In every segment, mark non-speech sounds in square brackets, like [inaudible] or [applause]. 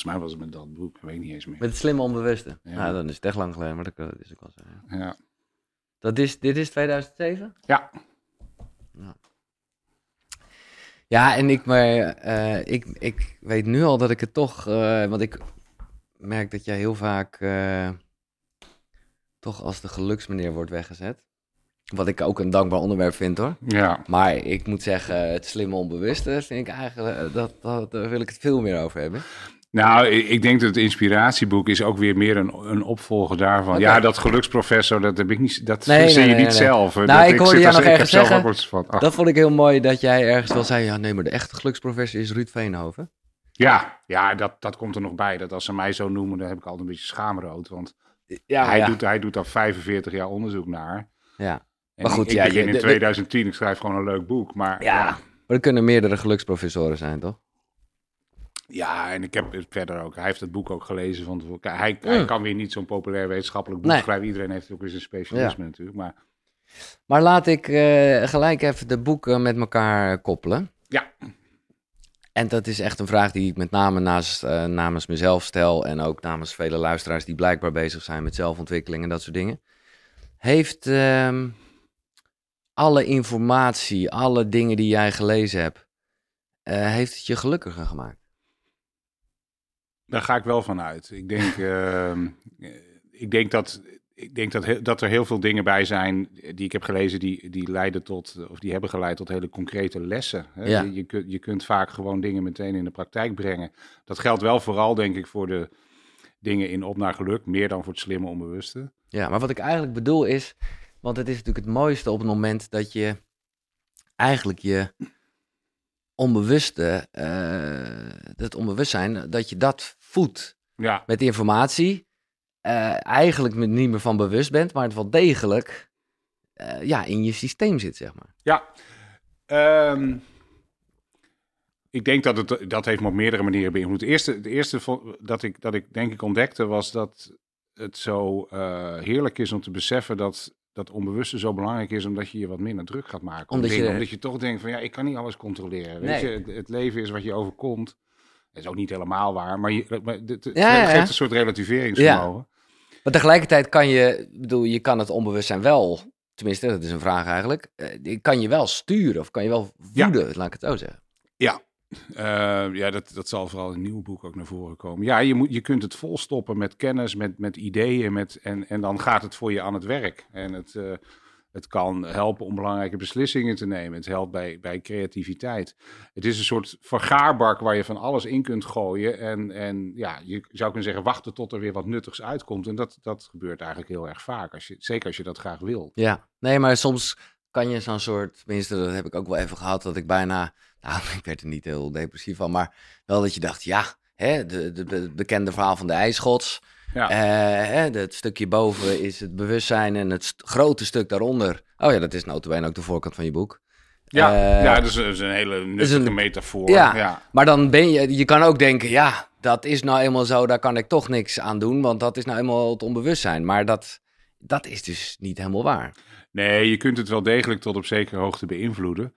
Volgens mij was het met dat boek, ik weet niet eens meer. Met het slimme onbewuste. Ja. Nou, dan is het echt lang geleden, maar dat, is ook wel zo. ja. Ja. Dat is, dit is 2007? ja. Ja, en ik, maar, eh, ik, ik weet nu al dat ik het toch, eh, want ik merk dat jij heel vaak eh, toch als de geluksmeneer wordt weggezet. Wat ik ook een dankbaar onderwerp vind hoor. Ja. Maar ik moet zeggen, het slimme onbewuste vind ik eigenlijk, dat, dat, daar wil ik het veel meer over hebben. Nou, ik ik denk dat het inspiratieboek is ook weer meer een, een opvolger daarvan. Ja, dat geluksprofessor, dat heb ik niet, dat Nee, je nee, niet nee. zelf. Nou, dat, ik hoorde zit jou nog ik ergens zelf zeggen- van, ach, Dat vond ik heel mooi dat jij ergens wel zei, ja nee, maar de echte geluksprofessor is Ruud Veenhoven. Ja, ja dat, dat komt er nog bij. Dat als ze mij zo noemen, dan heb ik altijd een beetje schaamrood. Want Ja, hij, ja. Doet, hij doet daar 45 jaar onderzoek naar. ja. En Maar goed, ik, ik ja, begin je- in de- de- 2010, ik schrijf gewoon een leuk boek. Maar Ja. ja, Maar er kunnen meerdere geluksprofessoren zijn, toch? Ja, en ik heb het verder ook. Hij heeft het boek ook gelezen. Van, tevoren. hij, hij Mm. kan weer niet zo'n populair wetenschappelijk boek Nee. schrijven. Iedereen heeft ook weer zijn specialisme natuurlijk. Maar Maar laat ik eh, gelijk even de boeken met elkaar koppelen. Ja. En dat is echt een vraag die ik met name naast, eh, namens mezelf stel. En ook namens vele luisteraars die blijkbaar bezig zijn met zelfontwikkeling en dat soort dingen. Heeft ehm, alle informatie, alle dingen die jij gelezen hebt, eh, heeft het je gelukkiger gemaakt? Daar ga ik wel van uit. Ik denk, [laughs] ehm, eh, ik denk, dat, ik denk dat, he- dat er heel veel dingen bij zijn die ik heb gelezen, die, die leiden tot, of die hebben geleid tot hele concrete lessen. Hè? Ja. Je, je, kunt, je kunt vaak gewoon dingen meteen in de praktijk brengen. Dat geldt wel vooral, denk ik, voor de dingen in op naar geluk, meer dan voor het slimme onbewuste. Ja, maar wat ik eigenlijk bedoel is, want het is natuurlijk het mooiste op het moment dat je eigenlijk je onbewuste, eh het onbewustzijn, dat je dat voedt Ja, met informatie, eh, eigenlijk me- niet meer van bewust bent, maar het wel degelijk eh, ja, in je systeem zit, zeg maar. Ja, ehm, ik denk dat het dat heeft me op meerdere manieren beïnvloed. Het eerste, het eerste dat ik, dat ik denk ik ontdekte was dat het zo eh, heerlijk is om te beseffen dat dat onbewuste zo belangrijk is, omdat je je wat minder druk gaat maken. om Omdat je- omdat je toch denkt van ja, ik kan niet alles controleren. Weet Nee. je, het, het leven is wat je overkomt. Dat is ook niet helemaal waar, maar, je, maar het, het Ja, ja, ja. geeft een soort relativeringsvermogen. Maar tegelijkertijd kan je, bedoel, je kan het onbewustzijn wel, tenminste, dat is een vraag eigenlijk, eh, kan je wel sturen of kan je wel Ja. voeden, laat ik het zo zeggen. Ja, Eh, ja dat, dat zal vooral in het nieuwe boek ook naar voren komen. Ja, je, moet, je kunt het volstoppen met kennis, met, met ideeën met, en, en dan gaat het voor je aan het werk. En het, eh, het kan helpen om belangrijke beslissingen te nemen. Het helpt bij, bij creativiteit. Het is een soort vergaarbak waar je van alles in kunt gooien. En, en ja, je zou kunnen zeggen, wachten tot er weer wat nuttigs uitkomt. En dat, dat gebeurt eigenlijk heel erg vaak, als je, zeker als je dat graag wil. Ja, nee, maar soms kan je zo'n soort, tenminste, dat heb ik ook wel even gehad, dat ik bijna, nou, [laughs] ik werd er niet heel depressief van, maar wel dat je dacht, ja, hè, de, de, de- bekende verhaal van de ijsschots. Ja. Eh, het stukje boven is het bewustzijn en het grote stuk daaronder. Oh ja, dat is notabene ook de voorkant van je boek. Ja, Eh, ja dat, is, dat is een hele nuttige een- metafoor. Ja. ja. Maar dan ben je, je kan ook denken, ja, dat is nou eenmaal zo, daar kan ik toch niks aan doen, want dat is nou eenmaal het onbewustzijn. Maar dat, dat is dus niet helemaal waar. Nee, je kunt het wel degelijk tot op zekere hoogte beïnvloeden.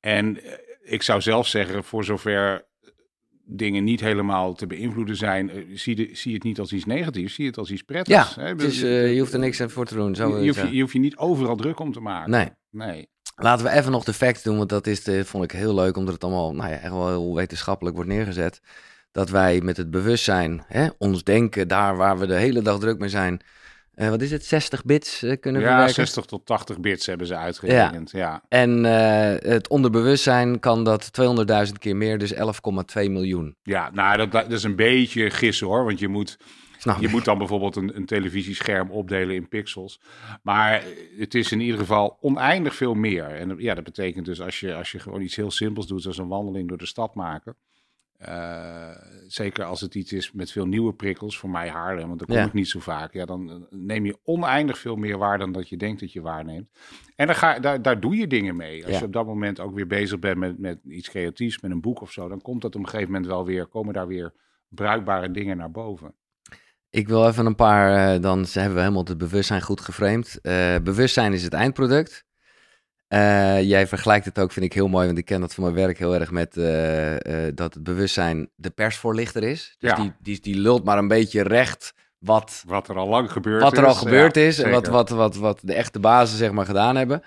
En eh, ik zou zelf zeggen, voor zover dingen niet helemaal te beïnvloeden zijn, eh, zie, de, zie het niet als iets negatiefs, zie het als iets Ja, prettigs. hè. is, eh, je hoeft er niks aan voor te doen. Zo je, hoeft je, zeggen. je hoeft je niet overal druk om te maken. Nee. Nee. Laten we even nog de facts doen, want dat is de, vond ik heel leuk, omdat het allemaal nou ja, echt wel heel wetenschappelijk wordt neergezet. Dat wij met het bewustzijn, hè, ons denken, daar waar we de hele dag druk mee zijn, eh, wat is het, 60 bits eh, kunnen Ja, verwerken. 60 tot 80 bits hebben ze uitgerekend. Ja. En eh, het onderbewustzijn kan dat 200.000 keer meer, dus 11,2 miljoen. Ja, nou, dat, dat is een beetje gissen hoor, want je moet Snap Je moet dan bijvoorbeeld een, een televisiescherm opdelen in pixels. Maar het is in ieder geval oneindig veel meer. En ja, dat betekent dus als je, als je gewoon iets heel simpels doet, zoals een wandeling door de stad maken. Eh, zeker als het iets is met veel nieuwe prikkels, voor mij Haarlem, want daar kom Ja. ik niet zo vaak. Ja, dan eh, neem je oneindig veel meer waar dan dat je denkt dat je waarneemt. En daar, ga, daar, daar doe je dingen mee. Als Ja. je op dat moment ook weer bezig bent met, met iets creatiefs, met een boek of zo, dan komt dat op een gegeven moment wel weer, komen daar weer bruikbare dingen naar boven. Ik wil even een paar, eh, dan hebben we helemaal het bewustzijn goed geframed. Bewustzijn is het eindproduct. Eh, jij vergelijkt het ook, vind ik heel mooi, want ik ken dat van mijn werk heel erg met eh, eh, dat het bewustzijn de persvoorlichter is. Dus Ja. die, die, die lult maar een beetje recht wat, Wat er al lang gebeurd wat is. er al gebeurd Ja, is en wat, wat, wat, wat de echte bazen zeg maar gedaan hebben.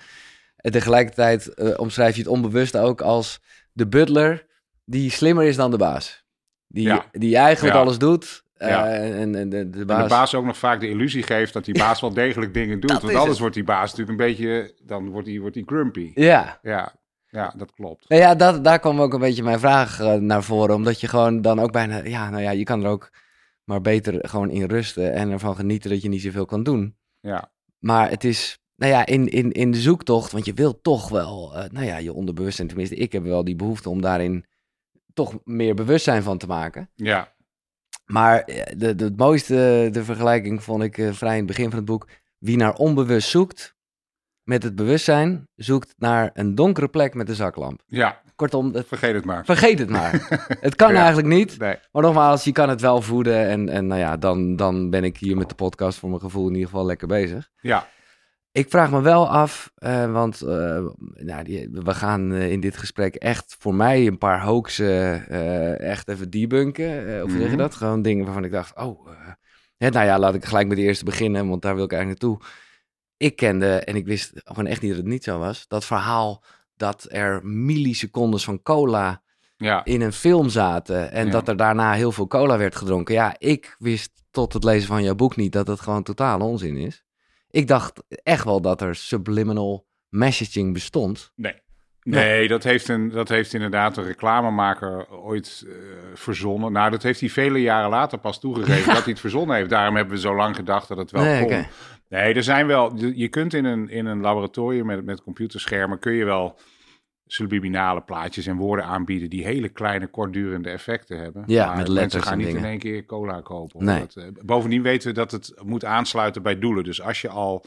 En tegelijkertijd omschrijf je het onbewust ook als de butler die slimmer is dan de baas. Die, Ja. die eigenlijk alles doet. Eh, Ja. en, en de, de En baas... de baas ook nog vaak de illusie geeft dat die baas wel degelijk dingen doet. [laughs] Want anders het. wordt die baas natuurlijk een beetje, dan wordt hij wordt die grumpy. Ja, Ja, ja, dat klopt. Nou ja, dat, daar kwam ook een beetje mijn vraag eh, naar voren. Omdat je gewoon dan ook bijna... Ja, nou ja, je kan er ook maar beter gewoon in rusten en ervan genieten dat je niet zoveel kan doen. Ja, Maar het is, nou ja, in, in, in de zoektocht, want je wilt toch wel, eh, nou ja, je onderbewustzijn, tenminste, ik heb wel die behoefte om daarin toch meer bewustzijn van te maken. ja, Maar eh, de, de, het mooiste, de vergelijking vond ik eh, vrij in het begin van het boek. Wie naar onbewust zoekt met het bewustzijn, zoekt naar een donkere plek met een zaklamp. ja, Kortom, het- vergeet het maar. vergeet het maar. [laughs] het kan Ja. eigenlijk niet. Nee, Maar nogmaals, je kan het wel voeden. En, en nou ja, dan, dan ben ik hier met de podcast voor mijn gevoel in ieder geval lekker bezig. ja, Ik vraag me wel af, eh, want eh, nou, die, we gaan eh, in dit gesprek echt voor mij een paar hoaxen echt even debunken. Of hoe zeg je Mhm. dat? Gewoon dingen waarvan ik dacht, oh, hè, nou ja, laat ik gelijk met de eerste beginnen, want daar wil ik eigenlijk naartoe. Ik kende, en ik wist gewoon echt niet dat het niet zo was, dat verhaal dat er millisecondes van cola ja, in een film zaten en Ja. dat er daarna heel veel cola werd gedronken. Ja, ik wist tot het lezen van jouw boek niet dat het gewoon totaal onzin is. Ik dacht echt wel dat er subliminal messaging bestond. nee. Nee, dat heeft, een, dat heeft inderdaad een reclamemaker ooit eh, verzonnen. Nou, dat heeft hij vele jaren later pas toegegeven [laughs] dat hij het verzonnen heeft. Daarom hebben we zo lang gedacht dat het wel Nee, kon. Nee, er zijn wel. je- Je kunt in een, in een laboratorium met, met computerschermen kun je wel subliminale plaatjes en woorden aanbieden die hele kleine, kortdurende effecten hebben. Ja, Maar met mensen letters gaan niet dingen. in één keer cola kopen. Omdat, eh, bovendien weten we dat het moet aansluiten bij doelen. Dus als je al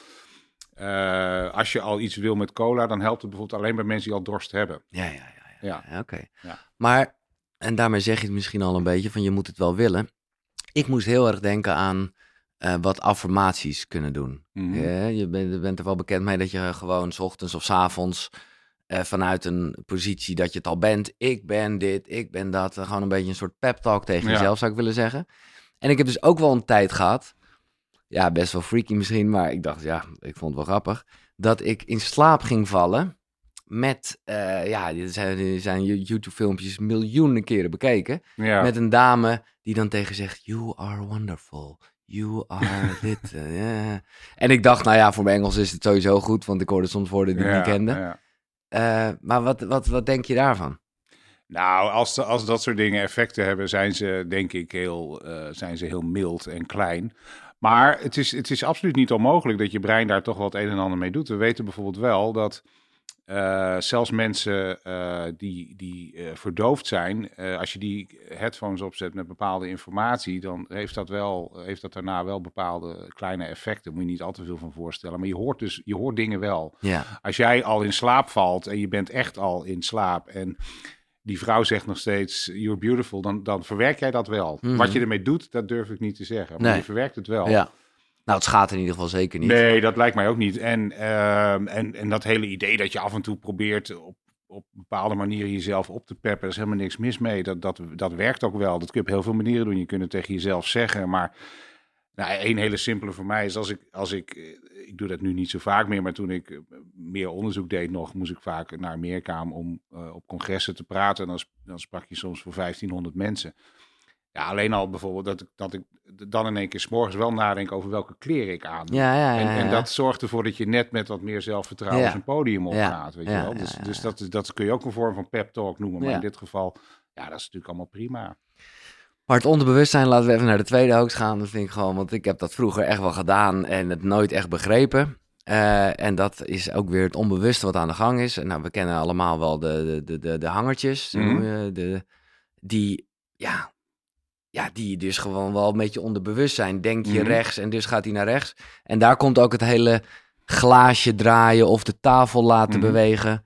eh, als je al iets wil met cola, dan helpt het bijvoorbeeld alleen bij mensen die al dorst hebben. Ja, ja, ja. ja. Ja. ja Oké. Ja. Maar, en daarmee zeg je het misschien al een beetje van je moet het wel willen. Ik moest heel erg denken aan eh, wat affirmaties kunnen doen. Mhm. Ja, je, bent, je bent er wel bekend mee dat je gewoon s ochtends of s avonds eh, vanuit een positie dat je het al bent. Ik ben dit, ik ben dat. eh, gewoon een beetje een soort pep talk tegen Ja. jezelf zou ik willen zeggen. En ik heb dus ook wel een tijd gehad. Ja, best wel freaky misschien, maar ik dacht, ja, ik vond het wel grappig. Dat ik in slaap ging vallen met, eh, ja, er zijn, zijn YouTube-filmpjes miljoenen keren bekeken. Ja. Met een dame die dan tegen zegt, you are wonderful. You are [laughs] dit. En ik dacht, nou ja, voor mijn Engels is het sowieso goed, want ik hoorde soms woorden die ik Ja, niet kende. Eh, maar wat, wat, wat denk je daarvan? Nou, als, als dat soort dingen effecten hebben, zijn ze denk ik heel, eh, zijn ze heel mild en klein. Maar het is, het is absoluut niet onmogelijk dat je brein daar toch het een en ander mee doet. We weten bijvoorbeeld wel dat eh, zelfs mensen eh, die, die eh, verdoofd zijn, als je die headphones opzet met bepaalde informatie, dan heeft dat, wel, heeft dat daarna wel bepaalde kleine effecten. Daar moet je niet al te veel van voorstellen. Maar je hoort dus, je hoort dingen wel. Ja, Als jij al in slaap valt en je bent echt al in slaap en die vrouw zegt nog steeds you're beautiful, dan, dan verwerk jij dat wel. Mhm. Wat je ermee doet, dat durf ik niet te zeggen. Maar Nee. je verwerkt het wel. ja. Nou, het schaadt in ieder geval zeker niet. Nee, dat lijkt mij ook niet. En, ehm, en, en dat hele idee dat je af en toe probeert op, op bepaalde manieren jezelf op te peppen, er is helemaal niks mis mee. Dat, dat, dat werkt ook wel. Dat kun je op heel veel manieren doen. Je kunt het tegen jezelf zeggen, maar nou, één hele simpele voor mij is als ik, als ik, eh, ik doe dat nu niet zo vaak meer, maar toen ik eh, meer onderzoek deed nog, moest ik vaak naar Meerkaam om eh, op congressen te praten. En dan, dan sprak je soms voor 1500 mensen. Ja, alleen al bijvoorbeeld dat ik, dat ik dan in één keer 's morgens wel nadenk over welke kleren ik aan. Ja, ja, ja. En, en dat zorgt ervoor dat je net met wat meer zelfvertrouwen zijn podium opgaat. Weet Ja, je wel? ja, Dus, dus dat, is- dat kun je ook een vorm van pep talk noemen. Maar in dit geval, ja, dat is natuurlijk allemaal prima. Maar het onderbewustzijn, laten we even naar de tweede hoax gaan. Dat vind ik gewoon, want ik heb dat vroeger echt wel gedaan en het nooit echt begrepen. Eh, en dat is ook weer het onbewuste wat aan de gang is. En nou, we kennen allemaal wel de, de, de, de, hangertjes. Mhm. de, die, ja, ja, die dus gewoon wel een beetje onderbewust zijn. Denk je Mhm. rechts en dus gaat hij naar rechts. En daar komt ook het hele glaasje draaien of de tafel laten Mhm. bewegen.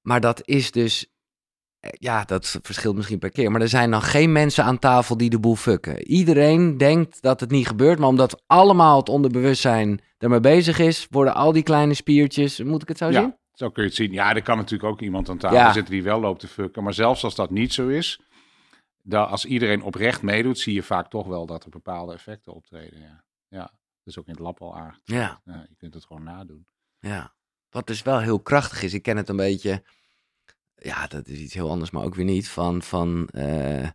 Maar dat is dus eh, ja, dat verschilt misschien per keer. Maar er zijn dan geen mensen aan tafel die de boel fucken. Iedereen denkt dat het niet gebeurt, maar omdat allemaal het onderbewustzijn ermee bezig is, worden al die kleine spiertjes, moet ik het zo Ja, zien? zo kun je het zien. Ja, er kan natuurlijk ook iemand aan tafel Ja. zitten die wel loopt te fucken. Maar zelfs als dat niet zo is, dan, als iedereen oprecht meedoet, zie je vaak toch wel dat er bepaalde effecten optreden. Ja, ja. dat is ook in het lab al aardig. Ja, Ja, je kunt het gewoon nadoen. ja. Wat dus wel heel krachtig is, ik ken het een beetje, ja, dat is iets heel anders, maar ook weer niet, van, van eh,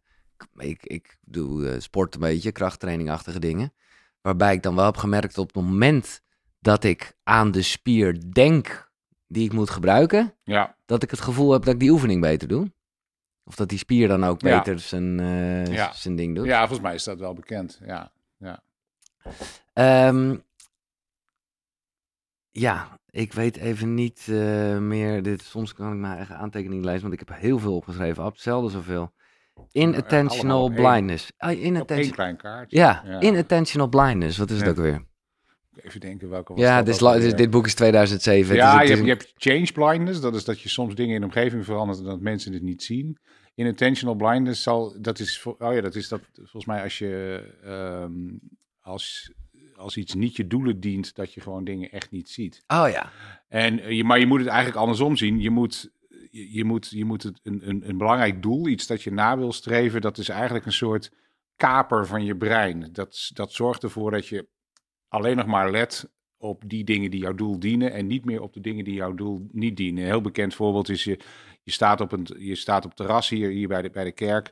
ik, ik doe eh, sport een beetje, krachttrainingachtige dingen, waarbij ik dan wel heb gemerkt op het moment dat ik aan de spier denk die ik moet gebruiken, Ja, dat ik het gevoel heb dat ik die oefening beter doe. Of dat die spier dan ook Ja. beter zijn, eh, Ja. zijn ding doet. ja, volgens mij is dat wel bekend. Ja, ja. Ehm, ja, ik weet even niet eh, meer. Dit, soms kan ik mijn eigen aantekening lezen, want ik heb heel veel opgeschreven. Ab, zelden zoveel. Inattentional blindness. Ah, Op één klein kaartje. Ja, Ja. inattentional blindness. Wat is het ook weer? Even denken welke was Ja, dit, is dit, dit boek is 2007. Het is- Ja, het je is hebt, een- je hebt change blindness. Dat is dat je soms dingen in de omgeving verandert en dat mensen het niet zien. Inattentional blindness zal, dat is, oh ja, dat is dat volgens mij als je, ehm, als, als iets niet je doelen dient, dat je gewoon dingen echt niet ziet. Oh ja. En, eh, je, maar je moet het eigenlijk andersom zien. Je moet, je, je moet, je moet het een, een, een belangrijk doel, iets dat je na wil streven, dat is eigenlijk een soort kaper van je brein. Dat, dat zorgt ervoor dat je alleen nog maar let op die dingen die jouw doel dienen en niet meer op de dingen die jouw doel niet dienen. Een heel bekend voorbeeld is je, je staat op een je staat op terras hier, hier bij, de, bij de kerk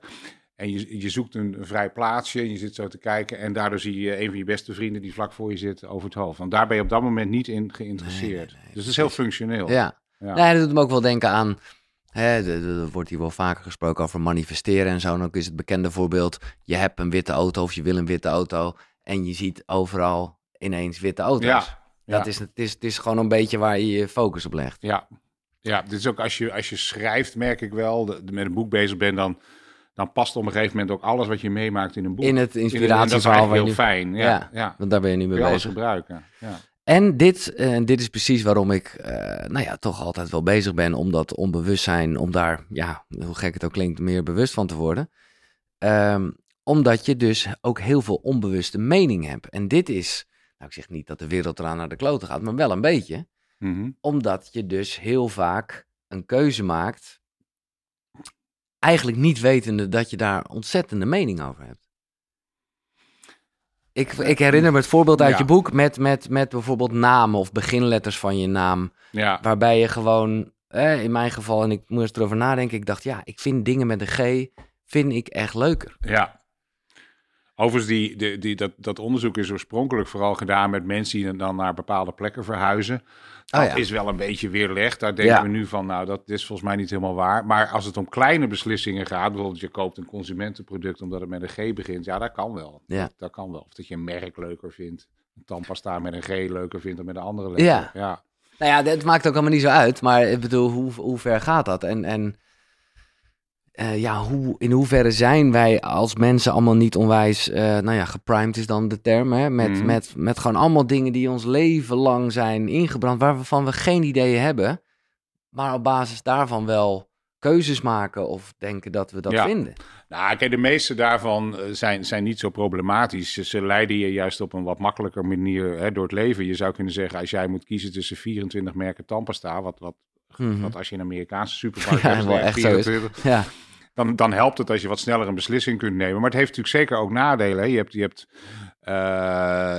en je, je zoekt een, een vrij plaatsje en je zit zo te kijken en daardoor zie je een van je beste vrienden die vlak voor je zit over het hoofd. Want daar ben je op dat moment niet in geïnteresseerd. nee, nee, dus het is heel functioneel. Ja. Ja. Nee, dat doet me ook wel denken aan. Er wordt hier wel vaker gesproken over manifesteren en zo. En ook is het bekende voorbeeld: je hebt een witte auto of je wil een witte auto. En je ziet overal ineens witte auto's. Ja, ja. Dat is, het, is, het is gewoon een beetje waar je je focus op legt. Ja, ja dit is ook als je, als je schrijft, merk ik wel, de, de- met een boek bezig bent, dan, dan past op een gegeven moment ook alles wat je meemaakt in een boek. In het In- en dat is inspiratieverhaal je heel nu... fijn. Ja, ja. Ja, Want daar ben je nu mee alles bezig. gebruiken. Ja. En dit, eh, en dit is precies waarom ik, eh, nou ja, toch altijd wel bezig ben om dat onbewustzijn, om daar, ja, hoe gek het ook klinkt, meer bewust van te worden. Ehm, omdat je dus ook heel veel onbewuste mening hebt. En dit is, nou ik zeg niet dat de wereld eraan naar de kloten gaat, maar wel een beetje. Mhm. Omdat je dus heel vaak een keuze maakt, eigenlijk niet wetende dat je daar ontzettende mening over hebt. Ik, ik herinner me het voorbeeld uit Ja. je boek met, met, met bijvoorbeeld namen of beginletters van je naam. ja. Waarbij je gewoon, eh, in mijn geval, en ik moest erover nadenken, ik dacht, ja, ik vind dingen met een G, vind ik echt leuker. Ja. Overigens, die, die, die, dat, dat onderzoek is oorspronkelijk vooral gedaan met mensen die dan naar bepaalde plekken verhuizen. Dat Oh ja. is wel een beetje weerlegd. Daar denken Ja. we nu van, nou, dat is volgens mij niet helemaal waar. Maar als het om kleine beslissingen gaat, bijvoorbeeld je koopt een consumentenproduct omdat het met een G begint, ja, dat kan wel. Ja. Dat, dat kan wel. Of dat je een merk leuker vindt, een tandpasta met een G leuker vindt dan met een andere letter. Ja. ja. Nou ja, het maakt ook allemaal niet zo uit, maar ik bedoel, hoe, hoe ver gaat dat? En, en eh, ja, hoe, in hoeverre zijn wij als mensen allemaal niet onwijs, eh, nou ja, geprimed is dan de term, hè? Met, Mhm. met, met gewoon allemaal dingen die ons leven lang zijn ingebrand, waarvan we geen ideeën hebben, maar op basis daarvan wel keuzes maken of denken dat we dat Ja. vinden. Nou, kijk, de meeste daarvan eh, zijn, zijn niet zo problematisch. Ze- leiden je juist op een wat makkelijker manier hè, door het leven. Je zou kunnen zeggen, als jij moet kiezen tussen 24 merken tandpasta, wat, wat, Mhm. wat als je in een Amerikaanse [laughs] supermarkt Ja, hebt, wel echt zo is. 24, Ja, dan, dan helpt het als je wat sneller een beslissing kunt nemen. Maar het heeft natuurlijk zeker ook nadelen. Hè. Je hebt, je hebt, eh,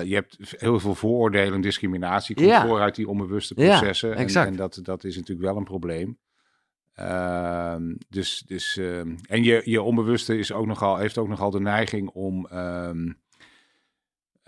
je hebt heel veel vooroordelen en discriminatie. Komt Ja. voor uit die onbewuste processen. exact. en dat, dat is natuurlijk wel een probleem. Ehm, dus, dus, ehm, en je, je onbewuste is ook nogal, heeft ook nogal de neiging om ehm,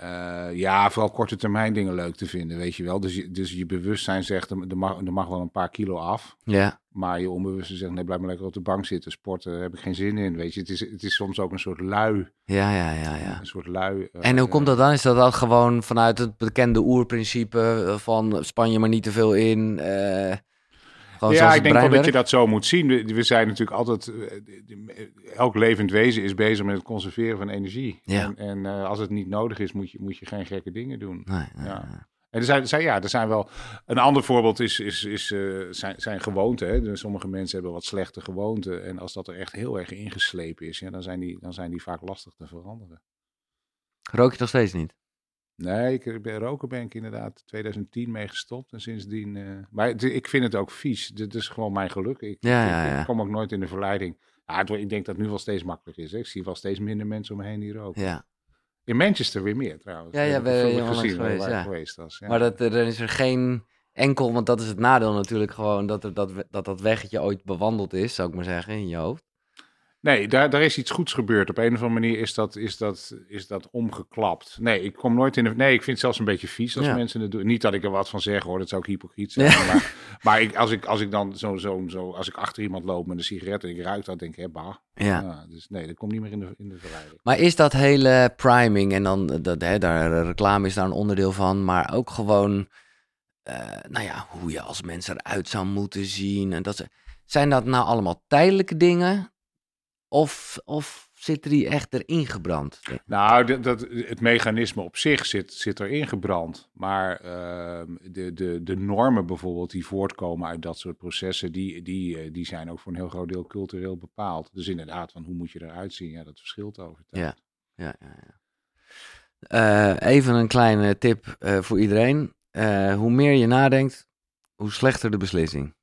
eh, ja, vooral korte termijn dingen leuk te vinden, weet je wel. Dus je, dus je bewustzijn zegt, er mag, er mag wel een paar kilo af. ja, Maar je onbewuste zegt, nee, blijf maar lekker op de bank zitten. Sporten, daar heb ik geen zin in, weet je. Het is, het is soms ook een soort lui. ja, ja, ja. ja. Een soort lui. eh, En hoe komt dat dan? Is dat dan gewoon vanuit het bekende oerprincipe eh, van span je maar niet te veel in? eh, gewoon ja, ik denk wel dat je dat zo moet zien. We, we zijn natuurlijk altijd, eh, elk levend wezen is bezig met het conserveren van energie. Ja. En, en eh, als het niet nodig is, moet je, moet je geen gekke dingen doen. Nee, nee, Ja. nee. En er zijn, er zijn, ja, er zijn wel. Een ander voorbeeld is, is, is, eh, zijn, zijn gewoonten. Hè. Dus sommige mensen hebben wat slechte gewoonten. En als dat er echt heel erg ingeslepen is, ja, dan, zijn die, dan zijn die vaak lastig te veranderen. Rook je nog steeds niet? Nee, ik ben roken ben ik inderdaad 2010 mee gestopt. En sindsdien... eh, maar het- ik vind het ook vies. Dit is gewoon mijn geluk. Ik, Ja, ik- ja, ik ja. kom ook nooit in de verleiding. Het, ik denk dat het nu wel steeds makkelijker is. Hè. Ik zie wel steeds minder mensen om me heen die roken. Ja. In Manchester weer meer trouwens. Ja, ja, ben je gezien, geweest, ja. geweest was. Ja. Maar dat, er is er geen enkel, want dat is het nadeel natuurlijk gewoon, dat er, dat, dat, dat weggetje ooit bewandeld is, zou ik maar zeggen, in je hoofd. Nee, daar, daar is iets goeds gebeurd. Op een of andere manier is dat, is dat, is dat omgeklapt. Nee, ik kom nooit in de... Nee, ik vind het zelfs een beetje vies als Ja. mensen het doen. Niet dat ik er wat van zeg hoor, dat zou ook hypocriet zijn. Maar, [laughs] maar ik, als, ik, als ik dan zo, zo, zo... Als ik achter iemand loop met een sigaret en ik ruik dat, denk ik, hè, bah. Ja. dus nee, dat komt niet meer in de, in de verleiding. Maar is dat hele priming en dan, dat, hè, daar, eh, reclame is daar een onderdeel van, maar ook gewoon, eh, nou ja, hoe je als mens eruit zou moeten zien. En dat, ze- zijn dat nou allemaal tijdelijke dingen? Of, of zitten die echt erin gebrand? Nou, dat, dat, het mechanisme op zich zit, zit erin gebrand. Maar ehm, de, de, de normen bijvoorbeeld die voortkomen uit dat soort processen, die, die, eh, die zijn ook voor een heel groot deel cultureel bepaald. Dus inderdaad, van hoe moet je eruit zien? Ja, dat verschilt over tijd. Ja. Ja, ja, ja. Eh, even een kleine tip eh, voor iedereen. Hoe meer je nadenkt, hoe slechter de beslissing.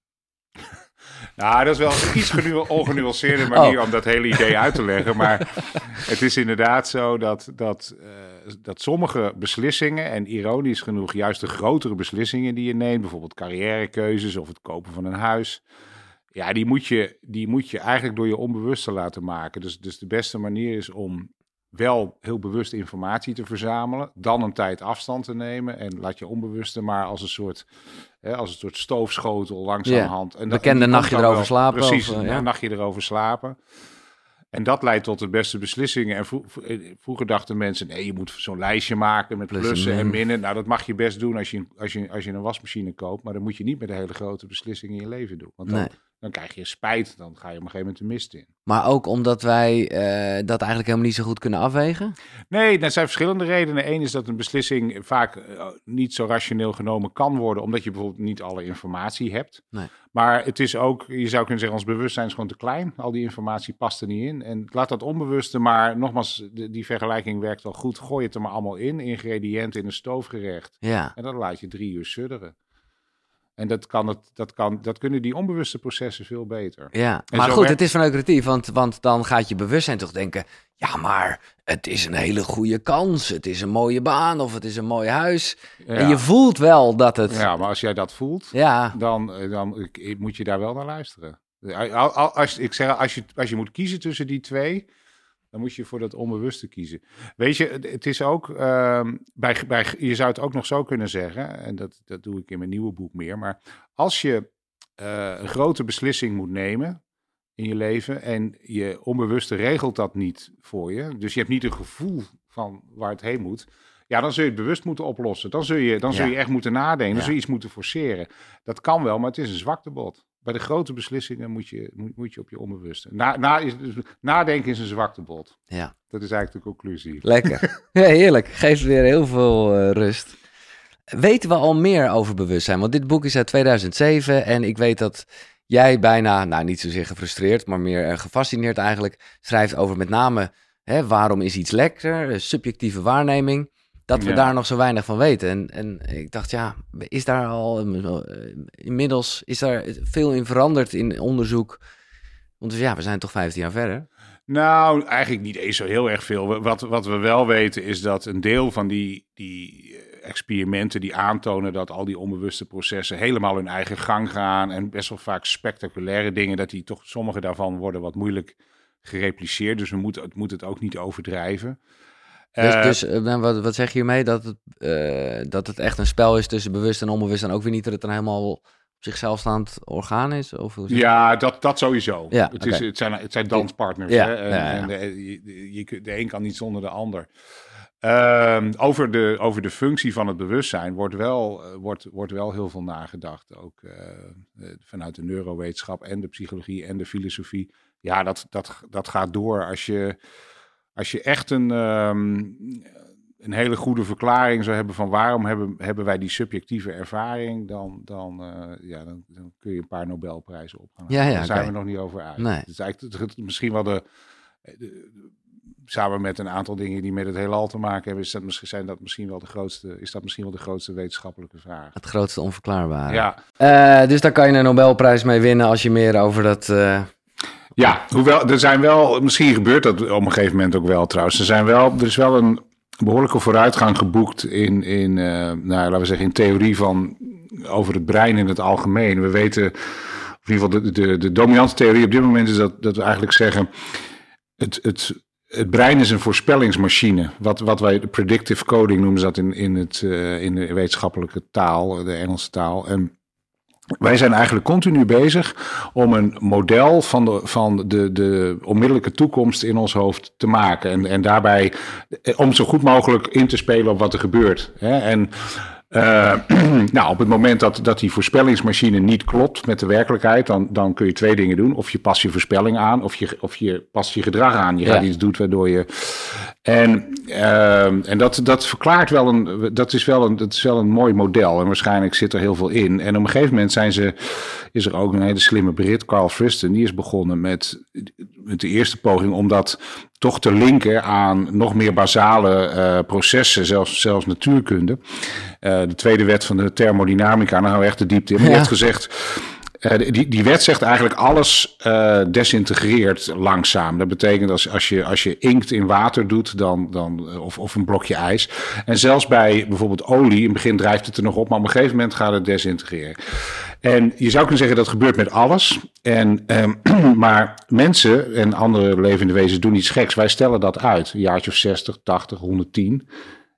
Nou, dat is wel een iets genu- [laughs] ongenuanceerde manier Oh. om dat hele idee uit te leggen. Maar [laughs] het is inderdaad zo dat, dat, eh, dat sommige beslissingen, en ironisch genoeg juist de grotere beslissingen die je neemt, bijvoorbeeld carrièrekeuzes of het kopen van een huis, ja, die moet je, die moet je eigenlijk door je onbewuste laten maken. Dus, dus de beste manier is om wel heel bewust informatie te verzamelen, dan een tijd afstand te nemen en laat je onbewuste maar als een soort, hè, als een soort stoofschotel langzamerhand. En dat- Bekende en die nachtje komt dan erover wel- slapen, Precies, of, eh, een ja. nachtje erover slapen. En dat leidt tot de beste beslissingen. En vro- eh, vroeger dachten mensen, nee, je moet zo'n lijstje maken met Plus en plussen en min. minnen. Nou, dat mag je best doen als je, als, je, als je een wasmachine koopt. Maar dan moet je niet met de hele grote beslissingen in je leven doen. Want dan, Nee. Dan krijg je spijt. Dan ga je op een gegeven moment de mist in. Maar ook omdat wij eh, dat eigenlijk helemaal niet zo goed kunnen afwegen. Nee, dat zijn verschillende redenen. Eén is dat een beslissing vaak eh, niet zo rationeel genomen kan worden, omdat je bijvoorbeeld niet alle informatie hebt. Nee. Maar het is ook, je zou kunnen zeggen, ons bewustzijn is gewoon te klein. Al die informatie past er niet in. En laat dat onbewuste, maar nogmaals, de- die vergelijking werkt wel goed. Gooi het er maar allemaal in, ingrediënten in een stoofgerecht. Ja, En dan laat je drie uur sudderen. En dat, kan het, dat, kan, dat kunnen die onbewuste processen veel beter. ja. En maar goed, het is vanuit want, want dan gaat je bewustzijn toch denken... Ja, maar het is een hele goede kans. Het is een mooie baan of het is een mooi huis. En je voelt wel dat het... ja, maar als jij dat voelt, Ja, dan, eh, dan moet je daar wel naar luisteren. Al- al- Als, ik zeg, als, je, als je moet kiezen tussen die twee, dan moet je voor dat onbewuste kiezen. Weet je, het, is ook, ehm, bij, bij, je zou het ook nog zo kunnen zeggen, en dat, dat doe ik in mijn nieuwe boek meer, maar als je eh, een grote beslissing moet nemen in je leven en je onbewuste regelt dat niet voor je, dus je hebt niet een gevoel van waar het heen moet, ja, dan zul je het bewust moeten oplossen. Dan zul je, dan zul Ja. je echt moeten nadenken. Dan Ja. zul je iets moeten forceren. Dat kan wel, maar het is een zwaktebod. Bij de grote beslissingen moet je, moet, moet je op je onbewuste. Na, na, is, dus nadenken is een zwaktebod. ja. Dat is eigenlijk de conclusie. Lekker. [laughs] ja, heerlijk. Geeft weer heel veel eh, rust. Weten we al meer over bewustzijn? Want dit boek is uit 2007 en ik weet dat jij bijna, nou niet zozeer gefrustreerd, maar meer eh, gefascineerd eigenlijk, schrijft over met name hè, waarom is iets lekker, subjectieve waarneming, dat we Ja. daar nog zo weinig van weten. En, en ik dacht, ja, is daar al eh, inmiddels is daar veel in veranderd in onderzoek? Want dus ja, we zijn toch 15 jaar verder. Nou, eigenlijk niet eens zo heel erg veel. Wat, wat we wel weten is dat een deel van die, die eh, experimenten die aantonen dat al die onbewuste processen helemaal hun eigen gang gaan en best wel vaak spectaculaire dingen, dat die toch sommige daarvan worden wat moeilijk gerepliceerd. Dus we moeten het, moet het ook niet overdrijven. Dus, Eh, dus eh, nou, wat, wat zeg je hiermee? Dat het, eh, dat het echt een spel is tussen bewust en onbewust. En ook weer niet dat het een helemaal op zichzelf staand orgaan is? Of? Ja, dat, dat sowieso. Ja, het, is, het, zijn, het zijn danspartners. Ja, hè? En, ja, ja. en de, je, je, kunt- de een kan niet zonder de ander. Ehm, over, de, over de functie van het bewustzijn wordt wel, wordt, wordt wel heel veel nagedacht. Ook vanuit de neurowetenschap en de psychologie en de filosofie. Ja, dat, dat, dat gaat door. Als je, als je echt een, ehm, een hele goede verklaring zou hebben van waarom hebben, hebben wij die subjectieve ervaring, dan, dan, eh, ja, dan, dan kun je een paar Nobelprijzen ophangen. Ja, ja, Daar zijn we nog niet over uit. Nee. Het is eigenlijk het- misschien wel de, de, samen met een aantal dingen die met het heelal te maken hebben, is dat misschien, zijn dat misschien wel de grootste, is dat misschien wel de grootste wetenschappelijke vraag. Het grootste onverklaarbare. Ja, Eh, dus daar kan je een Nobelprijs mee winnen als je meer over dat... eh, ja, hoewel er zijn wel, misschien gebeurt dat op een gegeven moment ook wel trouwens. Er, zijn wel, er is wel een behoorlijke vooruitgang geboekt in, in eh, nou, laten we zeggen, in theorie van over het brein in het algemeen. We weten, in ieder geval de, de, de dominante theorie op dit moment is dat, dat we eigenlijk zeggen, het, het, het brein is een voorspellingsmachine. Wat, wat wij predictive coding noemen ze dat in, in, het, eh, in de wetenschappelijke taal, de Engelse taal. En wij zijn eigenlijk continu bezig om een model van de, van de, de onmiddellijke toekomst in ons hoofd te maken. En, en daarbij eh, om zo goed mogelijk in te spelen op wat er gebeurt. Hè? En eh, [clears throat] nou, op het moment dat, dat die voorspellingsmachine niet klopt met de werkelijkheid, dan, dan kun je twee dingen doen. Of je past je voorspelling aan, of je, of je past je gedrag aan. Je Ja. gaat iets doen waardoor je. En, eh, en dat, dat verklaart wel een. Dat is wel een, dat is wel een mooi model. En waarschijnlijk zit er heel veel in. En op een gegeven moment zijn ze. Is er ook een hele slimme Brit, Carl Friston, die is begonnen met, met de eerste poging om dat toch te linken aan nog meer basale eh, processen, zelfs, zelfs natuurkunde. Eh, de tweede wet van de thermodynamica, nou echt de diepte in. Maar Ja. heeft gezegd, eh, die, wet zegt eigenlijk alles eh, desintegreert langzaam. Dat betekent als, als, je, als je inkt in water doet, dan, dan, eh, of, of een blokje ijs. En zelfs bij bijvoorbeeld olie, in het begin drijft het er nog op, maar op een gegeven moment gaat het desintegreren. En je zou kunnen zeggen dat gebeurt met alles. En, ehm, [clears throat] maar mensen en andere levende wezens doen iets geks. Wij stellen dat uit. Een jaartje of 60, 80, 110.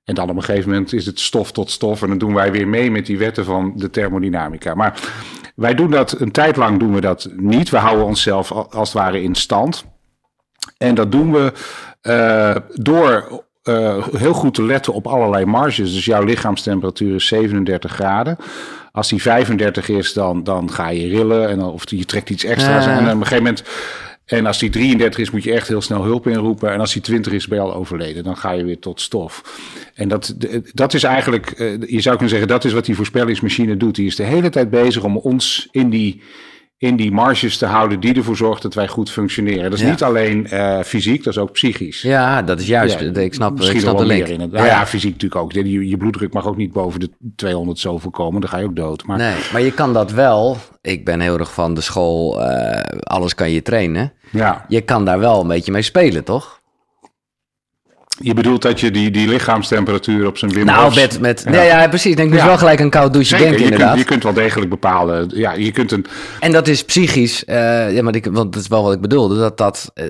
En dan op een gegeven moment is het stof tot stof. En dan doen wij weer mee met die wetten van de thermodynamica. Maar wij doen dat een tijd lang doen we dat niet. We houden onszelf al- als het ware in stand. En dat doen we eh, door eh, heel goed te letten op allerlei marges. Dus jouw lichaamstemperatuur is 37 graden. Als die 35 is, dan, dan ga je rillen. En dan, of je trekt iets extra's. Ja. En op een gegeven moment. En als die 33 is, moet je echt heel snel hulp inroepen. En als die 20 is, ben je al overleden. Dan ga je weer tot stof. En dat, dat is eigenlijk, eh, je zou kunnen zeggen, dat is wat die voorspellingsmachine doet. Die is de hele tijd bezig om ons in die, in die marges te houden die ervoor zorgt dat wij goed functioneren. Dat is Ja. niet alleen eh, fysiek, dat is ook psychisch. ja, dat is juist. Ja, ik snap, ik Misschien snap wel de meer in het. Nou ja, fysiek natuurlijk ook. Je, je bloeddruk mag ook niet boven de 200 zoveel komen. Dan ga je ook dood. Maar Nee, maar je kan dat wel. Ik ben heel erg van de school, eh, alles kan je trainen. ja, Je kan daar wel een beetje mee spelen, toch? Je bedoelt dat je die, die lichaamstemperatuur op zijn Wim Nou, met, met, Ja. ja. Ja, precies. Ik moest Ja. wel gelijk een koud douche Zeker, denken, je kunt, inderdaad. je kunt wel degelijk bepalen. Ja, je kunt een. En dat is psychisch, eh, ja, maar ik, want dat is wel wat ik bedoelde, dat, dat, eh,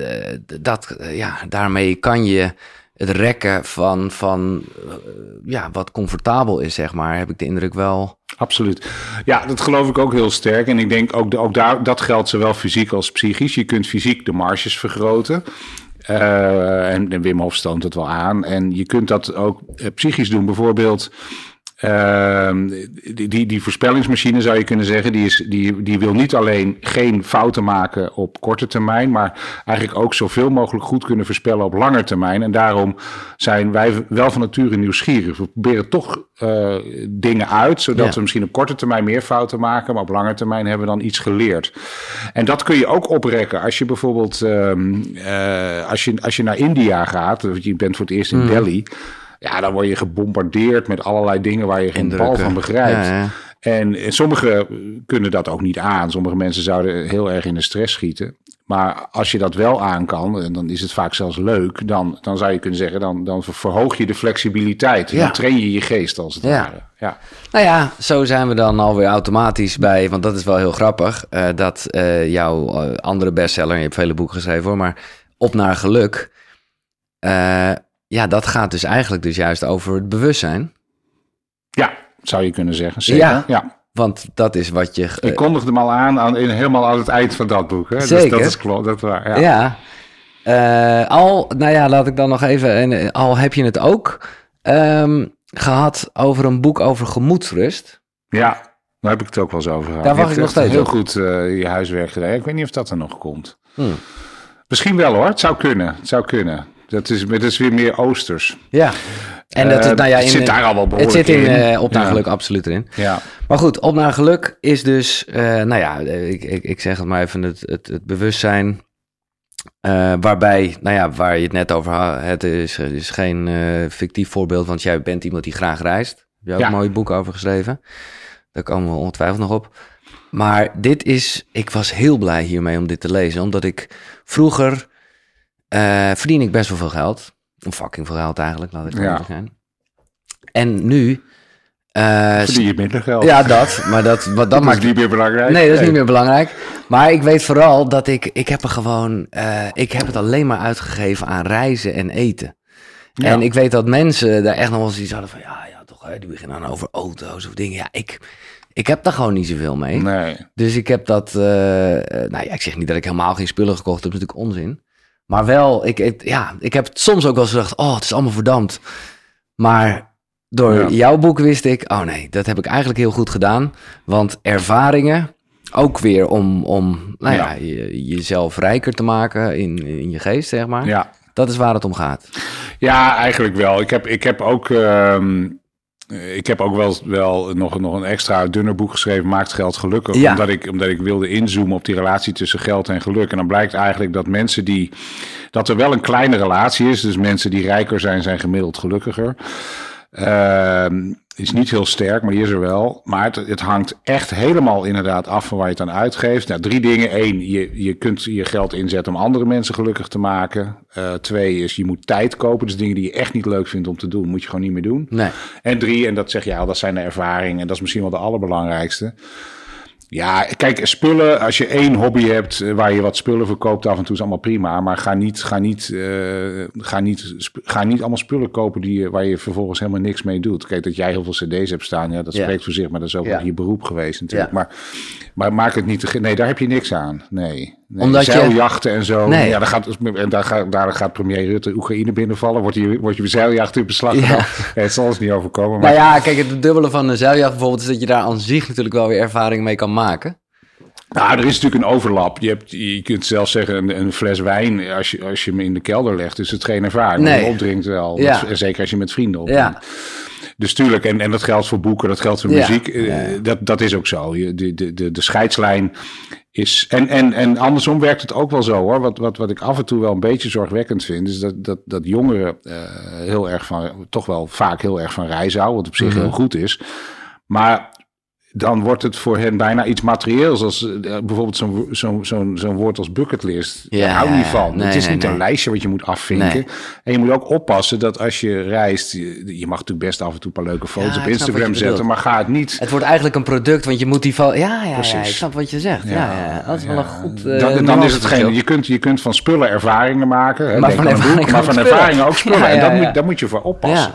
dat eh, ja, daarmee kan je het rekken van, van ja, wat comfortabel is, zeg maar, heb ik de indruk wel. Absoluut. Ja, dat geloof ik ook heel sterk. En ik denk ook, ook daar, dat geldt zowel fysiek als psychisch. Je kunt fysiek de marges vergroten. Eh, en, en Wim Hof toont het wel aan. En je kunt dat ook eh, psychisch doen. Bijvoorbeeld, ehm, die, die, die voorspellingsmachine zou je kunnen zeggen, die, is, die, die wil niet alleen geen fouten maken op korte termijn, maar eigenlijk ook zoveel mogelijk goed kunnen voorspellen op lange termijn. En daarom zijn wij wel van nature nieuwsgierig. We proberen toch eh, dingen uit, zodat Ja. we misschien op korte termijn meer fouten maken, maar op lange termijn hebben we dan iets geleerd. En dat kun je ook oprekken als je bijvoorbeeld eh, als je, als je naar India gaat, je bent voor het eerst in Delhi. Ja, dan word je gebombardeerd met allerlei dingen waar je geen bal van begrijpt. Ja, ja. En, en sommigen kunnen dat ook niet aan. Sommige mensen zouden heel erg in de stress schieten. Maar als je dat wel aan kan, en dan is het vaak zelfs leuk, dan, dan zou je kunnen zeggen, dan, dan verhoog je de flexibiliteit. Ja. Dan train je je geest als het Ja. ware. Ja. Nou ja, zo zijn we dan alweer automatisch bij, want dat is wel heel grappig, eh, dat eh, jouw eh, andere bestseller, je hebt vele boeken geschreven hoor, maar Op naar Geluk, eh, ja, dat gaat dus eigenlijk dus juist over het bewustzijn. ja, zou je kunnen zeggen. Zeker. Ja. ja. Want dat is wat je... Ik kondigde hem al aan, aan in, helemaal aan het eind van dat boek. Hè? Dus Zeker. dat is klopt. Dat waar. Ja. Ja. Eh, al, nou ja, laat ik dan nog even. En, eh, al heb je het ook ehm, gehad over een boek over gemoedsrust. Ja, daar heb ik het ook wel eens over gehad. Daar wacht hebt ik nog steeds heel op. goed eh, je huiswerk gedaan. Ik weet niet of dat er nog komt. Hmm. Misschien wel hoor. Het zou kunnen. Het zou kunnen. Dat is, dat is weer meer oosters. Ja. En dat Eh, het, nou ja, het in, zit daar al wel Het behoorlijk zit in, in. eh, op naar Ja. geluk absoluut erin. Ja. Maar goed, op naar geluk is dus, eh, nou ja, eh, ik, ik, ik zeg het maar even, het, het, het bewustzijn Eh, waarbij, nou ja, waar je het net over had, het is, het is geen eh, fictief voorbeeld, want jij bent iemand die graag reist. Heb je ook Ja. een mooi boek over geschreven. Daar komen we ongetwijfeld nog op. Maar dit is, ik was heel blij hiermee om dit te lezen, omdat ik vroeger eh verdien ik best wel veel geld. Fucking veel geld eigenlijk, laat ik Ja. zijn. En nu... eh, Verdien je minder geld. ja, dat, maar dat, [laughs] wat, dat dat maakt is niet meer belangrijk. Nee, dat is niet meer belangrijk. Maar ik weet vooral dat ik, ik heb er gewoon, eh, ik heb het alleen maar uitgegeven aan reizen en eten. Ja. En ik weet dat mensen daar echt nog wel eens iets hadden van, ja, ja, toch, die beginnen dan over auto's of dingen. Ja, ik, ik heb daar gewoon niet zoveel mee. Nee. Dus ik heb dat, eh, nou ja, ik zeg niet dat ik helemaal geen spullen gekocht heb, dat is natuurlijk onzin. Maar wel, ik, ik, ja, ik heb soms ook wel eens gedacht, oh, het is allemaal verdampt. Maar door Ja. jouw boek wist ik, oh nee, dat heb ik eigenlijk heel goed gedaan. Want ervaringen, ook weer om, om nou ja, Ja. je- jezelf rijker te maken in, in je geest, zeg maar. Ja. Dat is waar het om gaat. Ja, eigenlijk wel. Ik heb, ik heb ook, ehm, eh, ik heb ook wel, wel nog, nog een extra dunner boek geschreven, Maakt Geld Gelukkig. Ja. Omdat, ik, omdat ik wilde inzoomen op die relatie tussen geld en geluk. En dan blijkt eigenlijk dat mensen die, dat er wel een kleine relatie is. Dus mensen die rijker zijn, zijn gemiddeld gelukkiger. Ehm, is niet heel sterk, maar die is er wel. Maar het, het hangt echt helemaal inderdaad af van waar je het aan uitgeeft. Nou, drie dingen. Eén, je, je kunt je geld inzetten om andere mensen gelukkig te maken. Eh, twee is, je moet tijd kopen. Dus dingen die je echt niet leuk vindt om te doen, moet je gewoon niet meer doen. Nee. En drie, en dat zeg je al, dat zijn de ervaringen. En dat is misschien wel de allerbelangrijkste. Ja, kijk, spullen, als je één hobby hebt eh, waar je wat spullen verkoopt, af en toe is allemaal prima. Maar ga niet, ga niet, eh, ga niet, ga niet allemaal spullen kopen die, je- waar je vervolgens helemaal niks mee doet. Kijk, dat jij heel veel cd's hebt staan, ja, dat Ja. spreekt voor zich, maar dat is ook Ja. je beroep geweest natuurlijk. Ja. Maar, maar maak het niet te... Nee, daar heb je niks aan. Nee. Nee. Omdat je- Zeiljachten en zo. Nee. Ja, daar gaat, en daar gaat, daar gaat premier Rutte Oekraïne binnenvallen. Wordt je, wordt je zeiljacht in beslag genomen. Ja, het zal ons niet overkomen. Maar Nou ja, kijk, het dubbele van een zeiljacht bijvoorbeeld is dat je daar aan zich natuurlijk wel weer ervaring mee kan maken. Nou, er is natuurlijk een overlap. Je, hebt, je kunt zelfs zeggen, een, een fles wijn, als je, als je hem in de kelder legt, is het geen ervaring. Nee. Je opdrinkt wel. Ja. Dat- en zeker als je met vrienden opdrinkt. Ja. Dus tuurlijk, en, en dat geldt voor boeken, dat geldt voor Ja. muziek. eh. Dat, dat is ook zo. Je, de, de, de, de scheidslijn is... En, en, en andersom werkt het ook wel zo hoor. Wat, wat, wat ik af en toe wel een beetje zorgwekkend vind... is dat, dat, dat jongeren eh, heel erg van... toch wel vaak heel erg van reizen houden... wat op zich Mhm. heel goed is. Maar dan wordt het voor hen bijna iets materieels. Als eh, bijvoorbeeld zo'n zo'n zo'n zo'n woord als bucketlist. Ja, Daar hou niet van. nee, het is niet nee. een lijstje wat je moet afvinken. Nee. En je moet ook oppassen dat als je reist... Je, je mag natuurlijk best af en toe een paar leuke foto's Ja, op Instagram zetten... maar ga het niet... Het wordt eigenlijk een product, want je moet die van... Ja, ja, ja, ik snap wat je zegt. Ja, ja, dat is wel een goed... eh, dan, dan is het geen. Je kunt, je kunt van spullen ervaringen maken. Hè, Maar van boek, ervaringen maar ook van spullen. ervaringen ook spullen. En daar. Moet, daar moet je voor oppassen.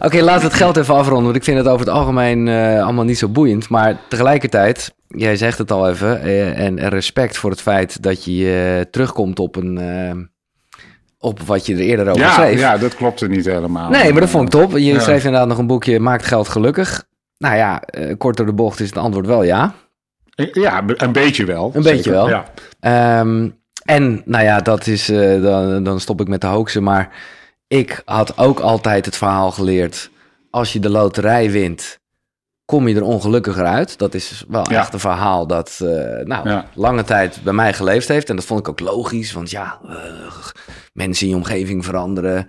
Oké, laten we het geld even afronden, want ik vind het over het algemeen eh, allemaal niet zo boeiend. Maar tegelijkertijd, jij zegt het al even, eh, en respect voor het feit dat je eh, terugkomt op, een, op wat je er eerder over Ja, schreef. ja, dat klopte niet helemaal. Nee, maar dat vond ik top. Je Ja. schreef inderdaad nog een boekje, Maakt geld gelukkig. Nou ja, kort door de bocht is het antwoord wel ja. Ja, een beetje wel. Een beetje wel. Ja. Ehm, en nou ja, dat is, dan, dan stop ik met de hoaxen. Maar ik had ook altijd het verhaal geleerd. Als je de loterij wint, kom je er ongelukkiger uit. Dat is wel Ja. echt een verhaal dat eh, nou, Ja. lange tijd bij mij geleefd heeft. En dat vond ik ook logisch. Want ja, eh, mensen in je omgeving veranderen.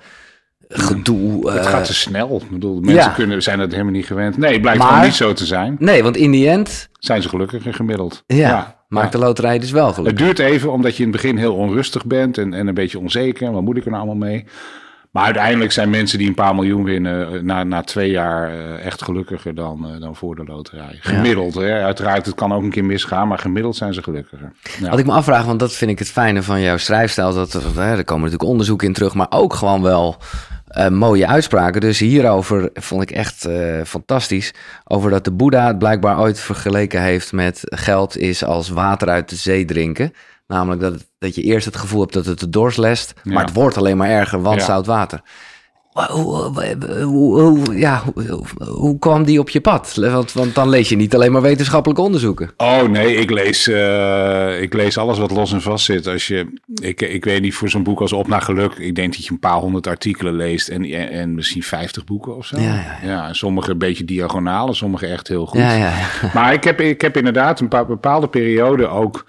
Gedoe. Het eh, gaat te snel. Ik bedoel, mensen ja. kunnen, zijn het helemaal niet gewend. Nee, het blijkt Maar- gewoon niet zo te zijn. nee, want in die end Zijn ze gelukkiger gemiddeld. ja, maakt de loterij dus wel gelukkig. Het duurt even, omdat je in het begin heel onrustig bent en, en een beetje onzeker. Wat moet ik er nou allemaal mee? Maar uiteindelijk zijn mensen die een paar miljoen winnen eh, na, na twee jaar eh, echt gelukkiger dan, eh, dan voor de loterij. Gemiddeld, hè? uiteraard, het kan ook een keer misgaan, maar gemiddeld zijn ze gelukkiger. Ja. Wat ik me afvraag, want dat vind ik het fijne van jouw schrijfstijl, dat, dat, hè, er komen natuurlijk onderzoeken in terug, maar ook gewoon wel mooie uitspraken. Dus hierover vond ik echt fantastisch. Over dat de Boeddha het blijkbaar ooit vergeleken heeft met geld is als water uit de zee drinken. Namelijk dat, het- dat je eerst het gevoel hebt dat het de dorst lest, Ja. maar het wordt alleen maar erger, want Ja. zout water. Hoe, hoe, ja, hoe, kwam die op je pad? Want, want dan lees je niet alleen maar wetenschappelijke onderzoeken. Oh nee, ik lees, eh, ik lees alles wat los en vast zit. Als je, ik, ik weet niet, voor zo'n boek als Op naar Geluk, ik denk dat je een paar honderd artikelen leest en, en, en misschien vijftig boeken of zo. Ja, ja, sommige een beetje diagonale, sommige echt heel goed. Ja, ja, ja. Maar ik heb, ik heb inderdaad een paar bepaalde periode ook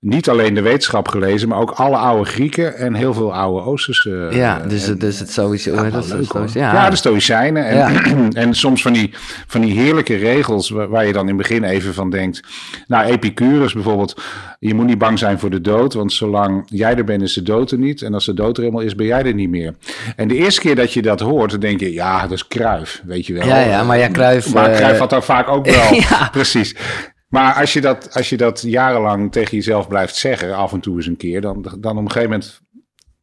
niet alleen de wetenschap gelezen, maar ook alle oude Grieken en heel veel oude Oosterse. Ja, dus, en, dus het sowieso. ja, dat? leuk, ja. de Stoïcijnen. En, Ja. [clears throat] en soms van die, van die heerlijke regels waar, waar je dan in het begin even van denkt. Nou, Epicurus bijvoorbeeld. Je moet niet bang zijn voor de dood, want zolang jij er bent is de dood er niet. En als de dood er eenmaal is, ben jij er niet meer. En de eerste keer dat je dat hoort, dan denk je, ja, dat is Kruif, weet je wel. Ja, ja, maar ja, Cruijff, Maar eh, Cruijff had daar vaak ook wel. [laughs] Ja. Precies. Maar als je, dat, als je dat jarenlang tegen jezelf blijft zeggen, af en toe eens een keer, dan, dan op een gegeven moment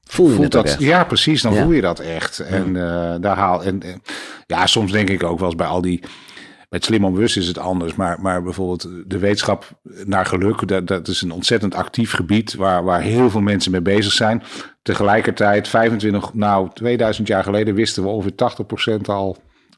Voel je voelt dat, echt. ja, precies. Dan Ja. voel je dat echt. En eh, daar haal. En, en ja, soms denk ik ook wel eens bij al die. Met slim onbewust is het anders. Maar, maar bijvoorbeeld de wetenschap naar geluk. Dat, dat is een ontzettend actief gebied. Waar, waar heel veel mensen mee bezig zijn. Tegelijkertijd, 25, nou 2000 jaar geleden wisten we ongeveer 80% al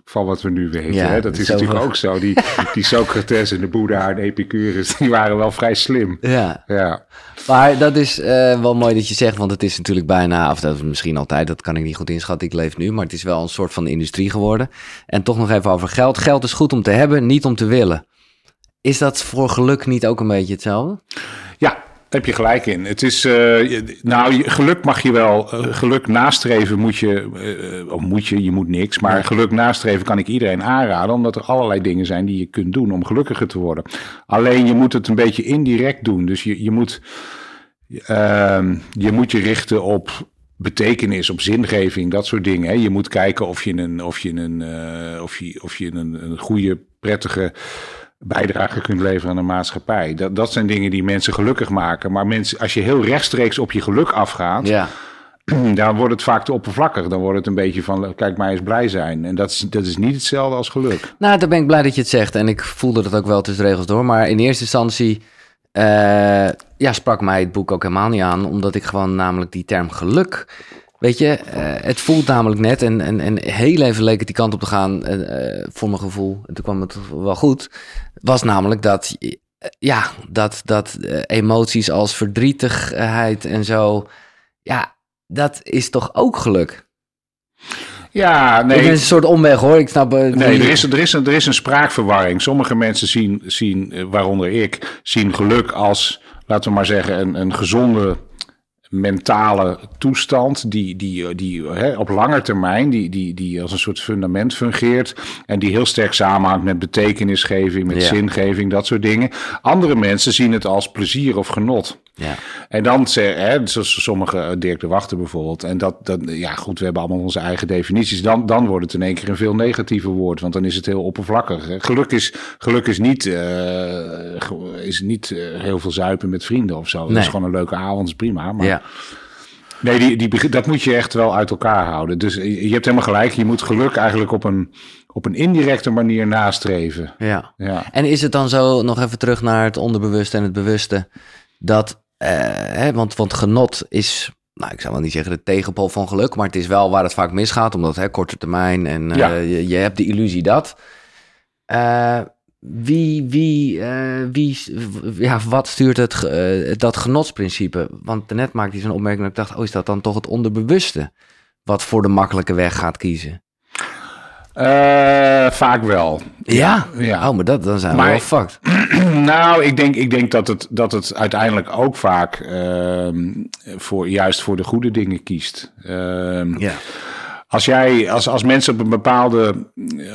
van wat we nu weten. Ja, hè? Dat is natuurlijk ook zo. Die, die Socrates en de Boeddha en Epicurus, die waren wel vrij slim. Ja, Ja. maar dat is eh, wel mooi dat je zegt, want het is natuurlijk bijna, of dat is misschien altijd, dat kan ik niet goed inschatten, ik leef nu, maar het is wel een soort van industrie geworden. En toch nog even over geld. Geld is goed om te hebben, niet om te willen. Is dat voor geluk niet ook een beetje hetzelfde? Ja, heb je gelijk in. Het is, eh, nou, geluk mag je wel, eh, geluk nastreven moet je, eh, of moet je, je moet niks, maar geluk nastreven kan ik iedereen aanraden, omdat er allerlei dingen zijn die je kunt doen om gelukkiger te worden. Alleen je moet het een beetje indirect doen. Dus je, je moet, ehm, je moet je richten op betekenis, op zingeving, dat soort dingen. Hè. Je moet kijken of je een, of je een, of je, of je een, een goede, prettige bijdrage kunt leveren aan de maatschappij. Dat, dat zijn dingen die mensen gelukkig maken. Maar mensen, als je heel rechtstreeks op je geluk afgaat, Ja. [clears throat] dan wordt het vaak te oppervlakkig. Dan wordt het een beetje van, kijk mij eens blij zijn. En dat is, dat is niet hetzelfde als geluk. Nou, dan ben ik blij dat je het zegt. En ik voelde dat ook wel tussen regels door. Maar in eerste instantie eh, ja, sprak mij het boek ook helemaal niet aan. Omdat ik gewoon namelijk die term geluk... Weet je, eh, het voelt namelijk net. En, en, en heel even leek het die kant op te gaan eh, voor mijn gevoel. En toen kwam het wel goed. Was namelijk dat... Ja, dat, dat eh, emoties als verdrietigheid en zo... Ja, dat is toch ook geluk? Ja, Nee. nee. Het is een soort omweg hoor. Ik snap... eh, Nee, er is, er, is een, er is een spraakverwarring. Sommige mensen zien, zien eh, waaronder ik, zien geluk als, laten we maar zeggen, een, een gezonde mentale toestand die, die, die hè, op lange termijn die, die, die als een soort fundament fungeert en die heel sterk samenhangt met betekenisgeving, met Ja. zingeving, dat soort dingen. Andere mensen zien het als plezier of genot. Ja. En dan, ze- hè, zoals sommige, eh, Dirk de Wachter bijvoorbeeld. En dat, dat, ja goed, we hebben allemaal onze eigen definities. Dan, dan wordt het in één keer een veel negatiever woord, want dan is het heel oppervlakkig. hè. Geluk is, geluk is niet, ge- is niet eh, heel veel zuipen met vrienden of zo. Dat is gewoon een leuke avond, is prima. Maar ja. nee, die, die, dat moet je echt wel uit elkaar houden. Dus je je hebt helemaal gelijk, je moet geluk eigenlijk op een, op een indirecte manier nastreven. ja. Ja. En is het dan zo, nog even terug naar het onderbewuste en het bewuste, dat, eh, hè, want, want genot is, nou ik zou wel niet zeggen de tegenpol van geluk, maar het is wel waar het vaak misgaat, omdat hè, korte termijn en eh, Ja. je, je hebt de illusie dat. Eh, wie, wie, eh, wie, ja, wat stuurt het, eh, dat genotsprincipe? Want net maakte hij zo'n opmerking dat ik dacht, oh is dat dan toch het onderbewuste wat voor de makkelijke weg gaat kiezen? Eh, vaak wel. Ja? Ja. Oh, maar dat, dan zijn we wel fucked. [clears throat] Nou, ik denk, ik denk dat, het, dat het uiteindelijk ook vaak ehm, voor, juist voor de goede dingen kiest. Ehm, Ja. Als jij, als, als mensen op een bepaalde,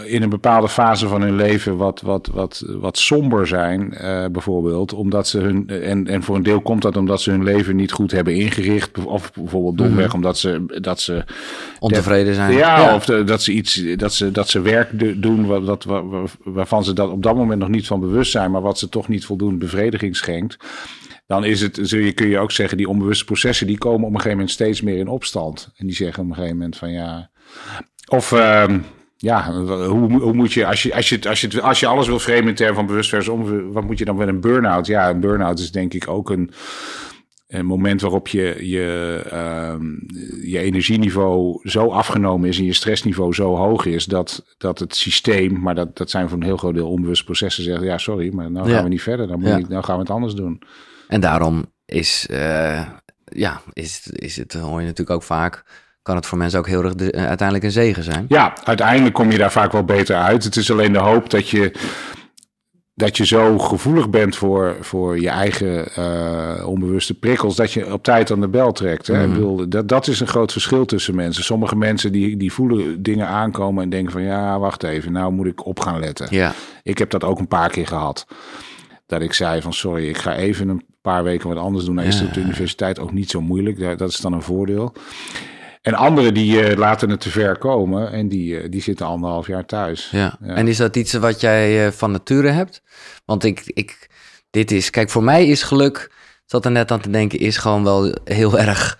in een bepaalde fase van hun leven wat, wat, wat, wat somber zijn, eh, bijvoorbeeld, omdat ze hun, en, en voor een deel komt dat omdat ze hun leven niet goed hebben ingericht, of bijvoorbeeld domweg omdat ze, dat ze Ontevreden zijn. ja, of de- dat ze iets, dat ze, dat ze werk do- doen wat, wat, wa- wa- waarvan ze dat op dat moment nog niet van bewust zijn, maar wat ze toch niet voldoende bevrediging schenkt. Dan is het, zul je, kun je ook zeggen, die onbewuste processen, die komen op een gegeven moment steeds meer in opstand. En die zeggen op een gegeven moment van ja. Of ehm, ja, hoe, hoe moet je, als je, als je, als je, als je alles wil framen in termen van bewust versus onbewust, wat moet je dan met een burn-out? Ja, een burn-out is denk ik ook een, een moment waarop je, je, ehm, je energieniveau zo afgenomen is en je stressniveau zo hoog is dat, dat het systeem, maar dat, dat zijn voor een heel groot deel onbewuste processen, zeggen ja sorry, maar nou Ja. gaan we niet verder, dan moet Ja. niet, nou gaan we het anders doen. En daarom is, eh, ja, is, is het, hoor je natuurlijk ook vaak, kan het voor mensen ook heel erg de- eh, uiteindelijk een zegen zijn. Ja, uiteindelijk kom je daar vaak wel beter uit. Het is alleen de hoop dat je dat je zo gevoelig bent voor, voor je eigen uh, onbewuste prikkels, dat je op tijd aan de bel trekt. Hè? Mm. bedoel, dat, dat is een groot verschil tussen mensen. Sommige mensen die, die voelen dingen aankomen en denken van ja, wacht even, nou moet ik op gaan letten. Ja. Ik heb dat ook een paar keer gehad. Dat ik zei van sorry, ik ga even een paar weken wat anders doen. Dan is het op de universiteit ook niet zo moeilijk. Dat is dan een voordeel. En anderen die uh, laten het te ver komen en die, uh, die zitten anderhalf jaar thuis. Ja. En is dat iets wat jij uh, van nature hebt? Want ik, ik, dit is, kijk, voor mij is geluk, zat er net aan te denken, is gewoon wel heel [laughs] erg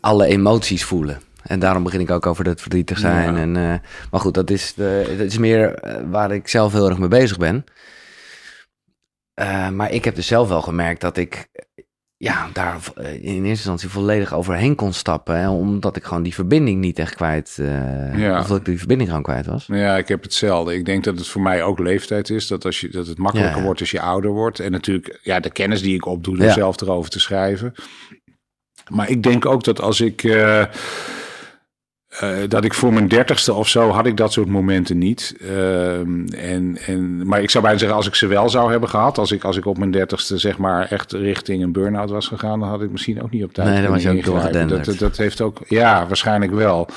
alle emoties voelen. En daarom begin ik ook over het verdrietig zijn. Ja. En, maar goed, dat is, de, dat is meer waar ik zelf heel erg mee bezig ben. Maar ik heb dus zelf wel gemerkt dat ik ja, daar eh, in eerste instantie volledig overheen kon stappen. Hè, omdat ik gewoon die verbinding niet echt kwijt... Uh, ja. Of dat ik die verbinding gewoon kwijt was. Ja, ik heb hetzelfde. Ik denk dat het voor mij ook leeftijd is. Dat, als je, dat het makkelijker wordt als je ouder wordt. En natuurlijk ja, de kennis die ik opdoe door ja. zelf erover te schrijven. Maar ik denk ook dat als ik... Uh, uh, dat ik voor mijn dertigste of zo had ik dat soort momenten niet. Uh, en, en, maar ik zou bijna zeggen, als ik ze wel zou hebben gehad, als ik, als ik op mijn dertigste zeg maar echt richting een burn-out was gegaan, dan had ik misschien ook niet op tijd. Nee, dan was je ook dat, dat, dat heeft ook, ja, waarschijnlijk wel.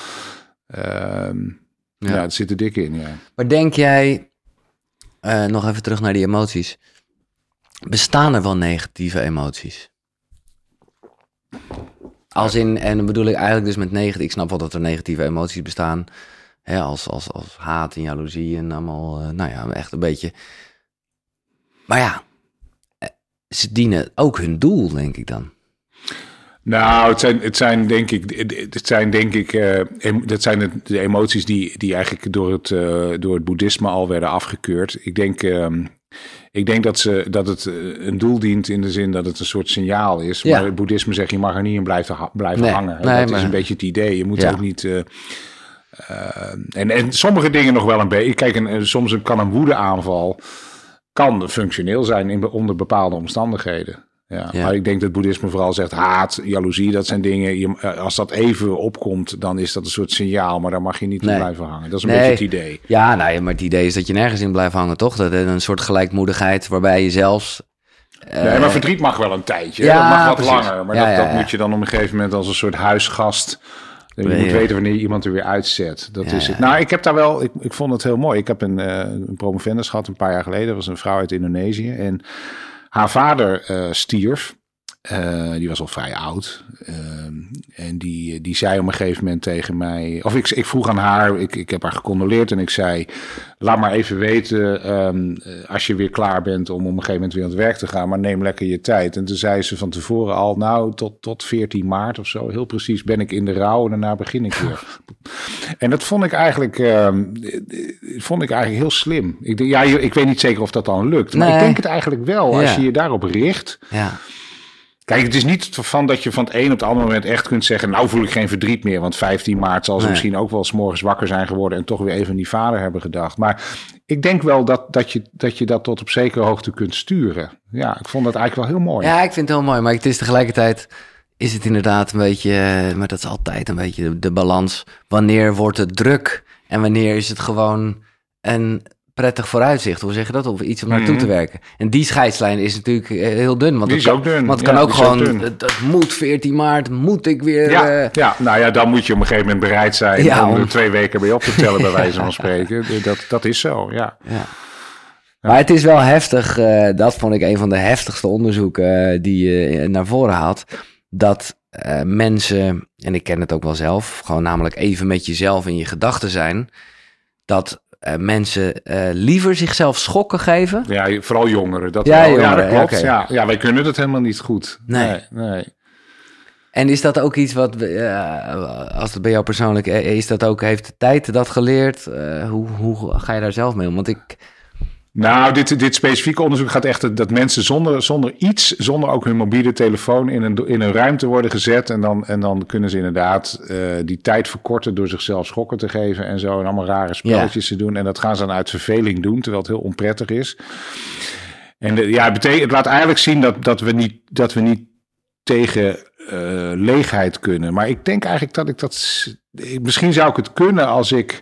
Uh, ja. ja, het zit er dik in. Ja. Maar denk jij, uh, nog even terug naar die emoties, bestaan er wel negatieve emoties? Als in, en dan bedoel ik eigenlijk dus met negatief, ik snap wel dat er negatieve emoties bestaan. Hè, als, als, als haat en jaloezie en allemaal, uh, nou ja, echt een beetje. Maar ja, eh, ze dienen ook hun doel, denk ik dan. Nou, het zijn, het zijn denk ik, het zijn denk ik, uh, dat zijn de, emoties die, die eigenlijk door het, uh, door het boeddhisme al werden afgekeurd. Ik denk, uh, ik denk dat, ze, dat het een doel dient in de zin dat het een soort signaal is. Ja. Maar het boeddhisme zegt je mag er niet in blijven, blijven nee, hangen. Nee, dat maar... is een beetje het idee. Je moet ja. ook niet. Uh, en, en sommige dingen nog wel een beetje. Kijk, een, soms kan een woedeaanval kan functioneel zijn in, onder bepaalde omstandigheden. Ja, ja, maar ik denk dat boeddhisme vooral zegt haat, jaloezie, dat zijn dingen. Je, als dat even opkomt, dan is dat een soort signaal, maar daar mag je niet nee. in blijven hangen. Dat is een nee. beetje het idee. Ja, nou ja, maar het idee is dat je nergens in blijft hangen, toch? Dat een soort gelijkmoedigheid waarbij je zelfs. Uh, nee, maar verdriet mag wel een tijdje. Ja, dat mag wat precies. langer. Maar ja, dat, dat moet je dan op een gegeven moment als een soort huisgast. Je moet weten wanneer iemand er weer uitzet. Dat is het. Nou, ik heb daar wel. Ik, ik vond het heel mooi. Ik heb een, uh, een promovendus gehad een paar jaar geleden. Dat was een vrouw uit Indonesië. En haar vader uh, stierf. Uh, die was al vrij oud. Uh, en die, die zei op een gegeven moment tegen mij. Of ik, ik vroeg aan haar. Ik, ik heb haar gecondoleerd. En ik zei. Laat maar even weten. Um, als je weer klaar bent om op een gegeven moment weer aan het werk te gaan. Maar neem lekker je tijd. En toen zei ze van tevoren al. Nou, tot, tot 14 maart of zo. Heel precies ben ik in de rouw. En daarna begin ik weer. [laughs] en dat vond ik eigenlijk. Um, vond ik eigenlijk heel slim. Ik, ja, ik weet niet zeker of dat dan lukt. Maar nee. ik denk het eigenlijk wel. Als Ja. je je daarop richt. Ja. Kijk, het is niet van dat je van het een op het andere moment echt kunt zeggen... nou voel ik geen verdriet meer, want 15 maart zal ze Nee. misschien ook wel s morgens wakker zijn geworden... en toch weer even aan die vader hebben gedacht. Maar ik denk wel dat, dat, je, dat je dat tot op zekere hoogte kunt sturen. Ja, ik vond dat eigenlijk wel heel mooi. Ja, ik vind het heel mooi, maar het is tegelijkertijd is het inderdaad een beetje, eh, maar dat is altijd een beetje de, de balans. Wanneer wordt het druk en wanneer is het gewoon een prettig vooruitzicht? Hoe zeg je dat? Of iets om naartoe Mhm. te werken. En die scheidslijn is natuurlijk eh, heel dun. Want Die het kan, ook dun. Want het kan Ja, ook gewoon, het moet 14 maart, moet ik weer... Ja, eh, ja, nou ja, dan moet je op een gegeven moment bereid zijn Ja, om om- er twee weken bij op te tellen, bij wijze van [laughs] spreken. Dat, dat is zo, ja. Ja. Maar het is wel heftig, eh, dat vond ik een van de heftigste onderzoeken die je naar voren haalt. Dat mensen, en ik ken het ook wel zelf, gewoon namelijk even met jezelf in je gedachten zijn. Dat eh, mensen eh, liever zichzelf schokken geven. Ja, vooral jongeren. Dat Ja, ja, dat klopt. Ja, ja, wij kunnen dat helemaal niet goed. Nee. nee. nee. En is dat ook iets wat, eh, als het bij jou persoonlijk is, dat ook, heeft de tijd dat geleerd? Hoe, hoe ga je daar zelf mee om? Want ik, Nou, dit, dit specifieke onderzoek gaat echt dat mensen zonder, zonder iets, zonder ook hun mobiele telefoon in een, in een ruimte worden gezet. En dan, en dan kunnen ze inderdaad eh, die tijd verkorten door zichzelf schokken te geven en zo. En allemaal rare spelletjes te doen. En dat gaan ze dan uit verveling doen, terwijl het heel onprettig is. En de, ja, het, betekent, het laat eigenlijk zien dat, dat, we, niet, dat we niet tegen eh, leegheid kunnen. Maar ik denk eigenlijk dat ik dat. ik- Misschien zou ik het kunnen als ik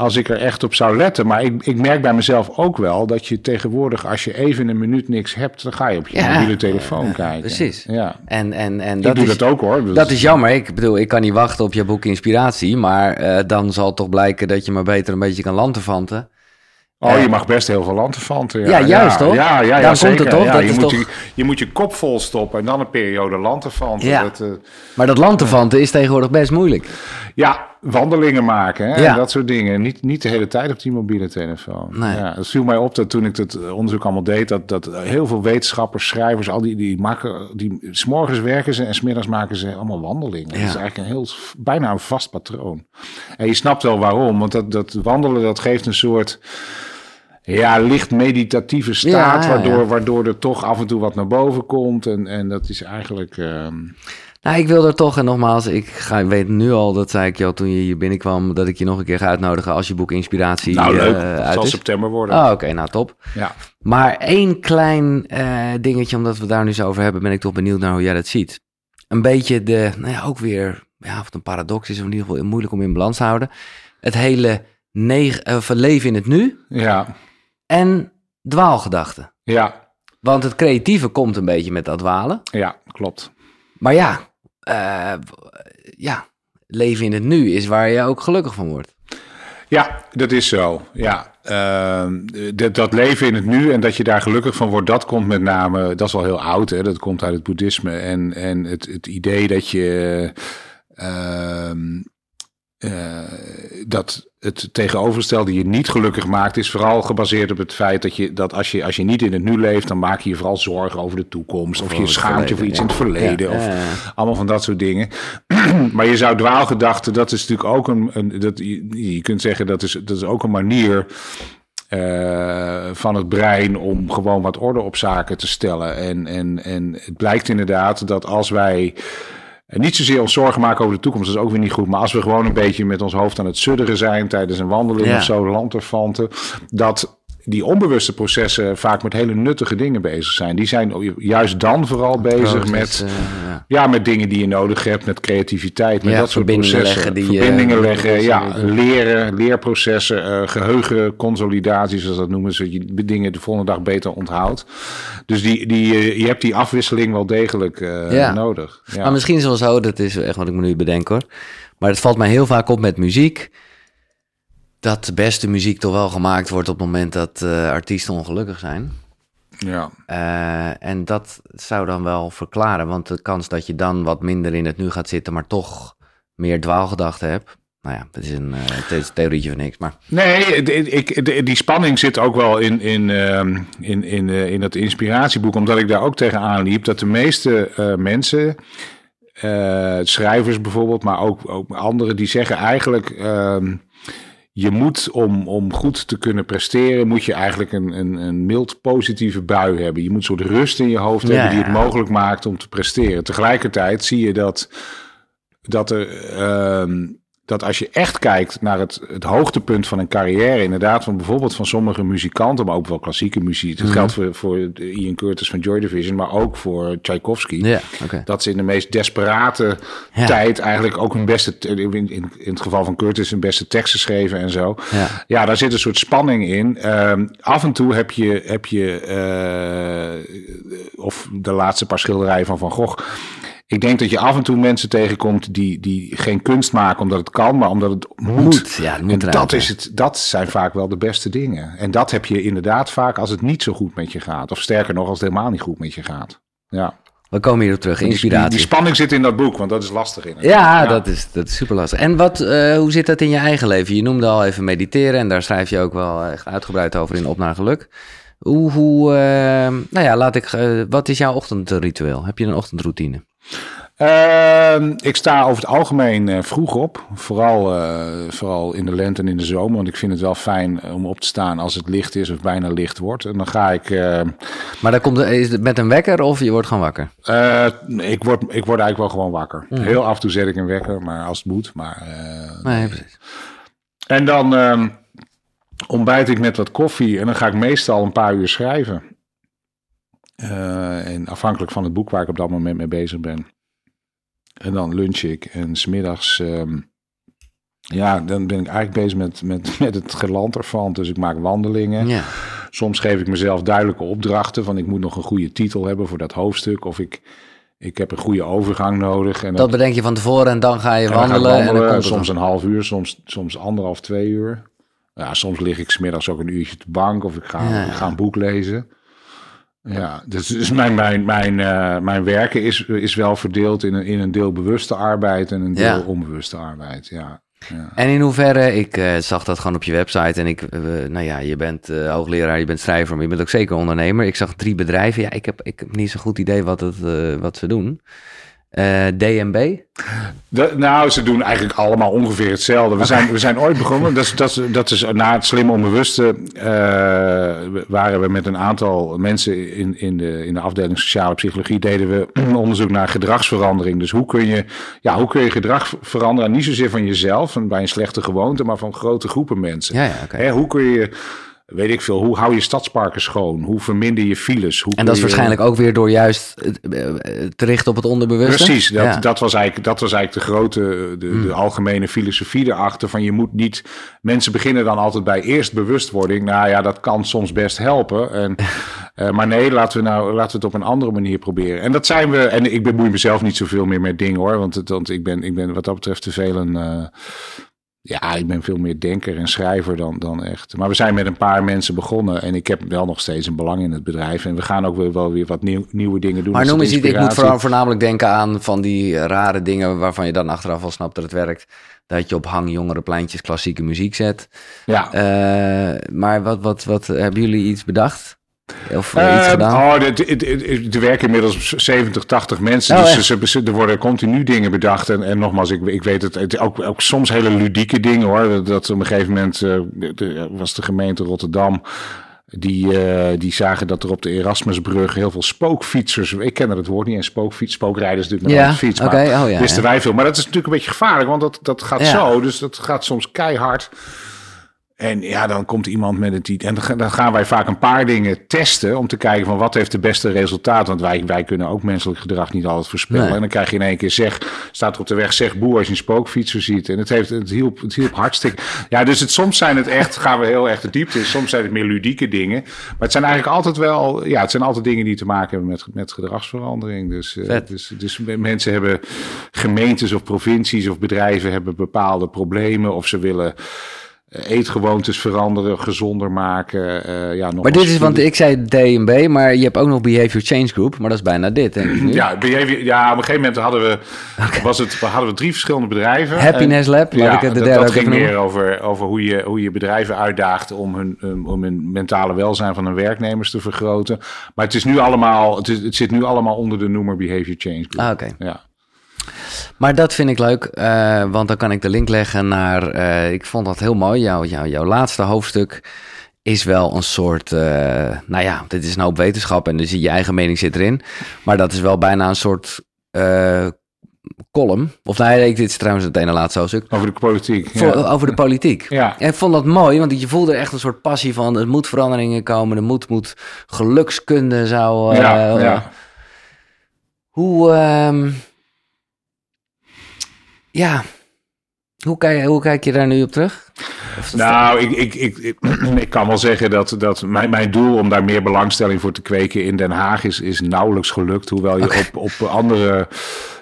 als ik er echt op zou letten. Maar ik, ik merk bij mezelf ook wel dat je tegenwoordig, als je even een minuut niks hebt, dan ga je op je Ja. mobiele telefoon Ja, kijken. precies. Ja. En, en, en Ik dat doe is, dat ook hoor. Dat is jammer. Ik bedoel, ik kan niet wachten op je boek Inspiratie. Maar eh, dan zal toch blijken dat je maar beter een beetje kan lanterfanten. Oh, je mag best heel veel lanterfanten. Ja, juist, toch? Ja, ja, ja, Daar komt zeker. het toch? Ja, Dat je, is moet toch- je, je moet je kop vol stoppen en dan een periode lanterfanten. Ja. Dat, eh, Maar dat lanterfanten is tegenwoordig best moeilijk. ja, wandelingen maken hè, Ja. en dat soort dingen. Niet, niet de hele tijd op die mobiele telefoon. Nee. Ja, het viel mij op dat toen ik het onderzoek allemaal deed... dat, dat heel veel wetenschappers, schrijvers... al die, die maken... die s'morgens werken ze en smiddags maken ze allemaal wandelingen. Dat is eigenlijk een heel... bijna een vast patroon. En je snapt wel waarom. Want dat, dat wandelen, dat geeft een soort... Ja, licht meditatieve staat, Ja, ja, waardoor, ja. waardoor er toch af en toe wat naar boven komt. En, en dat is eigenlijk... ehm, Nou, ik wil er toch, en nogmaals, ik ga, weet nu al, dat zei ik je al toen je hier binnenkwam, dat ik je nog een keer ga uitnodigen als je boek Inspiratie nou, leuk. eh, het uit zal is. september worden. Oh, oké, nou top. Ja. Maar één klein eh, dingetje, omdat we daar nu zo over hebben, ben ik toch benieuwd naar hoe jij dat ziet. Een beetje de, nou ja, ook weer, ja, of het een paradox is, of in ieder geval moeilijk om in balans te houden. Het hele neg- of het leven in het nu Ja, en dwaalgedachten. ja, Want het creatieve komt een beetje met dat dwalen. ja, klopt. Maar ja, eh, ja, leven in het nu is waar je ook gelukkig van wordt. Ja, dat is zo. Ja, Ehm, dat, dat leven in het nu en dat je daar gelukkig van wordt, dat komt met name, dat is wel heel oud, hè? dat komt uit het boeddhisme. En, en het, het idee dat je ehm, eh, dat het tegenovergestelde je niet gelukkig maakt, is vooral gebaseerd op het feit dat, je, dat als, je, als je niet in het nu leeft, dan maak je je vooral zorgen over de toekomst. Of, je schaamt je voor iets in het verleden. Ja, of ja, allemaal van dat soort dingen. [clears throat] maar je zou dwaalgedachten, dat is natuurlijk ook een. een dat, je, je kunt zeggen dat is, dat is ook een manier. eh, van het brein om gewoon wat orde op zaken te stellen. En, en, en het blijkt inderdaad dat als wij en niet zozeer ons zorgen maken over de toekomst, dat is ook weer niet goed. Maar als we gewoon een beetje met ons hoofd aan het sudderen zijn tijdens een wandeling Ja. of zo, lanterfanten, dat die onbewuste processen vaak met hele nuttige dingen bezig zijn. Die zijn juist dan vooral bezig met, eh, ja. ja, met dingen die je nodig hebt, met creativiteit, met Ja, dat soort processen. leggen die, eh, verbindingen leggen, ja, leren, leerprocessen, eh geheugenconsolidatie, zoals dat noemen, zodat je dingen de volgende dag beter onthoudt. Dus die, die, je hebt die afwisseling wel degelijk Ja. nodig. Ja. Maar misschien is het wel zo, dat is echt wat ik me nu bedenk hoor. Maar het valt mij heel vaak op met muziek. Dat de beste muziek toch wel gemaakt wordt op het moment dat eh, artiesten ongelukkig zijn. ja. Eh, en dat zou dan wel verklaren. Want de kans dat je dan wat minder in het nu gaat zitten, maar toch meer dwaalgedachten hebt. Nou ja, dat is een, theorietje van niks. Maar Nee, ik, die spanning zit ook wel in, in, ehm, in, in, in dat inspiratieboek, omdat ik daar ook tegenaan liep dat de meeste mensen, schrijvers bijvoorbeeld, maar ook, ook anderen, die zeggen eigenlijk. Je moet om, om goed te kunnen presteren, moet je eigenlijk een, een, een mild positieve bui hebben. Je moet een soort rust in je hoofd Ja, hebben die het mogelijk maakt om te presteren. Tegelijkertijd zie je dat, dat er. ehm, dat als je echt kijkt naar het, het hoogtepunt van een carrière, inderdaad, van bijvoorbeeld van sommige muzikanten, maar ook wel klassieke muziek. Dat Mhm. geldt voor, voor Ian Curtis van Joy Division, maar ook voor Tchaikovsky. ja. Dat ze in de meest desperate Ja. tijd eigenlijk ook hun beste, in, in, in het geval van Curtis, hun beste teksten schreven en zo. Ja. Ja, daar zit een soort spanning in. Ehm, af en toe heb je, heb je eh, of de laatste paar schilderijen van Van Gogh. Ik denk dat je af en toe mensen tegenkomt die, die geen kunst maken omdat het kan, maar omdat het moet. Moet, ja, het moet en dat, is het, dat zijn vaak wel de beste dingen. En dat heb je inderdaad vaak als het niet zo goed met je gaat. Of sterker nog, als het helemaal niet goed met je gaat. Ja. We komen hierop terug. Die, Inspiratie. die spanning zit in dat boek, want dat is lastig in het. Ja, Dat, is, dat is super lastig. En wat, eh, hoe zit dat in je eigen leven? Je noemde al even mediteren en daar schrijf je ook wel echt uitgebreid over in Op naar Geluk. Hoe, hoe eh, nou ja, laat ik, eh, wat is jouw ochtendritueel? Heb je een ochtendroutine? Ehm, ik sta over het algemeen eh, vroeg op. Vooral, eh, vooral in de lente en in de zomer. Want ik vind het wel fijn om op te staan als het licht is of bijna licht wordt. En dan ga ik. eh, Maar dan komt, er- is het met een wekker of je wordt gewoon wakker? eh, ik, word, ik word eigenlijk wel gewoon wakker. Heel af en toe zet ik een wekker, maar als het moet. Maar, eh, Nee, precies. En dan ehm, ontbijt ik met wat koffie. En dan ga ik meestal een paar uur schrijven. Eh, en afhankelijk van het boek waar ik op dat moment mee bezig ben. En dan lunch ik. En smiddags ehm ja, dan ben ik eigenlijk bezig met, met, [laughs] met het geland ervan. Dus ik maak wandelingen. Ja. Soms geef ik mezelf duidelijke opdrachten van ik moet nog een goede titel hebben voor dat hoofdstuk. Of ik, ik heb een goede overgang nodig. En Dat bedenk je van tevoren en dan ga je en dan ga wandelen. En dan komt het soms dan. een half uur, soms, soms anderhalf, twee uur. Ja, soms lig ik smiddags ook een uurtje op de bank of ik ga, Ja, ja. ik ga een boek lezen. Ja, dus, dus mijn, mijn, mijn, eh, mijn werken is, is wel verdeeld in een, in een deel bewuste arbeid en een deel Ja. onbewuste arbeid. Ja. Ja. En in hoeverre, ik eh, zag dat gewoon op je website en ik, nou ja, je bent eh, hoogleraar, je bent schrijver, maar je bent ook zeker ondernemer. Ik zag drie bedrijven. Ja, ik heb, ik heb niet zo'n goed idee wat, het, wat ze doen. Eh, DNB? De- nou, ze doen eigenlijk allemaal ongeveer hetzelfde. We, zijn, we zijn ooit begonnen, dat is, dat is, dat is na het slim onbewuste, eh, waren we met een aantal mensen in, in, de, in de afdeling sociale psychologie, deden we [clears throat] onderzoek naar gedragsverandering. Dus hoe kun je, ja, hoe kun je gedrag veranderen, niet zozeer van jezelf, en bij een slechte gewoonte, maar van grote groepen mensen. Ja, ja, oké. Hè, hoe kun je, weet ik veel, hoe hou je stadsparken schoon? Hoe verminder je files? Hoe En dat is je- waarschijnlijk ook weer door juist eh, eh, te richten op het onderbewuste? Precies, dat, Ja. dat, was eigenlijk, dat was eigenlijk de grote, de, Hmm. de algemene filosofie erachter. Van je moet niet, mensen beginnen dan altijd bij eerst bewustwording. Nou ja, dat kan soms best helpen. En, [laughs] eh, maar nee, laten we, nou, laten we het op een andere manier proberen. En dat zijn we, en ik bemoei mezelf niet zoveel meer met dingen hoor. Want, want ik, ben, ik ben wat dat betreft te veel een. Ja, ik ben veel meer denker en schrijver dan, dan echt. Maar we zijn met een paar mensen begonnen. En ik heb wel nog steeds een belang in het bedrijf. En we gaan ook weer, wel weer wat nieuw, nieuwe dingen doen. Maar noem eens iets, ik moet voornamelijk denken aan van die eh, rare dingen waarvan je dan achteraf al snapt dat het werkt. Dat je op hang jongere pleintjes klassieke muziek zet. Ja. Eh, maar wat, wat, wat hebben jullie iets bedacht? Of iets Eh, gedaan? Oh, er- er- er- er werken inmiddels 70, 80 mensen. Oh, dus ze, ze- er worden continu dingen bedacht. En, en nogmaals, ik, ik weet het, het ook, ook soms hele ludieke dingen hoor. Dat, op een gegeven moment eh, de- was de gemeente Rotterdam. Die, eh, die zagen dat er op de Erasmusbrug heel veel spookfietsers. Ik ken het woord niet, en spookfiets, spookrijders natuurlijk met Ja, een fiets. oh ja, wisten ja. wij veel. Maar dat is natuurlijk een beetje gevaarlijk, want dat, dat gaat Ja. zo. Dus dat gaat soms keihard. En ja, dan komt iemand met het idee. En dan ga- dan gaan wij vaak een paar dingen testen om te kijken van wat heeft de beste resultaat. Want wij, wij kunnen ook menselijk gedrag niet altijd voorspellen. Nee. En dan krijg je in één keer zeg, staat er op de weg, zeg boer als je een spookfietser ziet. En het, heeft, het, hielp, het hielp hartstikke. Ja, dus het, soms zijn het echt, gaan we heel erg de diepte in. Soms zijn het meer ludieke dingen. Maar het zijn eigenlijk altijd wel, ja, het zijn altijd dingen die te maken hebben met, met gedragsverandering. Dus, eh, dus, dus mensen hebben, gemeentes of provincies of bedrijven hebben bepaalde problemen. Of ze willen eetgewoontes veranderen, gezonder maken. eh, ja, nog maar dit is, want ik zei D&B, maar je hebt ook nog Behavior Change Group, maar dat is bijna dit, denk ik nu. Ja, behavior- ja, op een gegeven moment hadden we, was het, hadden we drie verschillende bedrijven. Happiness En- Lab, laat ja, ik het de dat, derde dat ook ging meer noemen. over, over hoe, je, hoe je bedrijven uitdaagt om hun, um, om hun mentale welzijn van hun werknemers te vergroten. Maar het, is nu allemaal, het, is, het zit nu allemaal onder de noemer Behavior Change Group. Ah, oké. Ja. Maar dat vind ik leuk, eh, want dan kan ik de link leggen naar... eh, ik vond dat heel mooi, jouw, jouw, jouw laatste hoofdstuk is wel een soort... eh, nou ja, dit is een hoop wetenschap en dus je eigen mening zit erin. Maar dat is wel bijna een soort column. Of nee, dit is trouwens het ene laatste hoofdstuk. Over de politiek. Voor, ja. Over de politiek. Ja. En ik vond dat mooi, want je voelde echt een soort passie van... er moet veranderingen komen, er moet, moet gelukskunde zou... Ja, ja. Hoe... ehm, ja, hoe kijk, hoe kijk je daar nu op terug? Nou, ik, ik, ik, ik, ik kan wel zeggen dat, dat mijn, mijn doel om daar meer belangstelling voor te kweken in Den Haag is, is nauwelijks gelukt. Hoewel je op, op andere.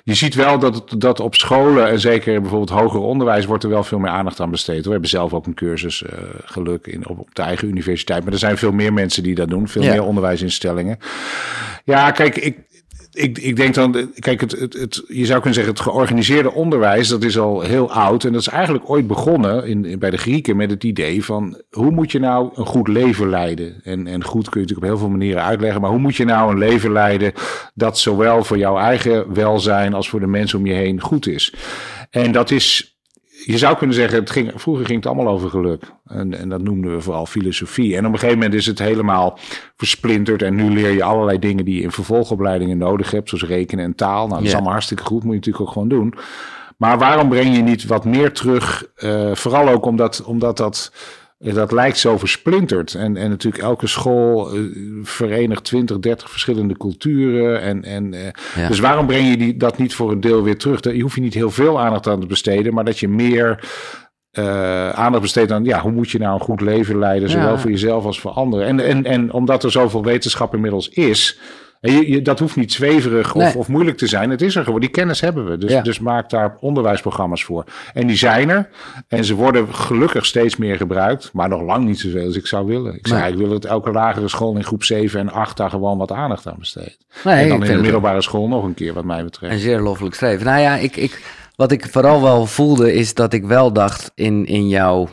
Je ziet wel dat, dat op scholen en zeker bijvoorbeeld hoger onderwijs wordt er wel veel meer aandacht aan besteed. We hebben zelf ook een cursus eh, geluk in, op, op de eigen universiteit. Maar er zijn veel meer mensen die dat doen. Veel meer onderwijsinstellingen. Ja, kijk, ik, ik, ik denk dan, kijk, het, het, je zou kunnen zeggen, het georganiseerde onderwijs, dat is al heel oud. En dat is eigenlijk ooit begonnen in- bij de Grieken met het idee van, hoe moet je nou een goed leven leiden? En, en goed kun je natuurlijk op heel veel manieren uitleggen, maar hoe moet je nou een leven leiden dat zowel voor jouw eigen welzijn als voor de mensen om je heen goed is? En dat is, je zou kunnen zeggen, het ging, vroeger ging het allemaal over geluk. En, en dat noemden we vooral filosofie. En op een gegeven moment is het helemaal versplinterd. En nu leer je allerlei dingen die je in vervolgopleidingen nodig hebt, zoals rekenen en taal. Nou, dat is allemaal hartstikke goed, moet je natuurlijk ook gewoon doen. Maar waarom breng je niet wat meer terug? eh, vooral ook omdat, omdat dat, dat lijkt zo versplinterd. En, en natuurlijk elke school eh, verenigt 20, 30 verschillende culturen. En, en, eh, Ja. Dus waarom breng je die, dat niet voor een deel weer terug? Daar- Je hoeft je niet heel veel aandacht aan te besteden, maar dat je meer uh, aandacht besteedt aan ja, hoe moet je nou een goed leven leiden, zowel voor jezelf als voor anderen. En, en, en omdat er zoveel wetenschap inmiddels is, je, je, dat hoeft niet zweverig of, of, moeilijk te zijn. Het is er gewoon. Die kennis hebben we. Dus, dus maak daar onderwijsprogramma's voor. En die zijn er. En ze worden gelukkig steeds meer gebruikt. Maar nog lang niet zoveel als ik zou willen. Ik, zou, ik wil dat elke lagere school in groep 7 en 8 daar gewoon wat aandacht aan besteedt. Nee, en dan in de middelbare school nog een keer, wat mij betreft. En zeer loffelijk streven. Nou ja, ik, ik, wat ik vooral wel voelde is dat ik wel dacht in, in jouw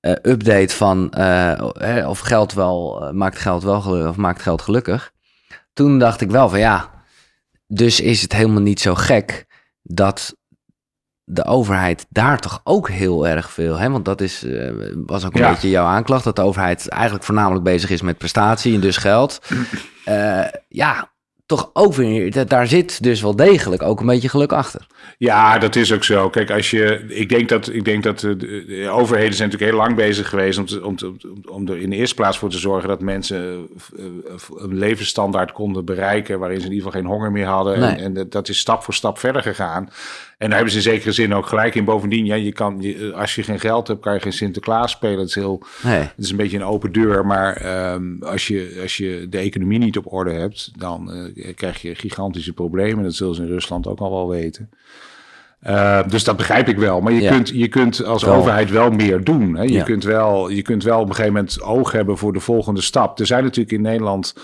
uh, update van uh, of geld wel, uh, maakt geld wel gelukkig of maakt geld gelukkig toen dacht ik wel van ja, dus is het helemaal niet zo gek dat de overheid daar toch ook heel erg veel, hè? want dat is, uh, was ook een beetje jouw aanklacht, dat de overheid eigenlijk voornamelijk bezig is met prestatie en dus geld. Uh, ja, toch ook weer, daar zit dus wel degelijk ook een beetje geluk achter. Ja, dat is ook zo. Kijk, als je, ik denk dat, ik denk dat de, overheden zijn natuurlijk heel lang bezig geweest om, te, om, te, om er in de eerste plaats voor te zorgen dat mensen eh, een levensstandaard konden bereiken waarin ze in ieder geval geen honger meer hadden. En, en dat is stap voor stap verder gegaan. En daar hebben ze in zekere zin ook gelijk in. Bovendien, ja, je kan, je, als je geen geld hebt, kan je geen Sinterklaas spelen. Het is, heel, nee. het is een beetje een open deur. Maar um, als, je, als je de economie niet op orde hebt, dan uh, krijg je gigantische problemen. Dat zullen ze in Rusland ook al wel weten. Uh, dus dat begrijp ik wel. Maar je, kunt, je kunt als overheid wel meer doen. Hè? Je, ja. kunt wel, je kunt wel op een gegeven moment oog hebben voor de volgende stap. Er zijn natuurlijk in Nederland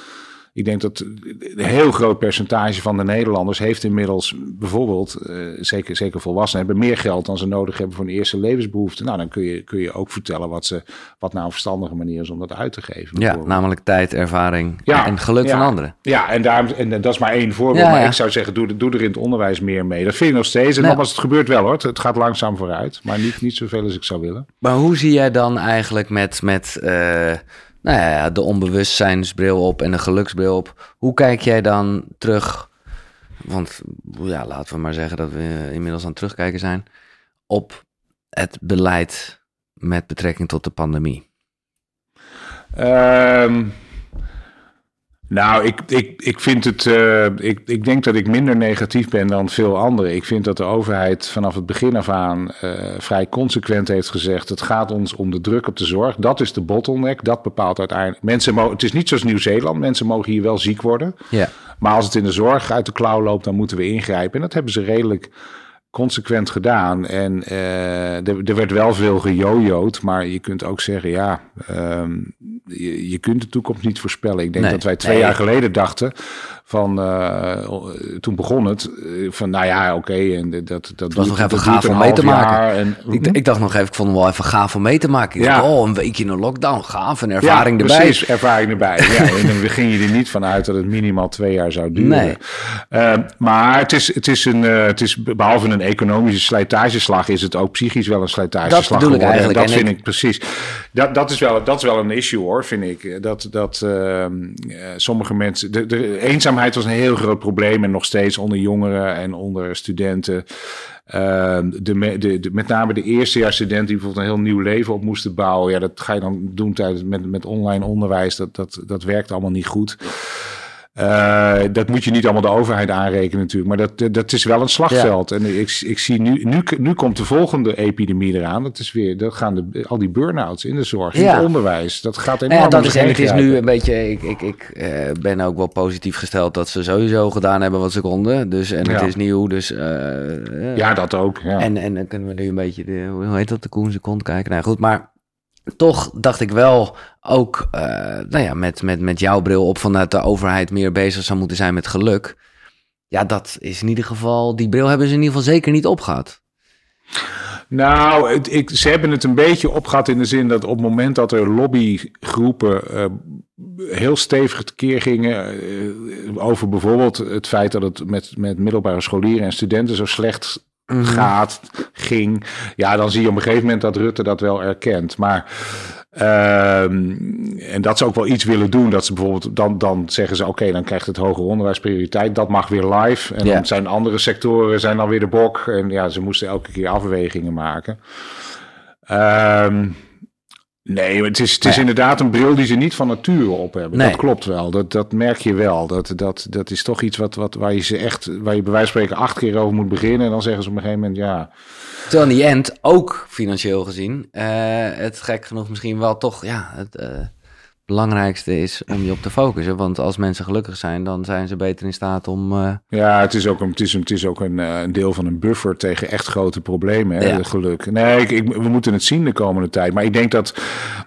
ik denk dat een heel groot percentage van de Nederlanders heeft inmiddels bijvoorbeeld, uh, zeker, zeker volwassenen, hebben meer geld dan ze nodig hebben voor een eerste levensbehoefte. Nou, dan kun je, kun je ook vertellen wat, ze, wat nou een verstandige manier is om dat uit te geven. Ja, namelijk tijd, ervaring ja, en geluk van anderen. Ja, en, daarom, en dat is maar één voorbeeld. maar ik zou zeggen, doe, doe er in het onderwijs meer mee. Dat vind ik nog steeds. En nou, nogmaals, het gebeurt wel hoor. Het, gaat langzaam vooruit, maar niet, niet zoveel als ik zou willen. Maar hoe zie jij dan eigenlijk met... met uh nou ja, de onbewustzijnsbril op en de geluksbril op. Hoe kijk jij dan terug? Want ja, laten we maar zeggen dat we inmiddels aan het terugkijken zijn. Op het beleid met betrekking tot de pandemie. Um, nou, ik, ik, ik vind het. Uh, ik, ik denk dat ik minder negatief ben dan veel anderen. Ik vind dat de overheid vanaf het begin af aan uh, vrij consequent heeft gezegd: het gaat ons om de druk op de zorg. Dat is de bottleneck. Dat bepaalt uiteindelijk. Mensen mogen, het is niet zoals Nieuw-Zeeland. Mensen mogen hier wel ziek worden. Ja. Maar als het in de zorg uit de klauw loopt, dan moeten we ingrijpen. En dat hebben ze redelijk consequent gedaan. En uh, er, er, werd wel veel gejojoed, maar je kunt ook zeggen, ja, um, je, je, kunt de toekomst niet voorspellen. Ik denk dat wij twee jaar geleden dachten van, uh, toen begon het, van nou ja, oké, okay, en dat, dat, dat was nog even gaaf om mee te maken. En, ik, ik, dacht nog even, ik vond hem wel even gaaf om mee te maken. Ik ja. dacht, oh, een weekje in een lockdown, gaaf, een ervaring ja, erbij. precies, ervaring erbij. ja, [laughs] en dan ging je er niet van uit dat het minimaal twee jaar zou duren. Nee. Uh, maar het is, het is een, uh, het is behalve een economische slijtageslag, is het ook psychisch wel een slijtageslag dat geworden. Ik eigenlijk. Dat vind ik, precies. Dat, dat, is wel, dat is wel een issue hoor, vind ik. Dat, dat uh, sommige mensen, de, de eenzaamheid was een heel groot probleem en nog steeds onder jongeren en onder studenten. Uh, de, de, met name de eerstejaarsstudenten die bijvoorbeeld een heel nieuw leven op moesten bouwen. Ja, dat ga je dan doen tijdens, met, met online onderwijs. Dat, dat, dat werkt allemaal niet goed. Uh, dat moet je niet allemaal de overheid aanrekenen natuurlijk, maar dat, dat is wel een slagveld. En ik, ik zie nu, nu, nu komt de volgende epidemie eraan. Dat is weer, dat gaan de, al die burn-outs in de zorg, in het onderwijs. Dat gaat nou enorm. Ja, dat is, het is nu een beetje, ik, ik, ik uh, ben ook wel positief gesteld dat ze sowieso gedaan hebben wat ze konden. Dus, en het is nieuw, dus... Uh, ja, dat ook. Ja. En, en dan kunnen we nu een beetje, de, hoe heet dat, de koen kont kijken. Nou goed, maar toch dacht ik wel ook, uh, nou ja, met, met, met jouw bril op vanuit de overheid meer bezig zou moeten zijn met geluk. Ja, dat is in ieder geval, die bril hebben ze in ieder geval zeker niet opgehad. Nou, het, ik, ze hebben het een beetje opgehad in de zin dat op het moment dat er lobbygroepen uh, heel stevig tekeer gingen uh, over bijvoorbeeld het feit dat het met, met middelbare scholieren en studenten zo slecht Mhm. gaat, ging. Ja, dan zie je op een gegeven moment dat Rutte dat wel erkent. Maar. Um, en dat ze ook wel iets willen doen. Dat ze bijvoorbeeld dan, dan zeggen ze: oké, dan krijgt het hoger onderwijs prioriteit. Dat mag weer live. En dan zijn andere sectoren zijn dan weer de bok. En ja, ze moesten elke keer afwegingen maken. Um, Nee, maar het is, het is inderdaad een bril die ze niet van nature op hebben. Nee. Dat klopt wel. Dat, dat merk je wel. Dat, dat, dat is toch iets wat, wat, waar je ze echt, waar je bij wijze van spreken acht keer over moet beginnen. En dan zeggen ze op een gegeven moment, ja. Terwijl in die end, ook financieel gezien, eh, het gek genoeg misschien wel toch, ja, het eh, belangrijkste is om je op te focussen. Want als mensen gelukkig zijn, dan zijn ze beter in staat om... eh, Ja, het is ook een, het is, het is ook een, eh, een deel van een buffer tegen echt grote problemen. Hè, Ja. geluk. Nee, ik, ik- we moeten het zien de komende tijd. Maar ik denk dat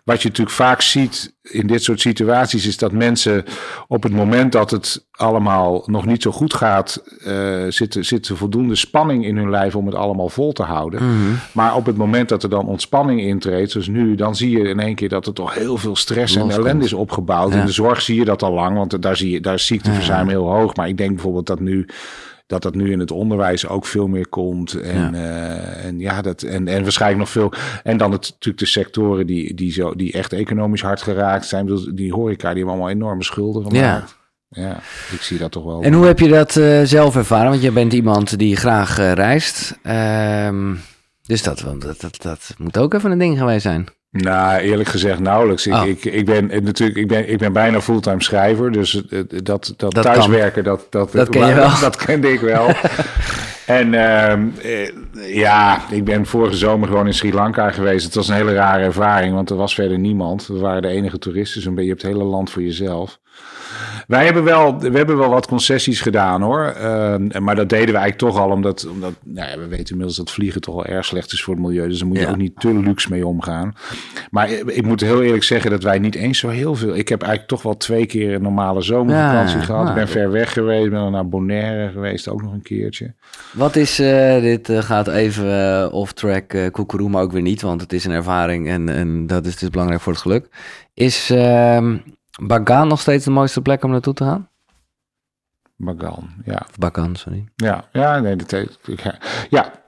wat je natuurlijk vaak ziet in dit soort situaties, is dat mensen op het moment dat het allemaal nog niet zo goed gaat, eh zit, er- zit er voldoende spanning in hun lijf om het allemaal vol te houden. Maar op het moment dat er dan ontspanning intreedt, zoals nu, dan zie je in één keer dat er toch heel veel stress en ellende is opgebouwd. Ja. In de zorg zie je dat al lang, want daar, zie je, daar is ziekteverzuim heel hoog. Maar ik denk bijvoorbeeld dat nu dat dat nu in het onderwijs ook veel meer komt. En ja, en, ja dat, en, en waarschijnlijk nog veel. En dan het, natuurlijk de sectoren die, die, zo, die echt economisch hard geraakt zijn. Bedoel, Die horeca, die hebben allemaal enorme schulden gemaakt. Ja, ik zie dat toch wel. En hoe heb je dat eh, zelf ervaren? Want je bent iemand die graag eh, reist. Ehm, dus dat, dat, dat, dat moet ook even een ding geweest zijn. Nou, eerlijk gezegd nauwelijks. Ik, Oh. ik, ik ben natuurlijk, ik ben, ik ben bijna fulltime schrijver, dus dat, dat, Dat thuiswerken, dat, dat, Dat ken je wel. [laughs] Dat, kende ik wel. [laughs] en ehm, eh, ja, ik ben vorige zomer gewoon in Sri Lanka geweest. Het was een hele rare ervaring, want er was verder niemand. We waren de enige toeristen, zo'n beetje. Je hebt het hele land voor jezelf. Wij hebben wel, we hebben wel wat concessies gedaan hoor. Ehm, maar dat deden we eigenlijk toch al, omdat, omdat nou ja, we weten inmiddels dat vliegen toch al erg slecht is voor het milieu. Dus daar moet je Ja. ook niet te luxe mee omgaan. Maar ik, ik moet heel eerlijk zeggen dat wij niet eens zo heel veel. Ik heb eigenlijk toch wel twee keer een normale zomervakantie Ja, gehad. nou, ik ben dat- ver weg geweest, ben naar Bonaire geweest, ook nog een keertje. Wat is, eh, dit eh, gaat even eh, off-track uh, koekeroe, maar ook weer niet, want het is een ervaring en, en dat is dus belangrijk voor het geluk. Is Bagan nog steeds de mooiste plek om naartoe te gaan? Bagan, ja. Of Bagan, sorry. Ja, ja, nee, dat heeft, ja. ja.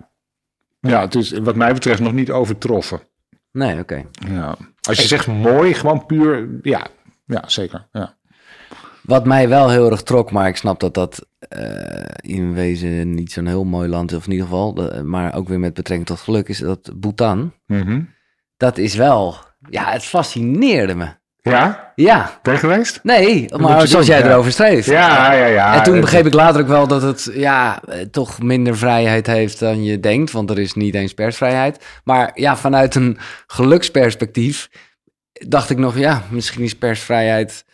Ja, het is wat mij betreft nog niet overtroffen. Nee, oké. Ja. Als je zegt mooi, gewoon puur, ja, ja zeker. Ja. Wat mij wel heel erg trok, maar ik snap dat dat eh, in wezen niet zo'n heel mooi land is, of in ieder geval, de- maar ook weer met betrekking tot geluk, is dat Bhutan. Mhm. Dat is wel, ja, het fascineerde me. Ja, Ja, ben je geweest? nee, maar zoals doen, jij ja. erover schreef. Ja, ja, ja. en toen begreep ik later ook wel dat het ja, eh, toch minder vrijheid heeft dan je denkt, want er is niet eens persvrijheid. Maar ja, vanuit een geluksperspectief dacht ik nog, ja, misschien is persvrijheid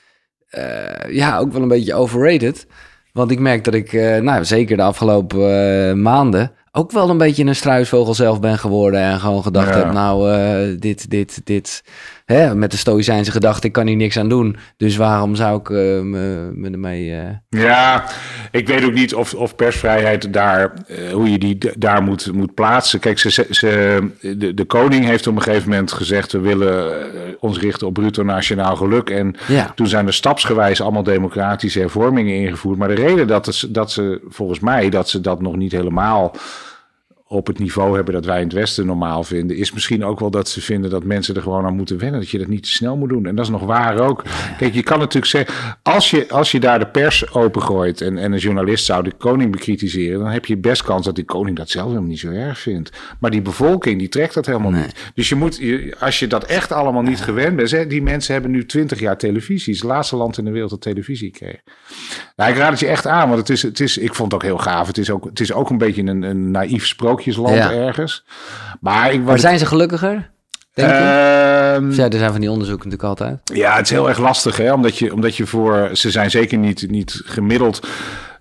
eh, ja, ook wel een beetje overrated. Want ik merk dat ik, eh, nou zeker de afgelopen maanden, ook wel een beetje een struisvogel zelf ben geworden. En gewoon gedacht Ja. heb, nou, dit, dit, dit. Hè, met de stoïcijnse gedachte, ik kan hier niks aan doen. Dus waarom zou ik eh, me, me ermee... eh, Ja, ik weet ook niet of, of persvrijheid daar, eh, hoe je die daar moet, moet plaatsen. Kijk, ze, ze, de, de koning heeft op een gegeven moment gezegd: we willen ons richten op bruto nationaal geluk. En Ja. toen zijn er stapsgewijs allemaal democratische hervormingen ingevoerd. Maar de reden dat, het, dat ze, volgens mij, dat ze dat nog niet helemaal op het niveau hebben dat wij in het Westen normaal vinden, is misschien ook wel dat ze vinden dat mensen er gewoon aan moeten wennen. Dat je dat niet te snel moet doen. En dat is nog waar ook. Kijk, je kan natuurlijk zeggen, als je, als je daar de pers opengooit en, en een journalist zou de koning bekritiseren, dan heb je best kans dat die koning dat zelf helemaal niet zo erg vindt. Maar die bevolking, die trekt dat helemaal Nee. niet. Dus je moet, je- als je dat echt allemaal niet gewend bent, hè, die mensen hebben nu twintig jaar televisie. Het is het laatste land in de wereld dat televisie kreeg. Nou, ik raad het je echt aan, want het is, het is, ik vond het ook heel gaaf. Het is ook, het is ook een beetje een, een naïef sprookjesland Ja. ergens. Maar ik Maar zijn ze gelukkiger? Denk je? Ehm, Ja, er zijn van die onderzoeken natuurlijk altijd. ja, het is heel erg lastig, hè? Omdat je, omdat je voor. Ze zijn zeker niet, niet gemiddeld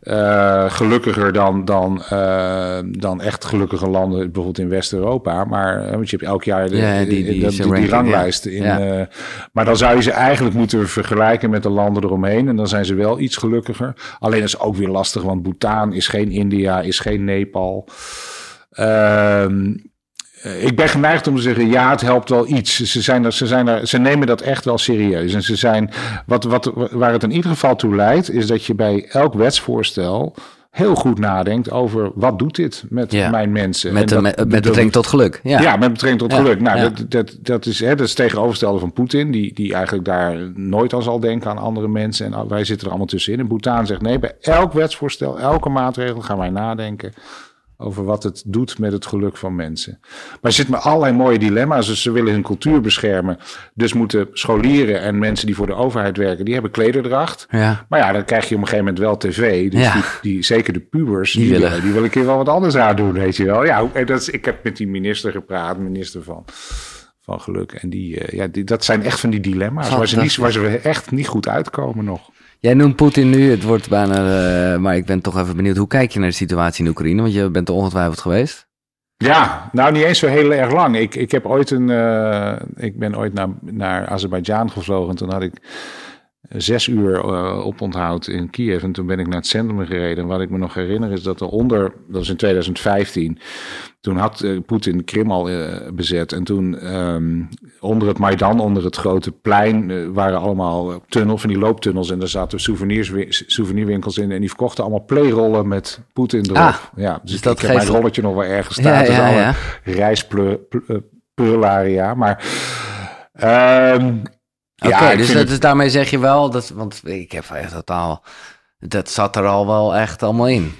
eh, gelukkiger dan, dan, eh, dan echt gelukkige landen, bijvoorbeeld in West-Europa. Maar eh, want je hebt elk jaar de, Ja, die- die- die, die die, ranking, ranglijst. In, Ja. maar dan zou je ze eigenlijk moeten vergelijken met de landen eromheen. En dan zijn ze wel iets gelukkiger. Alleen dat is ook weer lastig, want Bhutan is geen India, is geen Nepal. Ehm, eh, ik ben geneigd om te zeggen, ja, het helpt wel iets. Ze, zijn er, ze, zijn er, ze nemen dat echt wel serieus. En ze zijn, wat, wat, waar het in ieder geval toe leidt, is dat je bij elk wetsvoorstel heel goed nadenkt over wat doet dit met Ja. mijn mensen. Met, dat- met, betrekking tot geluk. Ja. ja. met betrekking tot Ja, geluk. Nou, dat, dat, dat, is, hè, dat is tegenovergestelde van Poetin, die, die eigenlijk daar nooit aan zal denken aan andere mensen. En wij zitten er allemaal tussenin. En Bhutan zegt nee, bij elk wetsvoorstel, elke maatregel gaan wij nadenken over wat het doet met het geluk van mensen. Maar er zitten allerlei mooie dilemma's. Dus ze willen hun cultuur beschermen. Dus moeten scholieren en mensen die voor de overheid werken, die hebben klederdracht. Ja. Maar ja, dan krijg je op een gegeven moment wel tv. Dus Ja. die, die, zeker de pubers, Die die, willen. die willen een keer wel wat anders aan doen, weet je wel. Ja, dat is, ik heb met die minister gepraat, minister van, van Geluk. En die, eh, ja, die, dat zijn echt van die dilemma's waar ze, niet, waar ze echt niet goed uitkomen nog. Jij noemt Poetin nu, het wordt bijna, eh, maar ik ben toch even benieuwd. Hoe kijk je naar de situatie in Oekraïne? Want je bent er ongetwijfeld geweest. Ja, nou niet eens zo heel erg lang. Ik, ik, heb ooit een, eh, ik ben ooit naar, naar Azerbeidzjan gevlogen. Toen had ik zes uur eh, oponthoud in Kiev. En toen ben ik naar het centrum gereden. En wat ik me nog herinner is dat er onder, dat is in 2015... Toen had eh, Poetin Krim al eh, bezet. En toen ehm, onder het Maidan, onder het grote plein... waren allemaal tunnels, van die looptunnels. En daar zaten souvenirwinkels in. En die verkochten allemaal playrollen met Poetin erop. Ah, ja, dus, dus ik, dat ik heb mijn rolletje nog wel ergens Ja, staan. Dus ja, alle ja. rijstprularia. Maar ehm, Ja, dus, dat, het- dus daarmee zeg je wel, dat, want ik heb echt totaal, dat zat er al wel echt allemaal in.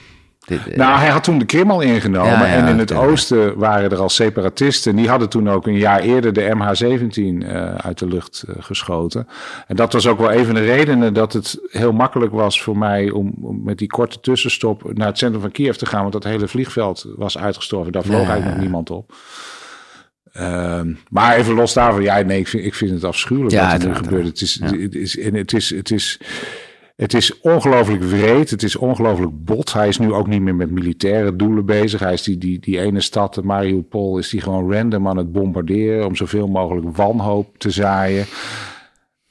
Dit, eh, Nou, hij had toen de Krim al ingenomen. Ja, ja, en in het oosten waren er al separatisten. Die hadden toen ook een jaar eerder de MH17 eh, uit de lucht eh, geschoten. En dat was ook wel een van de redenen dat het heel makkelijk was voor mij om, om met die korte tussenstop naar het centrum van Kiev te gaan. Want dat hele vliegveld was uitgestorven. Daar vloog eigenlijk nog niemand op. Ehm, maar even los daarvan, ja, nee, ik vind, ik vind het afschuwelijk Ja, wat er nu gebeurt. Het is, Ja. het is, en het is, het is, het is ongelooflijk wreed. Het is ongelooflijk bot. Hij is nu ook niet meer met militaire doelen bezig. Hij is die, die, die ene stad, Mariupol, is die gewoon random aan het bombarderen om zoveel mogelijk wanhoop te zaaien.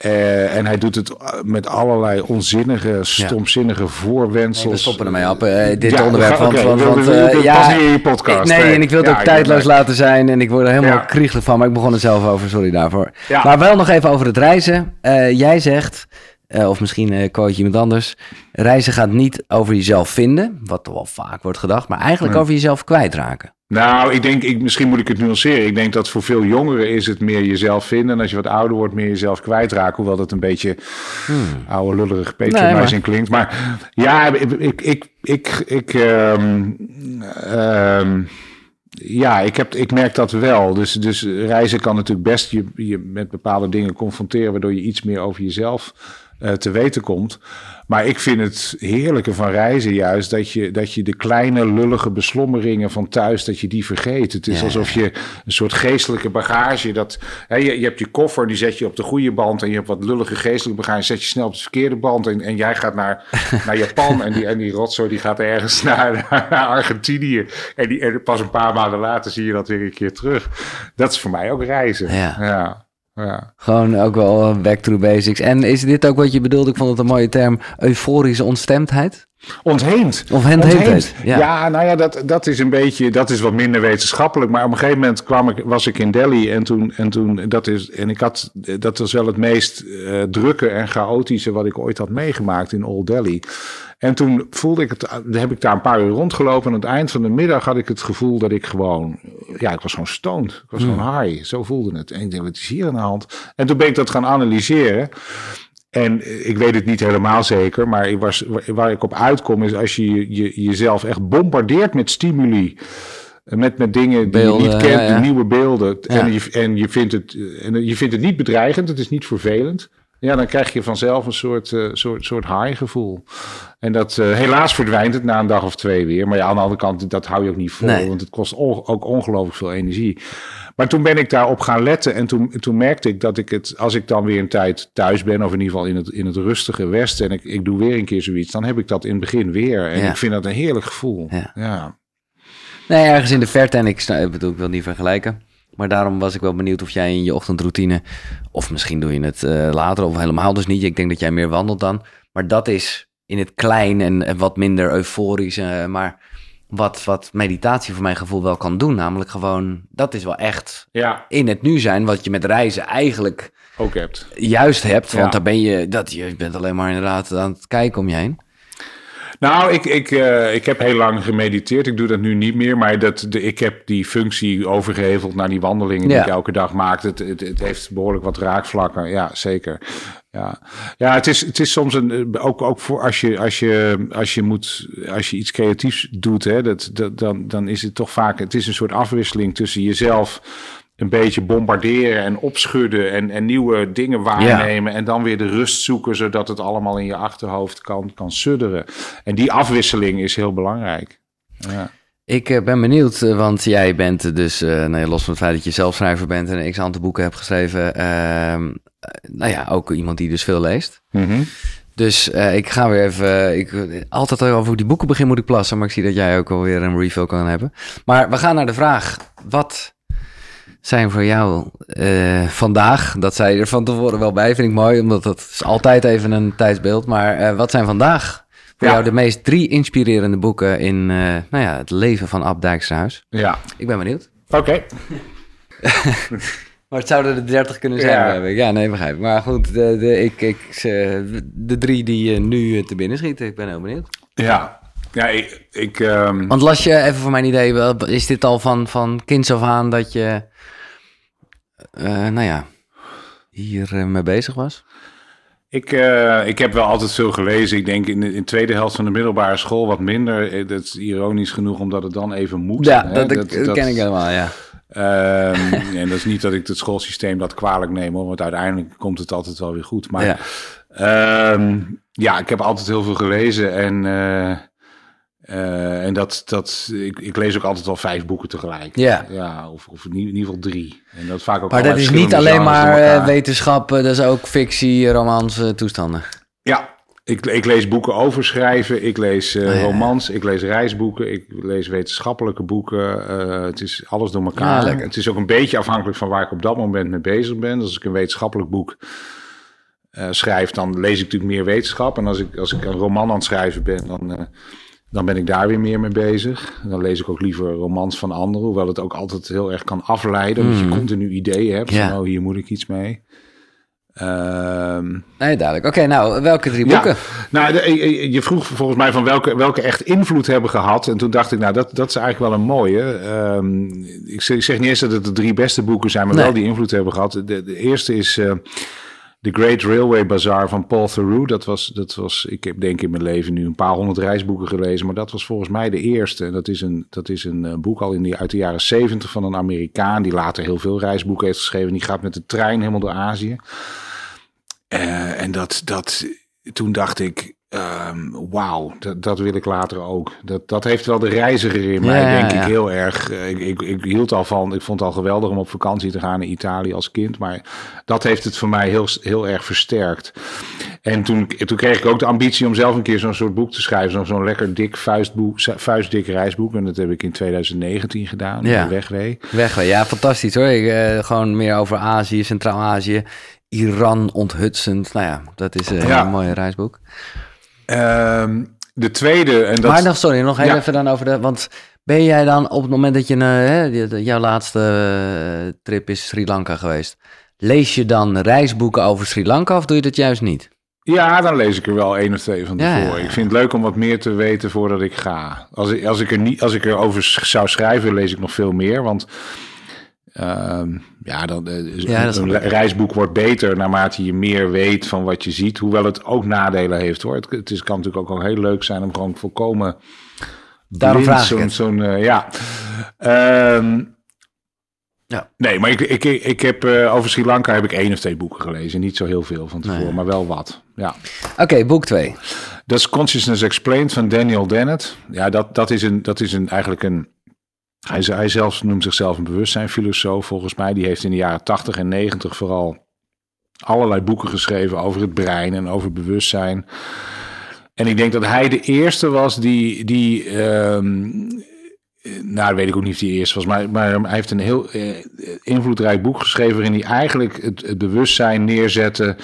Eh, en hij doet het eh, met allerlei onzinnige, stomzinnige voorwendsels. we stoppen ermee op, eh, dit Ja, onderwerp. oké, Want, want, eh, we- ja, in je podcast. ik- nee, en ik wil het Ja, ook tijdloos laten zijn. En ik word er helemaal Ja. kriegelig van. Maar ik begon er zelf over, sorry daarvoor. Ja. Maar wel nog even over het reizen. Eh, jij zegt, eh, of misschien eh quote je iemand anders. Reizen gaat niet over jezelf vinden. Wat toch wel vaak wordt gedacht. Maar eigenlijk Nee. over jezelf kwijtraken. Nou, ik denk, ik, misschien moet ik het nuanceren. Ik denk dat voor veel jongeren is het meer jezelf vinden. En als je wat ouder wordt, meer jezelf kwijtraken. Hoewel dat een beetje oude lullige patronizing Hmm. Nee, klinkt. Maar ja, ik, ik, ik, ik, ik, ehm, ehm, ja, ik, heb, ik merk dat wel. Dus, dus reizen kan natuurlijk best je, je met bepaalde dingen confronteren... waardoor je iets meer over jezelf te weten komt. Maar ik vind het heerlijke van reizen juist... dat je, dat je de kleine lullige beslommeringen van thuis... dat je die vergeet. Het is Ja. alsof je een soort geestelijke bagage... Dat, hè, je, je hebt je koffer, die zet je op de goede band... en je hebt wat lullige geestelijke bagage... zet je snel op de verkeerde band... en, en jij gaat naar, [laughs] naar Japan... en die, en die rotzooi die gaat ergens [laughs] naar, naar Argentinië... En, die, en pas een paar maanden later zie je dat weer een keer terug. Dat is voor mij ook reizen. Ja. ja. Ja. Gewoon ook wel eh, back to basics. En is dit ook wat je bedoelde? Ik vond het een mooie term. Euforische ontstemdheid? Ontheemd. Of hentheemdheid, ja. Ja. nou ja, dat, dat is een beetje, dat is wat minder wetenschappelijk. Maar op een gegeven moment kwam ik, was ik in Delhi en toen, en toen, dat is, en ik had, dat was wel het meest eh, drukke en chaotische wat ik ooit had meegemaakt in Old Delhi. En toen voelde ik het, heb ik daar een paar uur rondgelopen. En aan het eind van de middag had ik het gevoel dat ik gewoon, ja, ik was gewoon stoned. Ik was gewoon high. Zo voelde het. En ik denk, wat is hier aan de hand? En toen ben ik dat gaan analyseren. En ik weet het niet helemaal zeker, maar was, waar ik op uitkom is als je, je jezelf echt bombardeert met stimuli. Met, met dingen die Beelden, je niet kent, ja, ja. nieuwe beelden. En, je, en, je vindt het, en je vindt het niet bedreigend, het is niet vervelend. Ja, dan krijg je vanzelf een soort, eh, soort, soort high gevoel. En dat, eh, helaas verdwijnt het na een dag of twee weer. Maar ja, aan de andere kant, dat hou je ook niet vol. Nee. Want het kost on- ook ongelooflijk veel energie. Maar toen ben ik daarop gaan letten. En toen, toen merkte ik dat ik het, als ik dan weer een tijd thuis ben, of in ieder geval in het, in het rustige Westen, en ik, ik doe weer een keer zoiets, dan heb ik dat in het begin weer. En Ja. ik vind dat een heerlijk gevoel. Ja. ja. Nee, ergens in de verte. En ik, ik bedoel, ik wil niet vergelijken. Maar daarom was ik wel benieuwd of jij in je ochtendroutine... of misschien doe je het eh, later of helemaal dus niet. Ik denk dat jij meer wandelt dan. Maar dat is in het klein en, en wat minder euforisch. eh, maar wat, wat meditatie voor mijn gevoel wel kan doen. Namelijk gewoon, dat is wel echt ja, in het nu zijn... wat je met reizen eigenlijk ook hebt. juist hebt. Want Ja. daar ben je, dat, je bent alleen maar inderdaad aan het kijken om je heen. Nou, ik, ik, uh, ik heb heel lang gemediteerd. Ik doe dat nu niet meer. Maar dat, de, ik heb die functie overgeheveld naar die wandelingen die ik elke dag maak. Het, het, het, heeft behoorlijk wat raakvlakken. Ja, zeker. Ja, ja het, is, het is soms een, ook, ook voor als je, als je, als je, moet, als je iets creatiefs doet, hè, dat, dat, dan, dan is het toch vaak het is een soort afwisseling tussen jezelf een beetje bombarderen en opschudden en, en nieuwe dingen waarnemen. En dan weer de rust zoeken, zodat het allemaal in je achterhoofd kan, kan sudderen. En die afwisseling is heel belangrijk. Ja. Ik eh, ben benieuwd, eh, want jij bent dus, uh, nou ja, los van het feit dat je zelfschrijver bent en een x-aantal boeken hebt geschreven, uh, nou ja, ook iemand die dus veel leest. Mm Dus ik ga weer even, ik, altijd over die boeken begin moet ik plassen, maar ik zie dat jij ook alweer een refill kan hebben. Maar we gaan naar de vraag, wat zijn voor jou uh, vandaag? Dat zei je er van tevoren wel bij, vind ik mooi, omdat dat is altijd even een tijdsbeeld. Maar uh, wat zijn vandaag voor jou de meest drie inspirerende boeken in uh, nou ja, het leven van Ab? Ja. Ik ben benieuwd. Oké. Okay. [laughs] maar het zouden er dertig kunnen zijn, ja. Ja, nee, begrijp ik. Maar goed, de, de, ik, ik, de drie die nu te binnen schieten, ik ben heel benieuwd. Ja, ja, ik... ik um... Want las je, even voor mijn idee, is dit al van, van kinds af aan dat je uh, nou ja, hier uh, mee bezig was? Ik, uh, ik heb wel altijd veel gelezen. Ik denk in de, in de tweede helft van de middelbare school wat minder. Dat is ironisch genoeg, omdat het dan even moet. Ja, dat, dat, dat, ken ik helemaal, ja. Um, [laughs] en dat is niet dat ik het schoolsysteem dat kwalijk neem, hoor, want uiteindelijk komt het altijd wel weer goed. Maar ja, ja ik heb altijd heel veel gelezen en... Uh, en dat, dat ik, ik, lees ook altijd wel vijf boeken tegelijk. Ja. ja of, of in, ieder geval drie. En dat vaak ook maar dat is niet alleen maar uh, wetenschap, dat is ook fictie, romans, uh, toestanden. Ja, ik, ik, lees boeken over schrijven, ik lees oh, romans, ik lees reisboeken, ik lees wetenschappelijke boeken. het is alles door elkaar. Ja, het is ook een beetje afhankelijk van waar ik op dat moment mee bezig ben. Dus als ik een wetenschappelijk boek schrijf, dan lees ik natuurlijk meer wetenschap. En als ik, als ik een roman aan het schrijven ben, dan dan ben ik daar weer meer mee bezig. Dan lees ik ook liever romans van anderen, hoewel het ook altijd heel erg kan afleiden. Mm. Dat je mhm. continu ideeën hebt ja. van, oh, hier moet ik iets mee. Um, nee, duidelijk. Oké, nou, welke drie boeken? nou, je vroeg volgens mij van welke, welke echt invloed hebben gehad. En toen dacht ik, nou, dat, dat is eigenlijk wel een mooie. Um, ik, zeg, ik, zeg, niet eens dat het de drie beste boeken zijn, maar wel die invloed hebben gehad. De, de eerste is... Uh, The Great Railway Bazaar van Paul Theroux. Dat was, dat was, ik heb denk in mijn leven nu een paar honderd reisboeken gelezen. Maar dat was volgens mij de eerste. En dat is een, dat is een uh, boek al in die, uit de jaren zeventig van een Amerikaan. Die later heel veel reisboeken heeft geschreven. Die gaat met de trein helemaal door Azië. Uh, en dat, dat, toen dacht ik, Um, Wauw, dat, dat, wil ik later ook. Dat, dat heeft wel de reiziger in mij, denk ik, heel erg. Eh, ik, ik, ik, hield al van, ik vond het al geweldig om op vakantie te gaan in Italië als kind. Maar dat heeft het voor mij heel, heel erg versterkt. En toen, toen kreeg ik ook de ambitie om zelf een keer zo'n soort boek te schrijven. Zo'n dik dik vuistboek, vuistdik reisboek. En dat heb ik in 2019 gedaan, ja. Wegwee. Wegwee, ja, fantastisch hoor. Ik, uh, gewoon meer over Azië, Centraal-Azië. Iran onthutsend. Nou ja, dat is uh, een mooi reisboek. Um, de tweede. En dat... Maar nog, sorry, nog heel even dan over de. Want ben jij dan op het moment dat je. Uh, hè, jouw laatste uh, trip is Sri Lanka geweest. Lees je dan reisboeken over Sri Lanka of doe je dat juist niet? Ja, dan lees ik er wel één of twee van tevoren. Ja, Ik vind het leuk om wat meer te weten voordat ik ga. Als ik, als ik, er, niet, als ik erover zou schrijven, lees ik nog veel meer. Want Ehm, ja, dan, uh, ja, een, reisboek wordt beter naarmate je meer weet van wat je ziet. Hoewel het ook nadelen heeft hoor. Het, het is, kan natuurlijk ook wel heel leuk zijn om gewoon volkomen. Daarom vraag zo'n, zo'n uh, ja. Um, ja. Nee, maar ik, ik, ik heb uh, over Sri Lanka heb ik één of twee boeken gelezen. Niet zo heel veel van tevoren, maar wel wat. Ja. Oké, boek twee. Dat is Consciousness Explained van Daniel Dennett. Ja, dat, dat is, een, dat is een, eigenlijk een hij, hij zelf noemt zichzelf een bewustzijnfilosoof, volgens mij. Die heeft in de jaren 80 en 90 vooral allerlei boeken geschreven over het brein en over bewustzijn. En ik denk dat hij de eerste was die. die um, nou, weet ik ook niet of hij eerste was, maar, maar hij heeft een heel uh, invloedrijk boek geschreven. waarin hij eigenlijk het, het bewustzijn neerzette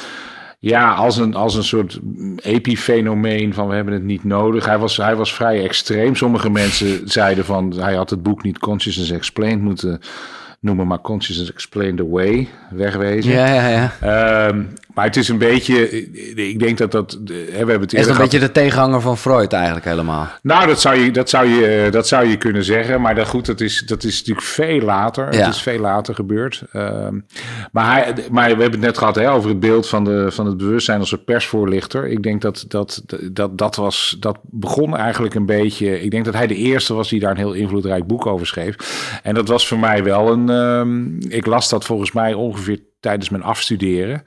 ja, als een, als een soort epifenomeen van we hebben het niet nodig. Hij was, hij was vrij extreem. Sommige mensen [laughs] zeiden van hij had het boek niet Consciousness Explained moeten noemen, maar Consciousness Explained the Way wegwezen. Ja, ja, ja. Ehm, maar het is een beetje, ik denk dat dat, hè, we hebben het Is een gehad- beetje de tegenhanger van Freud eigenlijk helemaal. Nou, dat zou je, dat zou je, dat zou je kunnen zeggen. Maar dat, goed, dat is, dat is natuurlijk veel later. Ja. Het is veel later gebeurd. Ehm, maar, hij, maar we hebben het net gehad hè, over het beeld van, de, van het bewustzijn als een persvoorlichter. Ik denk dat dat, dat, dat was, dat begon eigenlijk een beetje. Ik denk dat hij de eerste was die daar een heel invloedrijk boek over schreef. En dat was voor mij wel een. ehm, ik las dat volgens mij ongeveer tijdens mijn afstuderen.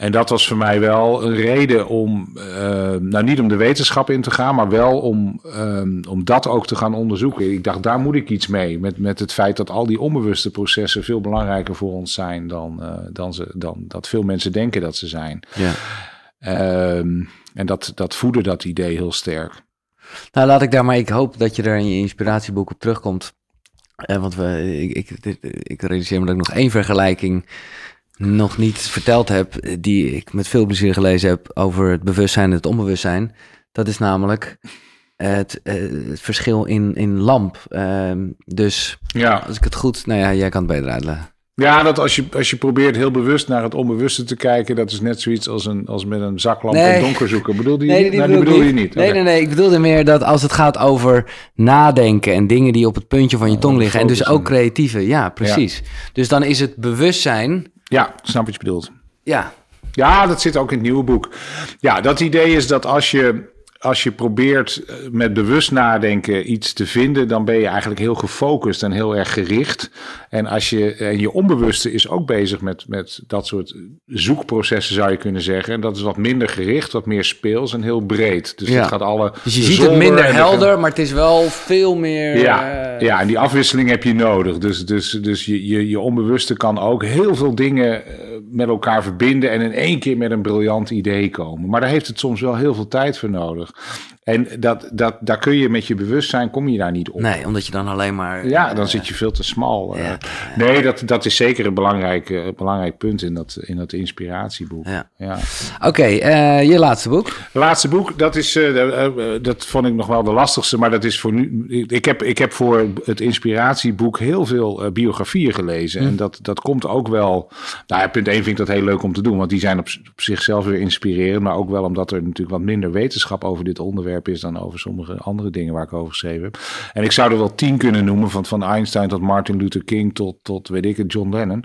En dat was voor mij wel een reden om, eh, nou niet om de wetenschap in te gaan, maar wel om, ehm, om dat ook te gaan onderzoeken. Ik dacht, daar moet ik iets mee. Met, met het feit dat al die onbewuste processen veel belangrijker voor ons zijn dan, eh, dan, ze, dan dat veel mensen denken dat ze zijn. Ja. Ehm, en dat, dat voedde dat idee heel sterk. Nou, laat ik daar maar. Ik hoop dat je er in je inspiratieboek op terugkomt. Eh, want we, ik, ik, ik realiseer me dat ik nog één vergelijking nog niet verteld heb. Die ik met veel plezier gelezen heb over het bewustzijn en het onbewustzijn. Dat is namelijk het, eh, het verschil in, in lamp. Ehm, dus Ja, als ik het goed. Nou ja, jij kan het beter uitleggen. ja dat als je, als je probeert heel bewust naar het onbewuste te kijken, dat is net zoiets als, een, als met een zaklamp Nee. in donker zoeken. Bedoelde je Nee, niet? die Nou, bedoel, bedoelde ik je niet. Nee, nee, nee. Ik bedoelde meer dat als het gaat over nadenken en dingen die op het puntje van je tong liggen. En dus ook creatieve. Ja, precies. Dus dan is het bewustzijn. Ja, snap wat je bedoelt. Ja, Ja, dat zit ook in het nieuwe boek. Ja, dat idee is dat als je, als je probeert eh, met bewust nadenken iets te vinden, dan ben je eigenlijk heel gefocust en heel erg gericht. En als je, en je onbewuste is ook bezig met, met dat soort zoekprocessen, zou je kunnen zeggen. En dat is wat minder gericht, wat meer speels en heel breed. Dus Ja. dat gaat alle. dus je ziet het minder helder, maar het is wel veel meer. ja, eh, ja, en die afwisseling heb je nodig. Dus, dus, dus je, je, je onbewuste kan ook heel veel dingen eh, met elkaar verbinden en in één keer met een briljant idee komen. Maar daar heeft het soms wel heel veel tijd voor nodig. En dat, dat, daar kun je met je bewustzijn, kom je daar niet op. Nee, omdat je dan alleen maar. Ja, dan eh, zit je veel te smal. eh. ja, Nee, dat, dat is zeker een belangrijk, eh, belangrijk punt in dat, in dat inspiratieboek. Ja. Ja. Oké, je laatste boek. Laatste boek, dat, is, dat vond ik nog wel de lastigste, maar dat is voor nu. Ik heb, ik heb voor het inspiratieboek heel veel biografieën gelezen. En dat, dat komt ook wel. Nou, ja, punt 1 vind ik dat heel leuk om te doen, want die zijn op, op zichzelf weer inspirerend. Maar ook wel omdat er natuurlijk wat minder wetenschap over dit onderwerp is dan over sommige andere dingen waar ik over geschreven heb. En ik zou er wel tien kunnen noemen, van, van Einstein tot Martin Luther King tot, tot weet ik het, John Lennon.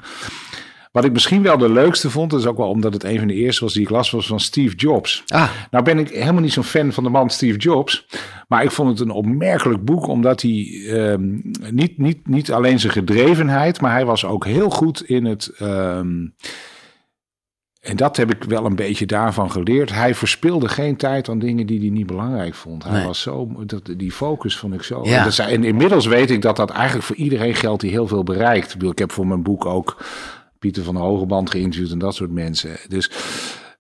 Wat ik misschien wel de leukste vond, is ook wel omdat het een van de eerste was die ik las, was van Steve Jobs. Ah, Nou ben ik helemaal niet zo'n fan van de man Steve Jobs. Maar ik vond het een opmerkelijk boek, omdat hij ehm, niet, niet, niet alleen zijn gedrevenheid, maar hij was ook heel goed in het. ehm, en dat heb ik wel een beetje daarvan geleerd. Hij verspilde geen tijd aan dingen die hij niet belangrijk vond. Hij Nee. was zo, dat, die focus vond ik zo. Ja. En, dat en inmiddels weet ik dat dat eigenlijk voor iedereen geldt die heel veel bereikt. Ik, bedoel, ik heb voor mijn boek ook Pieter van de Hogeband geïnterviewd en dat soort mensen. Dus,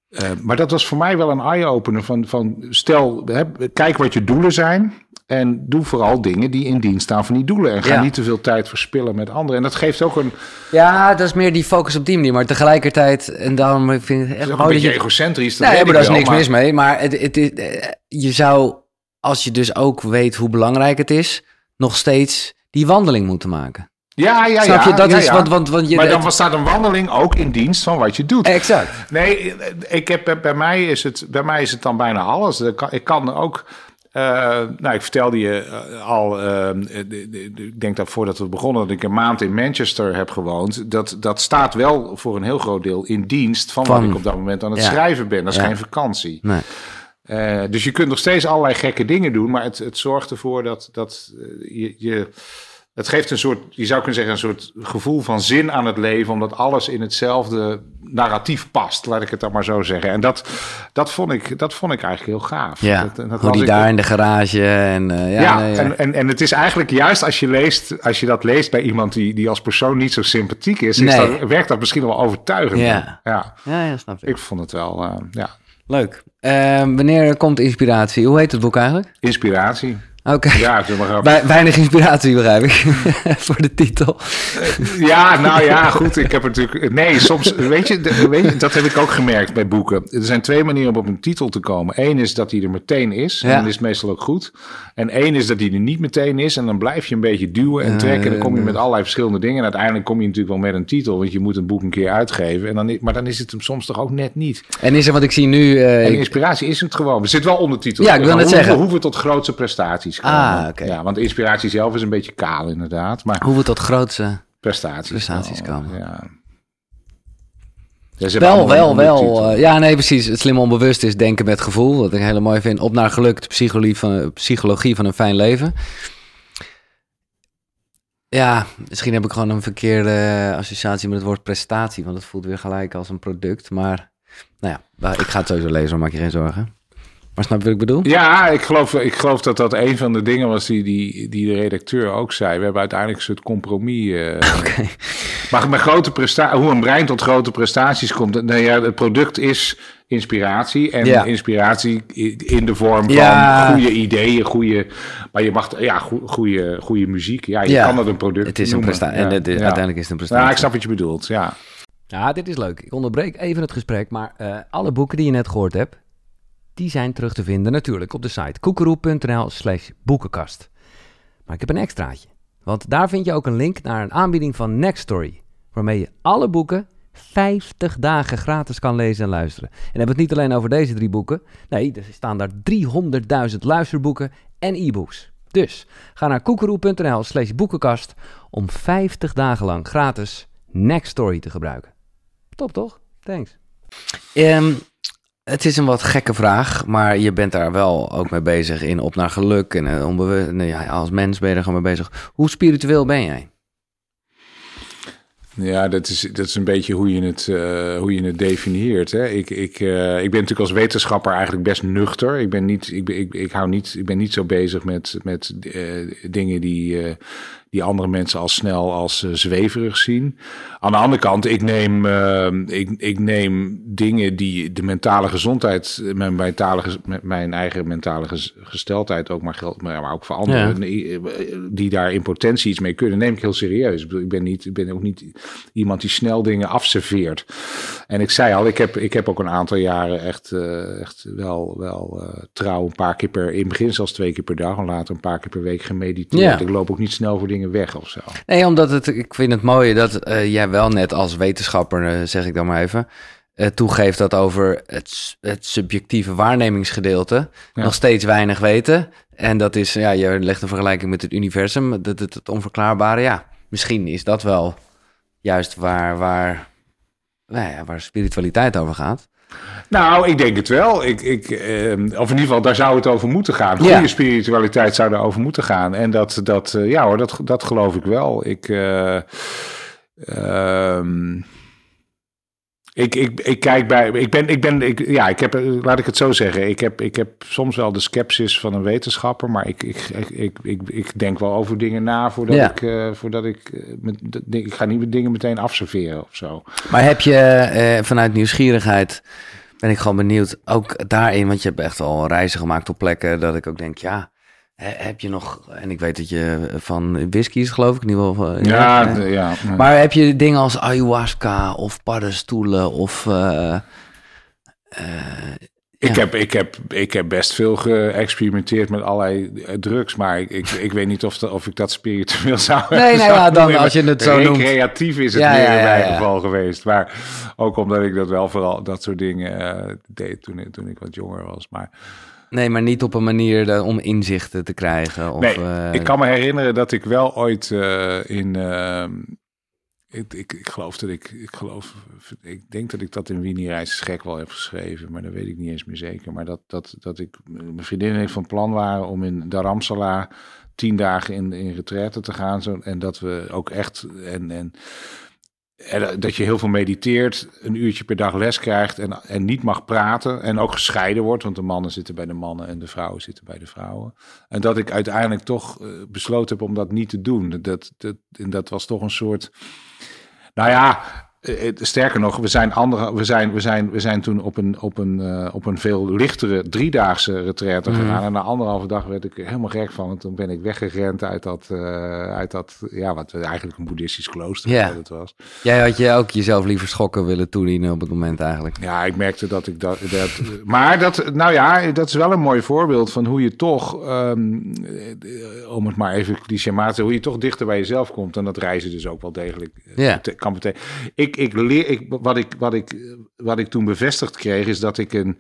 eh, maar dat was voor mij wel een eye-opener van, van stel, hè, kijk wat je doelen zijn. En doe vooral dingen die in dienst staan van die doelen. En ga Ja. niet te veel tijd verspillen met anderen. En dat geeft ook een, ja, dat is meer die focus op die manier. Maar tegelijkertijd, en daarom vind ik het echt een beetje je... egocentrisch. Dat Nee, maar daar is niks maar- mis mee. Maar het, het is, eh, je zou, als je dus ook weet hoe belangrijk het is, nog steeds die wandeling moeten maken. Ja, ja, Snap ja. je? Dat ja, is, ja. want, want, want je... maar dan het- staat een wandeling ook in dienst van wat je doet. Exact. Nee, ik heb, bij, mij is het, bij mij is het dan bijna alles. Ik kan, ik kan ook. Eh, nou, ik vertelde je eh, al, eh, de- de- de- ik denk dat voordat we begonnen, dat ik een maand in Manchester heb gewoond. Dat, dat staat wel voor een heel groot deel in dienst van, Van- wat ik op dat moment aan het ja. schrijven ben. Dat is Ja. geen vakantie. Nee. Dus je kunt nog steeds allerlei gekke dingen doen, maar het, het zorgt ervoor dat, dat je, je. Het geeft een soort, je zou kunnen zeggen, een soort gevoel van zin aan het leven, omdat alles in hetzelfde narratief past, laat ik het dan maar zo zeggen. En dat, dat, vond, ik, dat vond ik eigenlijk heel gaaf. Ja, dat, dat hoe die ik- daar in de garage en... eh, ja, ja, nee, ja. En, en, en het is eigenlijk juist als je, leest, als je dat leest bij iemand die, die als persoon niet zo sympathiek is, is Nee. dat, werkt dat misschien wel overtuigend. Ja. ja. ja, snap ik. Ik vond het wel, eh, ja, Leuk. Eh, wanneer komt inspiratie? Hoe heet het boek eigenlijk? inspiratie. Oké. Ja, zeg maar Weinig inspiratie, begrijp ik. [laughs] Voor de titel. Ja, nou ja, goed. Ik heb er natuurlijk. Nee, soms. Weet je, weet je, dat heb ik ook gemerkt bij boeken. Er zijn twee manieren om op een titel te komen. Eén is dat hij er meteen is. En dan is het meestal ook goed. En één is dat hij er niet meteen is. En dan blijf je een beetje duwen en trekken. En dan kom je met allerlei verschillende dingen. En uiteindelijk kom je natuurlijk wel met een titel. Want je moet een boek een keer uitgeven. En dan, maar dan is het hem soms toch ook net niet. En is er, want ik zie nu... eh, En inspiratie is het gewoon. Er zit wel ondertitel. Ja, ik wil net hoeven- zeggen. We hoeven tot grootste prestaties komen. Ah, oké. Ja, want de inspiratie zelf is een beetje kaal inderdaad. Maar hoe we tot grootste... prestaties. Prestaties komen. Ja. Wel, wel, wel. eh, ja, nee, precies. Het slim onbewust is denken met gevoel. Wat ik heel mooi vind. Op naar geluk, de psychologie van, psychologie van een fijn leven. Ja, misschien heb ik gewoon een verkeerde associatie met het woord prestatie. Want het voelt weer gelijk als een product. Maar, nou ja, ik ga het sowieso lezen, maak je geen zorgen. Maar snap je wat ik bedoel? Ja, ik geloof, ik geloof dat dat een van de dingen was die, die, die de redacteur ook zei. We hebben uiteindelijk een soort compromis. eh, [laughs] Oké. Maar met grote prestaties, hoe een brein tot grote prestaties komt. Nou ja, het product is inspiratie. En Ja. inspiratie in de vorm van Ja. goede ideeën, goede. Maar je mag, ja, goe- goede, goede muziek. Ja, je Ja. kan dat een product Het is een prestatie. Ja, En het is, ja. uiteindelijk is het een prestatie. Ja, ik snap wat je bedoelt. Ja. Ja, dit is leuk. Ik onderbreek even het gesprek, maar eh, alle boeken die je net gehoord hebt, die zijn terug te vinden natuurlijk op de site koekeroe.nl slash boekenkast. Maar ik heb een extraatje, want daar vind je ook een link naar een aanbieding van Nextory, waarmee je alle boeken 50 dagen gratis kan lezen en luisteren. En hebben we het niet alleen over deze drie boeken, nee, er staan daar 300.000 luisterboeken en e-books. Dus ga naar koekeroe.nl slash boekenkast om 50 dagen lang gratis Nextory te gebruiken. Top toch? Thanks. Ehm, het is een wat gekke vraag, maar je bent daar wel ook mee bezig in op naar geluk. En eh, onbewust, nee, als mens ben je er gewoon mee bezig. Hoe spiritueel ben jij? Ja, dat is, dat is een beetje hoe je het, eh, hoe je het definieert. Hè. Ik, ik, eh, ik ben natuurlijk als wetenschapper eigenlijk best nuchter. Ik ben niet, ik, ik, ik, hou niet, ik ben niet zo bezig met, met dingen die, die andere mensen al snel als eh, zweverig zien. Aan de andere kant, ik neem, eh, ik, ik neem dingen die de mentale gezondheid, eh, mijn, mentale, mijn eigen mentale ges- gesteldheid ook, maar, geldt, maar, ook voor anderen, Ja. die daar in potentie iets mee kunnen, neem ik heel serieus. Ik, bedoel, ik ben, niet, ik ben ook niet iemand die snel dingen afserveert. En ik zei al, ik heb, ik heb ook een aantal jaren echt, echt wel, wel trouw een paar keer per, in begin zelfs twee keer per dag en later een paar keer per week gemediteerd. Ja. Ik loop ook niet snel voor dingen weg of zo. Nee, omdat het, ik vind het mooi dat eh, jij wel net als wetenschapper, eh, zeg ik dan maar even, eh, toegeeft dat over het, het subjectieve waarnemingsgedeelte Ja. nog steeds weinig weten. En dat is, ja, je legt een vergelijking met het universum, het, het, het onverklaarbare. Ja, misschien is dat wel juist waar, waar, nou ja, waar spiritualiteit over gaat. Nou, ik denk het wel. Ik, ik, eh, of in ieder geval, daar zou het over moeten gaan. Goede Ja. spiritualiteit zou erover moeten gaan. En dat, dat eh, ja hoor, dat, dat geloof ik wel. Ik, eh, ehm, ik, ik, ik kijk bij, ik ben, ik ben, ik, ja, ik heb, eh, laat ik het zo zeggen. Ik heb, ik heb soms wel de sceptisch van een wetenschapper, maar ik, ik, ik, ik, ik, denk wel over dingen na voordat Ja. ik, eh, voordat ik, eh, met, ik ga niet met dingen meteen afserveren of zo. Maar heb je vanuit nieuwsgierigheid, ben ik gewoon benieuwd, ook daarin, want je hebt echt al reizen gemaakt op plekken dat ik ook denk, ja, heb je nog, en ik weet dat je van whisky is geloof ik, in ieder geval. eh, Ja, eh, ja. Maar heb je dingen als ayahuasca of paddenstoelen of... eh, eh, Ik, heb, ik, heb, ik heb best veel geëxperimenteerd met allerlei eh, drugs, maar ik, ik, ik weet niet of, de- of ik dat spiritueel zou Nee, nee, zou ja, dan als je het zo noemt. Recreatief is het Ja, meer in mijn geval geweest. Maar ook omdat ik dat wel vooral dat soort dingen eh, deed toen, toen ik wat jonger was. Maar nee, maar niet op een manier dat- om inzichten te krijgen. Of, nee, eh, ik kan me herinneren dat ik wel ooit eh, in... eh, ik, ik, ik geloof dat ik, ik geloof, ik denk dat ik dat in Winnie Reis gek wel heb geschreven, maar dat weet ik niet eens meer zeker. Maar dat, dat, dat ik, mijn vriendin heeft van plan waren om in Dharamsala tien dagen in, in retraite te gaan. Zo, en dat we ook echt, en, en, en dat je heel veel mediteert, een uurtje per dag les krijgt en, en niet mag praten. En ook gescheiden wordt, want de mannen zitten bij de mannen en de vrouwen zitten bij de vrouwen. En dat ik uiteindelijk toch eh, besloten heb om dat niet te doen. Dat, dat, en dat was toch een soort. Nou ja, eh, sterker nog, we zijn, andere, we zijn, we zijn, we zijn toen op een, op een, uh, op een veel lichtere driedaagse retraite Mhm. gegaan. En na anderhalve dag werd ik helemaal gek van. En toen ben ik weggerend uit dat, uh, uit dat ja, wat eigenlijk een boeddhistisch klooster Ja. het was. Jij had je ook jezelf liever schokken willen toedienen op het moment eigenlijk. Ja, ik merkte dat ik dat. dat maar dat, nou ja, dat is wel een mooi voorbeeld van hoe je toch, ehm, eh, om het maar even clichématig, hoe je toch dichter bij jezelf komt. En dat reizen dus ook wel degelijk eh, kan betekenen. Ik, ik leer, ik, wat, ik, wat, ik, wat ik toen bevestigd kreeg, is dat ik een.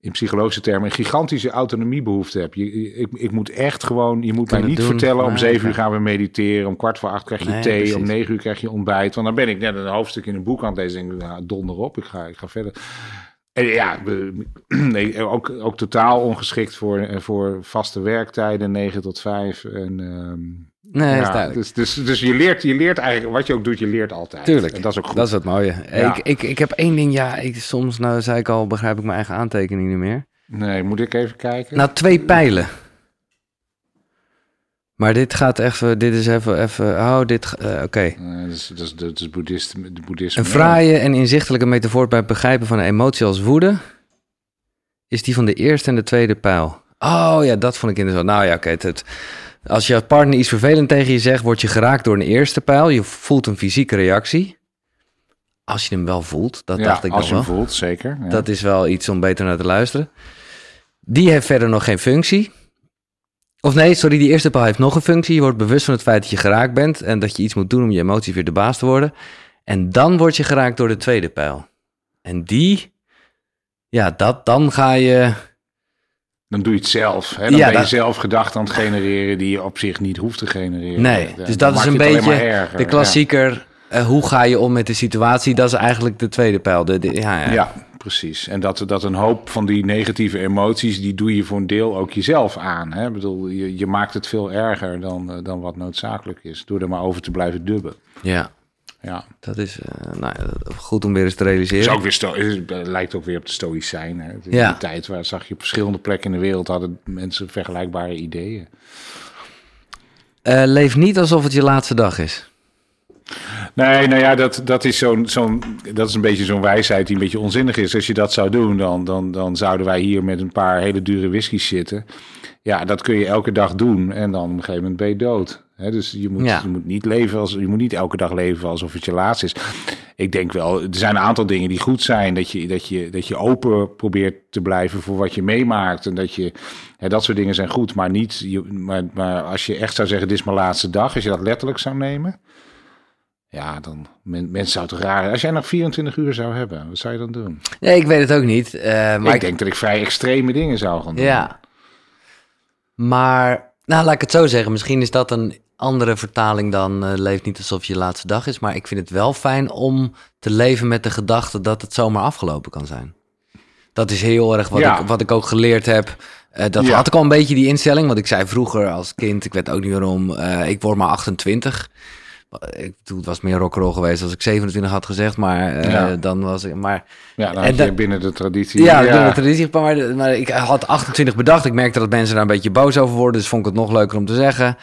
In psychologische termen een gigantische autonomiebehoefte heb. Je, ik, ik moet echt gewoon, je moet mij niet doen. vertellen, om Ah, zeven uur gaan we mediteren, om kwart voor acht krijg je Nee, thee, precies. om negen uur krijg je ontbijt. Want dan ben ik net een hoofdstuk in een boek aan het lezen en denk ik, nou, donder op, ik ga, ik ga verder. En ja, [clears throat] nee, ook, ook totaal ongeschikt voor, eh, voor vaste werktijden, 9 tot 5. En, ehm, Nee, ja, is duidelijk. Dus, dus, dus je, leert, je leert eigenlijk, wat je ook doet, je leert altijd. Tuurlijk. En dat is ook goed. Dat is het mooie. Ja. Ik, ik, ik heb één ding, ja, ik, soms, nou zei ik al, begrijp ik mijn eigen aantekeningen niet meer. Nee, moet ik even kijken? Nou, twee pijlen. Maar dit gaat even, dit is even, even oh, dit, eh, oké. Eh, dat is, dat is, dat is boeddhist, de boeddhisme. Een fraaie en inzichtelijke metafoor bij het begrijpen van een emotie als woede is die van de eerste en de tweede pijl. Oh ja, dat vond ik interessant. Nou ja, oké. het- het- als je partner iets vervelend tegen je zegt, word je geraakt door een eerste pijl. Je voelt een fysieke reactie. Als je hem wel voelt, dat Ja, dacht ik als nog je wel. hem voelt, zeker. Ja. Dat is wel iets om beter naar te luisteren. Die heeft verder nog geen functie. Of nee, sorry, die eerste pijl heeft nog een functie. Je wordt bewust van het feit dat je geraakt bent en dat je iets moet doen om je emoties weer de baas te worden. En dan word je geraakt door de tweede pijl. En die, ja, dat, dan ga je. Dan doe je het zelf. Hè? Dan Ja, ben je dat- zelf gedachten aan het genereren die je op zich niet hoeft te genereren. Nee, dus dat is een beetje de klassieker. eh, hoe ga je om met de situatie? Dat is eigenlijk de tweede pijl. De, de- ja, Ja, ja. ja, precies. En dat, dat een hoop van die negatieve emoties, die doe je voor een deel ook jezelf aan. Hè? Ik bedoel, je, je maakt het veel erger dan, eh, dan wat noodzakelijk is. Door er maar over te blijven dubben. ja, Ja. dat is eh, nou, goed om weer eens te Is realiseren. ook weer sto- is- lijkt ook weer op de stoïcijn. Hè? In Ja. die tijd waar zag je op verschillende plekken in de wereld hadden mensen vergelijkbare ideeën. Eh, leef niet alsof het je laatste dag is. Nee, nou ja, dat, dat, is zo'n, zo'n, dat is een beetje zo'n wijsheid die een beetje onzinnig is. Als je dat zou doen, dan, dan, dan zouden wij hier met een paar hele dure whiskies zitten. Ja, dat kun je elke dag doen en dan op een gegeven moment ben je dood. Dus je moet, Ja. je moet niet leven als je moet niet elke dag leven alsof het je laatst is. Ik denk wel, er zijn een aantal dingen die goed zijn. Dat je, dat je, dat je open probeert te blijven voor wat je meemaakt. En dat je, hè, dat soort dingen zijn goed. Maar niet, je, maar, maar als je echt zou zeggen, dit is mijn laatste dag. Als je dat letterlijk zou nemen. Ja, dan men, mensen zouden het raar. Als jij nog 24 uur zou hebben, wat zou je dan doen? Nee, ik weet het ook niet. eh, maar ik ik- denk dat ik vrij extreme dingen zou gaan doen. Ja. Maar, nou laat ik het zo zeggen. Misschien is dat een andere vertaling dan eh, leef niet alsof je laatste dag is. Maar ik vind het wel fijn om te leven met de gedachte dat het zomaar afgelopen kan zijn. Dat is heel erg wat, Ja. ik, wat ik ook geleerd heb. Eh, dat Ja. had ik al een beetje die instelling. Want ik zei vroeger als kind, ik weet ook niet waarom, eh, ik word maar 28. Ik, toen het was meer rock'n'roll geweest als ik 27 had gezegd. Maar Ja. dan was ik... Maar Ja, dan En je binnen de traditie. ja, doe de traditie, maar, maar ik had 28 bedacht. Ik merkte dat mensen daar een beetje boos over worden. Dus vond ik het nog leuker om te zeggen.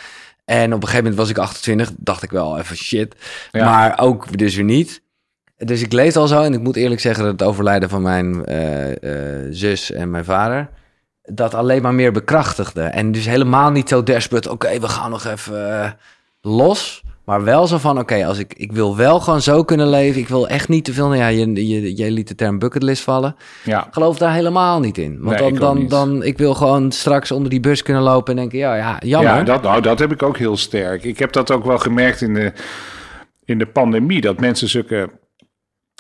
En op een gegeven moment was ik 28. Dacht ik wel even shit. Ja. Maar ook dus weer niet. Dus ik lees al zo. En ik moet eerlijk zeggen dat het overlijden van mijn eh, eh, zus en mijn vader... dat alleen maar meer bekrachtigde. En dus helemaal niet zo desperate. Oké, we gaan nog even eh, los. Maar wel zo van, oké, als ik, ik wil wel gewoon zo kunnen leven. Ik wil echt niet te veel... Nou ja, je, je, jij liet de term bucketlist vallen Ja, geloof daar helemaal niet in. Want Nee, ik dan, dan, niet. dan, ik wil gewoon straks onder die bus kunnen lopen en denken, ja, ja, jammer. ja dat, nou, dat heb ik ook heel sterk. Ik heb dat ook wel gemerkt in de, in de pandemie. Dat mensen zulke,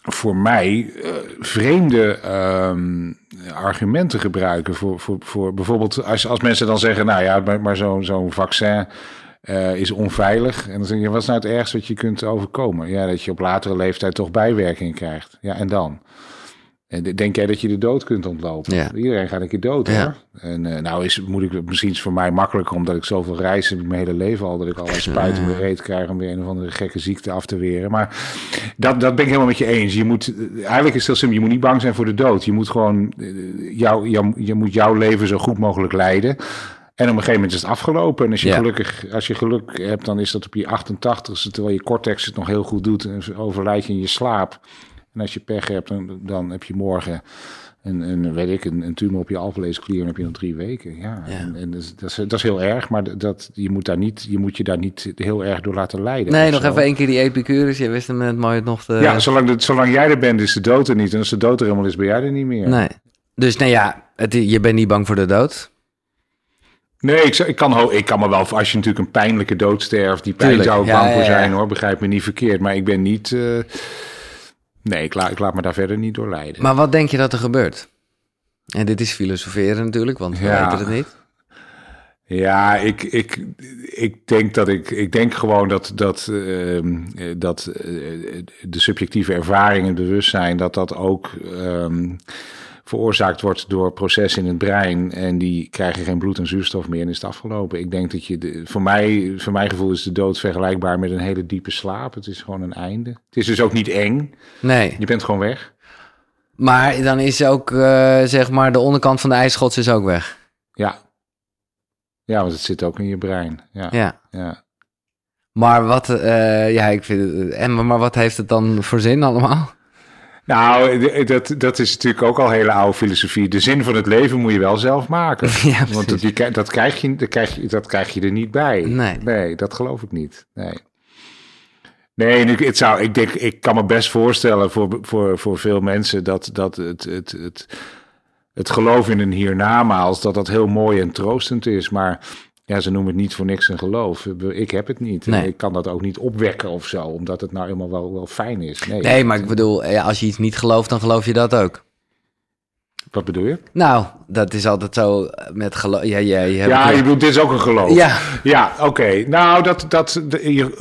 voor mij, eh, vreemde ehm, argumenten gebruiken. Voor, voor, voor bijvoorbeeld als, als mensen dan zeggen, nou ja, maar, maar zo'n zo'n vaccin... eh, is onveilig. En dan zeg je, wat is nou het ergste wat je kunt overkomen? Ja, dat je op latere leeftijd toch bijwerkingen krijgt. Ja, en dan? En de- denk jij dat je de dood kunt ontlopen? Ja. Iedereen gaat een keer dood, Ja. hoor. En eh, nou is, moet ik, misschien is het voor mij makkelijker, omdat ik zoveel reis heb mijn hele leven al, dat ik allerlei spuiten in mijn reet krijg om weer een of andere gekke ziekte af te weren. Maar dat, dat ben ik helemaal met je eens. Je moet, eh, eigenlijk is het heel je moet niet bang zijn voor de dood. Je moet gewoon, jou, jou, je moet jouw leven zo goed mogelijk leiden. En op een gegeven moment is het afgelopen. En als je, Ja. gelukkig, als je geluk hebt, dan is dat op je 88ste, terwijl je cortex het nog heel goed doet. En overlijd je in je slaap. En als je pech hebt, dan, dan heb je morgen een, een, weet ik, een, een tumor op je alvleesklier. En dan heb je nog drie weken. Ja, Ja. En, en dat, is, dat, is, dat is heel erg, maar dat, je, moet daar niet, je moet je daar niet heel erg door laten leiden. Nee, nog zo. even één keer die Epicurus. Je wist hem net mooi nog te... Ja, zolang, de, zolang jij er bent, is de dood er niet. En als de dood er helemaal is, ben jij er niet meer. Nee. Dus nou ja, het, je bent niet bang voor de dood. Nee, ik, ik, kan, ik kan me wel, als je natuurlijk een pijnlijke dood sterft, die pijn Tuurlijk, zou ik bang voor zijn hoor, begrijp me niet verkeerd. Maar ik ben niet, eh, nee, ik, la, ik laat me daar verder niet door leiden. Maar wat denk je dat er gebeurt? En dit is filosoferen natuurlijk, want we weten het niet. Ja, ik, ik, ik denk dat ik, ik denk gewoon dat, dat, ehm, eh, dat eh, de subjectieve ervaring en bewustzijn, dat dat ook ehm, veroorzaakt wordt door processen in het brein. En die krijgen geen bloed en zuurstof meer en is het afgelopen. Ik denk dat je, de, voor, mij, voor mijn gevoel is de dood vergelijkbaar met een hele diepe slaap. Het is gewoon een einde. Het is dus ook niet eng. Nee, Je bent gewoon weg. maar dan is ook, eh, zeg maar, de onderkant van de ijsschots is ook weg. Ja. Ja, want het zit ook in je brein. Ja. ja. Ja. Maar wat, eh, ja, ik vind het, en, maar wat heeft het dan voor zin allemaal? Nou, dat, dat is natuurlijk ook al hele oude filosofie. De zin van het leven moet je wel zelf maken. [laughs] Ja, Want dat, die, dat, krijg je, dat, krijg je, dat krijg je er niet bij. Nee. Nee, dat geloof ik niet. Nee. Nee, ik, het zou, ik, denk, ik kan me best voorstellen voor, voor, voor veel mensen dat, dat het, het, het, het geloof in een hiernamaals, dat dat heel mooi en troostend is. Maar ja, ze noemen het niet voor niks een geloof. Ik heb het niet. Nee. Ik kan dat ook niet opwekken of zo, omdat het nou helemaal wel, wel fijn is. Nee, Nee, maar ik bedoel, ja, als je iets niet gelooft, dan geloof je dat ook. Wat bedoel je? Nou, dat is altijd zo met geloof. Ja, ja, je hebt Ja, je bedoelt, dit is ook een geloof. Ja. Ja, oké. Nou, dat, dat,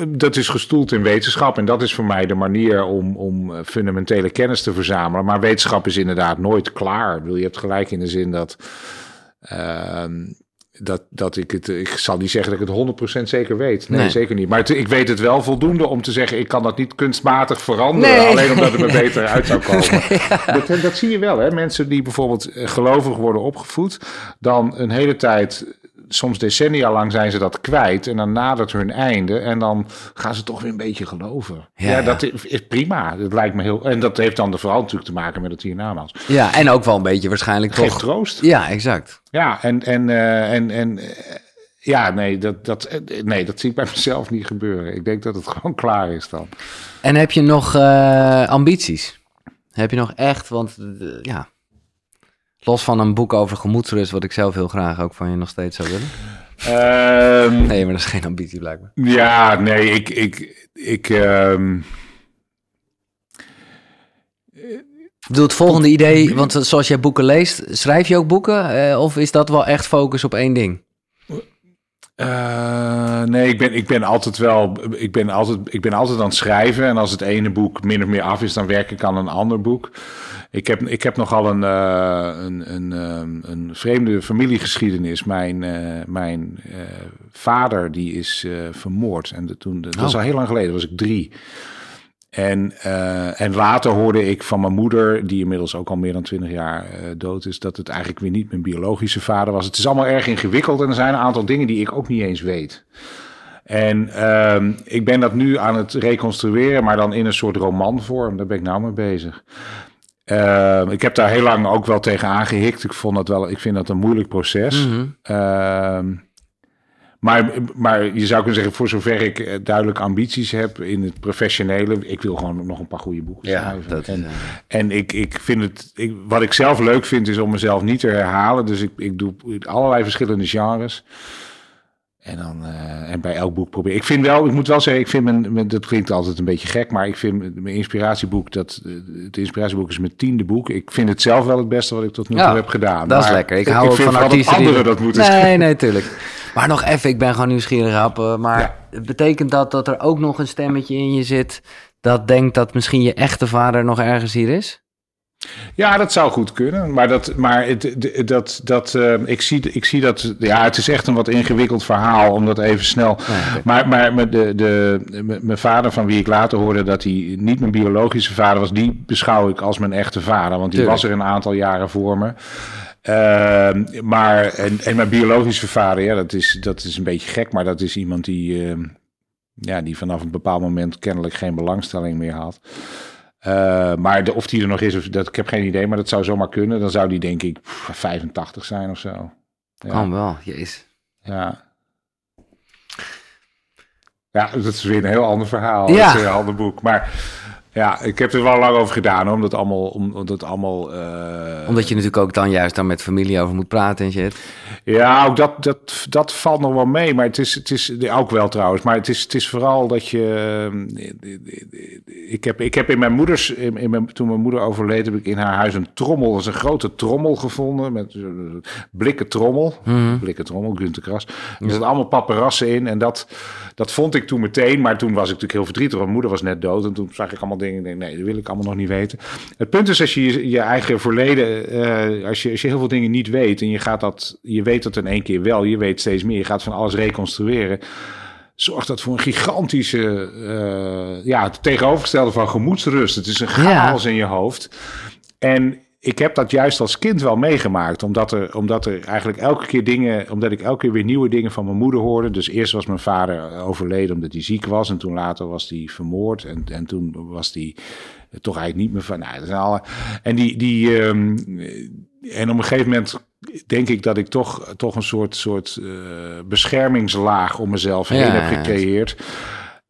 dat is gestoeld in wetenschap. En dat is voor mij de manier om, om eh, fundamentele kennis te verzamelen. Maar wetenschap is inderdaad nooit klaar. Ik bedoel, je hebt gelijk in de zin dat... ehm, dat, dat ik het, ik zal niet zeggen dat ik het 100% zeker weet. Nee, Nee. zeker niet. Maar het- ik weet het wel voldoende om te zeggen, ik kan dat niet kunstmatig veranderen. Nee. Alleen omdat het er [laughs] beter uit zou komen. [laughs] dat, dat zie je wel, hè. Mensen die bijvoorbeeld eh, gelovig worden opgevoed, dan een hele tijd, soms decennia lang zijn ze dat kwijt. En dan nadert hun einde en dan gaan ze toch weer een beetje geloven. Ja, dat is, is prima. Dat lijkt me heel... En dat heeft dan vooral natuurlijk te maken met het hiernamaals. Ja, en ook wel een beetje waarschijnlijk Geeft toch. troost. Ja, exact. Ja, en, en, eh, en, en eh, ja, nee dat, dat, eh, nee, dat zie ik bij mezelf niet gebeuren. Ik denk dat het [laughs] gewoon klaar is dan. En heb je nog ambities? Heb je nog echt, want ja, los van een boek over gemoedsrust, wat ik zelf heel graag ook van je nog steeds zou willen. Ehm, Nee, maar dat is geen ambitie blijkbaar. Ja, nee, ik, ik, ik, Ik bedoel, het volgende idee, want zoals jij boeken leest, schrijf je ook boeken? eh, of is dat wel echt focus op één ding? eh, nee, ik ben, ik ben altijd wel, ik ben altijd, ik ben altijd aan het schrijven. En als het ene boek min of meer af is, dan werk ik aan een ander boek. Ik heb, ik heb nogal een, eh, een, een, ehm, een vreemde familiegeschiedenis. Mijn, eh, mijn eh, vader die is vermoord. En de, toen, dat is Oh. al heel lang geleden, was ik drie. En, en later hoorde ik van mijn moeder, die inmiddels ook al meer dan twintig jaar dood is, dat het eigenlijk weer niet mijn biologische vader was. Het is allemaal erg ingewikkeld en er zijn een aantal dingen die ik ook niet eens weet. En ehm, ik ben dat nu aan het reconstrueren, maar dan in een soort romanvorm. Daar ben ik nou mee bezig. Ehm, ik heb daar heel lang ook wel tegen aangehikt. Ik, vond dat wel, ik vind dat een moeilijk proces. Mhm. Ehm, maar, maar je zou kunnen zeggen, voor zover ik eh, duidelijk ambities heb in het professionele, ik wil gewoon nog een paar goede boeken schrijven. dat is, en eh, en ik, ik vind het, ik, wat ik zelf leuk vind, is om mezelf niet te herhalen. Dus ik, ik doe allerlei verschillende genres. En, dan, eh, en bij elk boek probeer ik. vind wel, ik moet wel zeggen, ik vind mijn, dat klinkt altijd een beetje gek, maar ik vind mijn inspiratieboek, dat, eh, het inspiratieboek is mijn tiende boek. Ik vind het zelf wel het beste wat ik tot nu toe Ja, heb gedaan. dat is lekker. Ik hou ook van artiesten dat die- anderen dat moeten Nee, schrijven. nee, tuurlijk. Maar nog even, ik ben gewoon nieuwsgierig, op. eh, Maar Ja. betekent dat dat er ook nog een stemmetje in je zit dat denkt dat misschien je echte vader nog ergens hier is? Ja, dat zou goed kunnen. Maar, dat, maar het, dat, dat, eh, ik, zie, ik zie dat. Ja, het is echt een wat ingewikkeld verhaal om dat even snel. Oké. Maar, maar met de, de, mijn vader, van wie ik later hoorde dat hij niet mijn biologische vader was, die beschouw ik als mijn echte vader. Want die Tuurlijk. was er een aantal jaren voor me. Ehm, maar, en, en mijn biologische vader, ja, dat is, dat is een beetje gek, maar dat is iemand die, ehm, ja, die vanaf een bepaald moment kennelijk geen belangstelling meer had. Eh, maar de, of die er nog is, of, dat, ik heb geen idee, maar dat zou zomaar kunnen. Dan zou die denk ik pff, 85 zijn of zo. Ja. Kan wel, jezus. Ja. Ja, dat is weer een heel ander verhaal. Ja. Dat is een heel ander boek. Maar ja, ik heb er wel lang over gedaan, hoor, omdat allemaal... Omdat allemaal eh, Omdat je natuurlijk ook dan juist dan met familie over moet praten en shit. Ja, ook dat, dat, dat valt nog wel mee. Maar het is, het is ook wel trouwens. Maar het is, het is vooral dat je. eh, Ik heb, ik heb in mijn moeders. In, in mijn, toen mijn moeder overleed, heb ik in haar huis een trommel. Dat is een grote trommel gevonden. Met blikken trommel. Mhm. Blikken trommel, Günter Kras. Er zitten allemaal paparassen in. En dat, dat vond ik toen meteen. Maar toen was ik natuurlijk heel verdrietig. Want mijn moeder was net dood. En toen zag ik allemaal dingen. Ik denk, nee, dat wil ik allemaal nog niet weten. Het punt is, als je je, je eigen verleden. eh, als, je, als je heel veel dingen niet weet. En je gaat dat. Je weet dat in één keer wel. Je weet steeds meer. Je gaat van alles reconstrueren. Zorgt dat voor een gigantische. eh, ja, het tegenovergestelde van gemoedsrust. Het is een chaos in je hoofd. En ik heb dat juist als kind wel meegemaakt. Omdat er, omdat er eigenlijk elke keer dingen. Omdat ik elke keer weer nieuwe dingen van mijn moeder hoorde. Dus eerst was mijn vader overleden omdat hij ziek was. En toen later was hij vermoord. En, en toen was hij toch eigenlijk niet meer van. Nou, dat zijn alle, en die. die ehm, en op een gegeven moment denk ik dat ik toch, toch een soort, soort eh, beschermingslaag om mezelf heen Ja, heb ja, gecreëerd.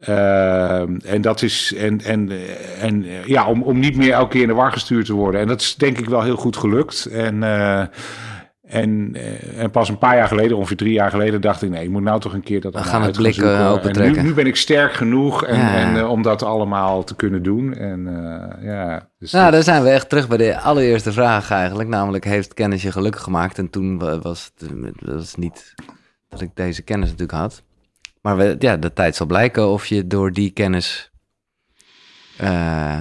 Ehm, en dat is, en, en, en ja, om, om niet meer elke keer in de war gestuurd te worden. En dat is denk ik wel heel goed gelukt. En, eh, en, eh, en pas een paar jaar geleden, ongeveer drie jaar geleden, dacht ik: nee, ik moet nou toch een keer dat We gaan het blik, zoeken. En opentrekken. Nu, nu ben ik sterk genoeg en, Ja. en, eh, om dat allemaal te kunnen doen. En ja, dus Nou, dan zijn we echt terug bij de allereerste vraag eigenlijk. Namelijk, heeft kennis je gelukkig gemaakt? En toen wa- was het was niet dat ik deze kennis natuurlijk had. Maar we, ja, de tijd zal blijken of je door die kennis... eh,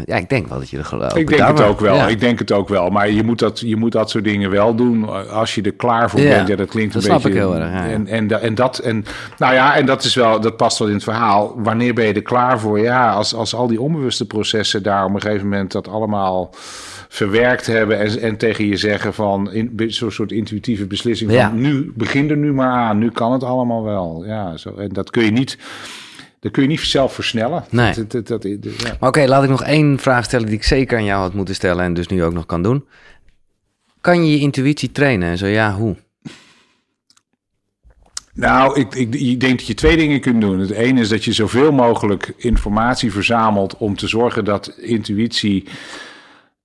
ja, ik denk wel dat je er geloof Ik denk het ook wel. Ik denk het ook wel. Maar je moet dat, je moet dat soort dingen wel doen als je er klaar voor Ja, bent. Ja, dat klinkt dat een snap beetje. ik heel erg, ja. En, en, en dat en nou ja, en dat is wel, dat past wel in het verhaal. Wanneer ben je er klaar voor? Ja, als, als al die onbewuste processen daar op een gegeven moment dat allemaal verwerkt hebben en, en tegen je zeggen van in, zo'n soort intuïtieve beslissing van Ja. nu begin er nu maar aan, nu kan het allemaal wel. Ja, zo en dat kun je niet, dat kun je niet zelf versnellen. Nee. Dat, dat, dat, ja. Maar oké, laat ik nog één vraag stellen die ik zeker aan jou had moeten stellen... en dus nu ook nog kan doen. Kan je je intuïtie trainen? En zo ja, hoe? Nou, ik, ik, ik denk dat je twee dingen kunt doen. Het ene is dat je zoveel mogelijk informatie verzamelt om te zorgen dat intuïtie,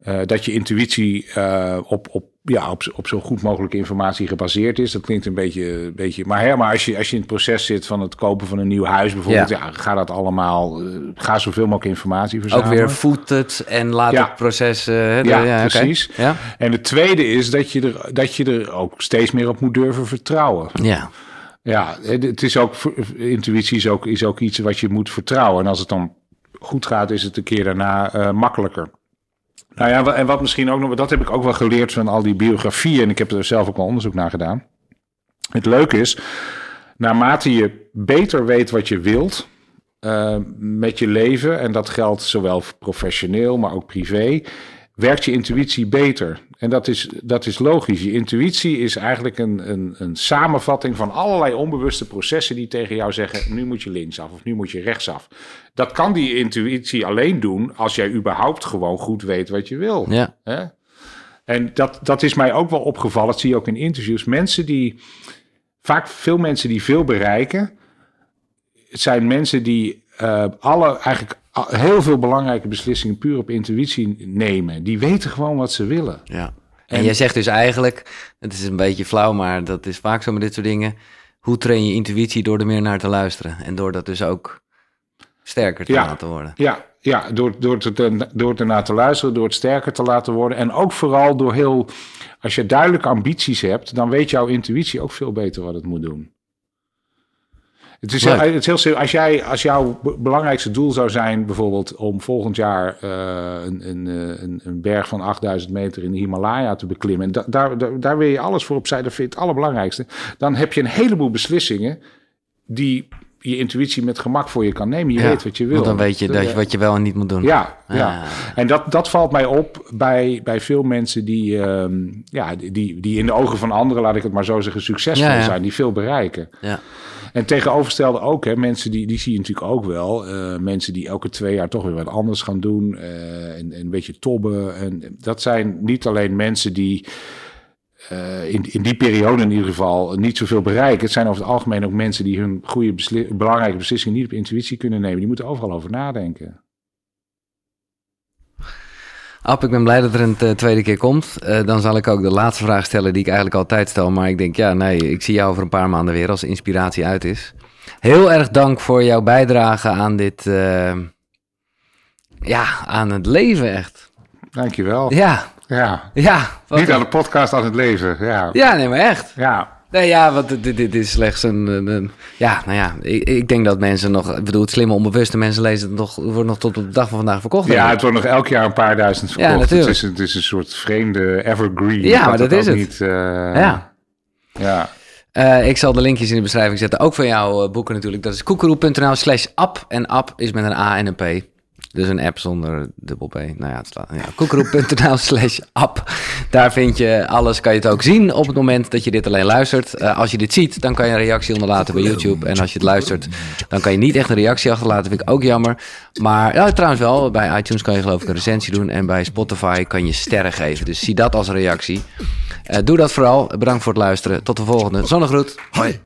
eh, dat je intuïtie eh, op, op, ja, op, op zo goed mogelijke informatie gebaseerd is. Dat klinkt een beetje, een beetje maar, hè, maar als je, als je in het proces zit van het kopen van een nieuw huis bijvoorbeeld, ja, ga dat allemaal, eh, ga zoveel mogelijk informatie Ook verzamelen. weer voet het en laat Ja. het proces... hè, Ja, oké. precies. Ja? En het tweede is dat je, er, dat je er ook steeds meer op moet durven vertrouwen. Ja. Ja, het is ook, intuïtie is ook, is ook iets wat je moet vertrouwen. En als het dan goed gaat, is het een keer daarna makkelijker. Nou ja, en wat misschien ook nog, dat heb ik ook wel geleerd van al die biografieën. En ik heb er zelf ook wel onderzoek naar gedaan. Het leuke is, naarmate je beter weet wat je wilt eh, met je leven, en dat geldt zowel professioneel, maar ook privé, werkt je intuïtie beter. En dat is, dat is logisch. Je intuïtie is eigenlijk een, een, een samenvatting van allerlei onbewuste processen die tegen jou zeggen: nu moet je linksaf of nu moet je rechtsaf. Dat kan die intuïtie alleen doen als jij überhaupt gewoon goed weet wat je wil. Ja. Hè? En dat, dat is mij ook wel opgevallen. Dat zie je ook in interviews. Mensen die, vaak veel mensen die veel bereiken, het zijn mensen die eh, alle, eigenlijk heel veel belangrijke beslissingen puur op intuïtie nemen. Die weten gewoon wat ze willen. Ja. En, En- jij zegt dus eigenlijk, het is een beetje flauw, maar dat is vaak zo met dit soort dingen. Hoe train je intuïtie door er meer naar te luisteren? En door dat dus ook sterker te Ja. laten worden. Ja, ja door, door, het, door het ernaar te luisteren, door het sterker te laten worden. En ook vooral door heel, als je duidelijke ambities hebt, dan weet jouw intuïtie ook veel beter wat het moet doen. Het is, heel, het is heel simpel. Als, jij, als jouw be- belangrijkste doel zou zijn, bijvoorbeeld om volgend jaar eh, een, een, eh, een, een berg van 8000 meter in de Himalaya te beklimmen, en da- daar, daar, daar wil je alles voor opzij, dat vind je het allerbelangrijkste. Dan heb je een heleboel beslissingen die je intuïtie met gemak voor je kan nemen. Je Ja, weet wat je wil. Want dan weet je Dat, dat je, wat je wel en niet moet doen. Ja, ja. Ah. En dat, dat valt mij op bij, bij veel mensen die, ehm, ja, die, die in de ogen van anderen, laat ik het maar zo zeggen, succesvol Ja, ja. zijn, die veel bereiken. Ja. En tegenovergestelde ook, hè, mensen die, die zie je natuurlijk ook wel. eh, mensen die elke twee jaar toch weer wat anders gaan doen. eh, en, en een beetje tobben. En dat zijn niet alleen mensen die eh, in, in die periode in ieder geval niet zoveel bereiken. Het zijn over het algemeen ook mensen die hun goede belangrijke beslissingen niet op intuïtie kunnen nemen. Die moeten overal over nadenken. App, ik ben blij dat er een eh, tweede keer komt. Eh, dan zal ik ook de laatste vraag stellen die ik eigenlijk altijd stel. Maar ik denk, ja, nee, ik zie jou over een paar maanden weer als inspiratie uit is. Heel erg dank voor jouw bijdrage aan dit, eh, ja, aan het leven echt. Dankjewel. Ja, Ja. ja. Niet aan de podcast, aan het leven. Ja. Ja, nee, maar echt. Ja. Nee, ja, want dit, dit- is slechts een, Ja, nou ja, ik, ik denk dat mensen nog... Ik bedoel, het slimme onbewuste mensen lezen het nog... Wordt nog tot op de dag van vandaag verkocht. Ja, het wordt nog elk jaar een paar duizend verkocht. Ja, natuurlijk. Het, is, het is een soort vreemde evergreen. Ja, maar dat is het. Niet, eh, Ja. ja. Eh, ik zal de linkjes in de beschrijving zetten. Ook van jouw eh, boeken natuurlijk. Dat is koekeroe.nl slash app. En app is met een A en een P. Dus een app zonder dubbel P. Nou ja, het slaat. Ja, koekeroe.nl [laughs] slash app. Daar vind je alles. Kan je het ook zien op het moment dat je dit alleen luistert. Eh, als je dit ziet, dan kan je een reactie onderlaten bij YouTube. En als je het luistert, dan kan je niet echt een reactie achterlaten. Vind ik ook jammer. Maar ja, trouwens wel. Bij iTunes kan je geloof ik een recensie doen. En bij Spotify kan je sterren geven. Dus zie dat als reactie. Eh, doe dat vooral. Bedankt voor het luisteren. Tot de volgende. Zonnegroet. Hoi.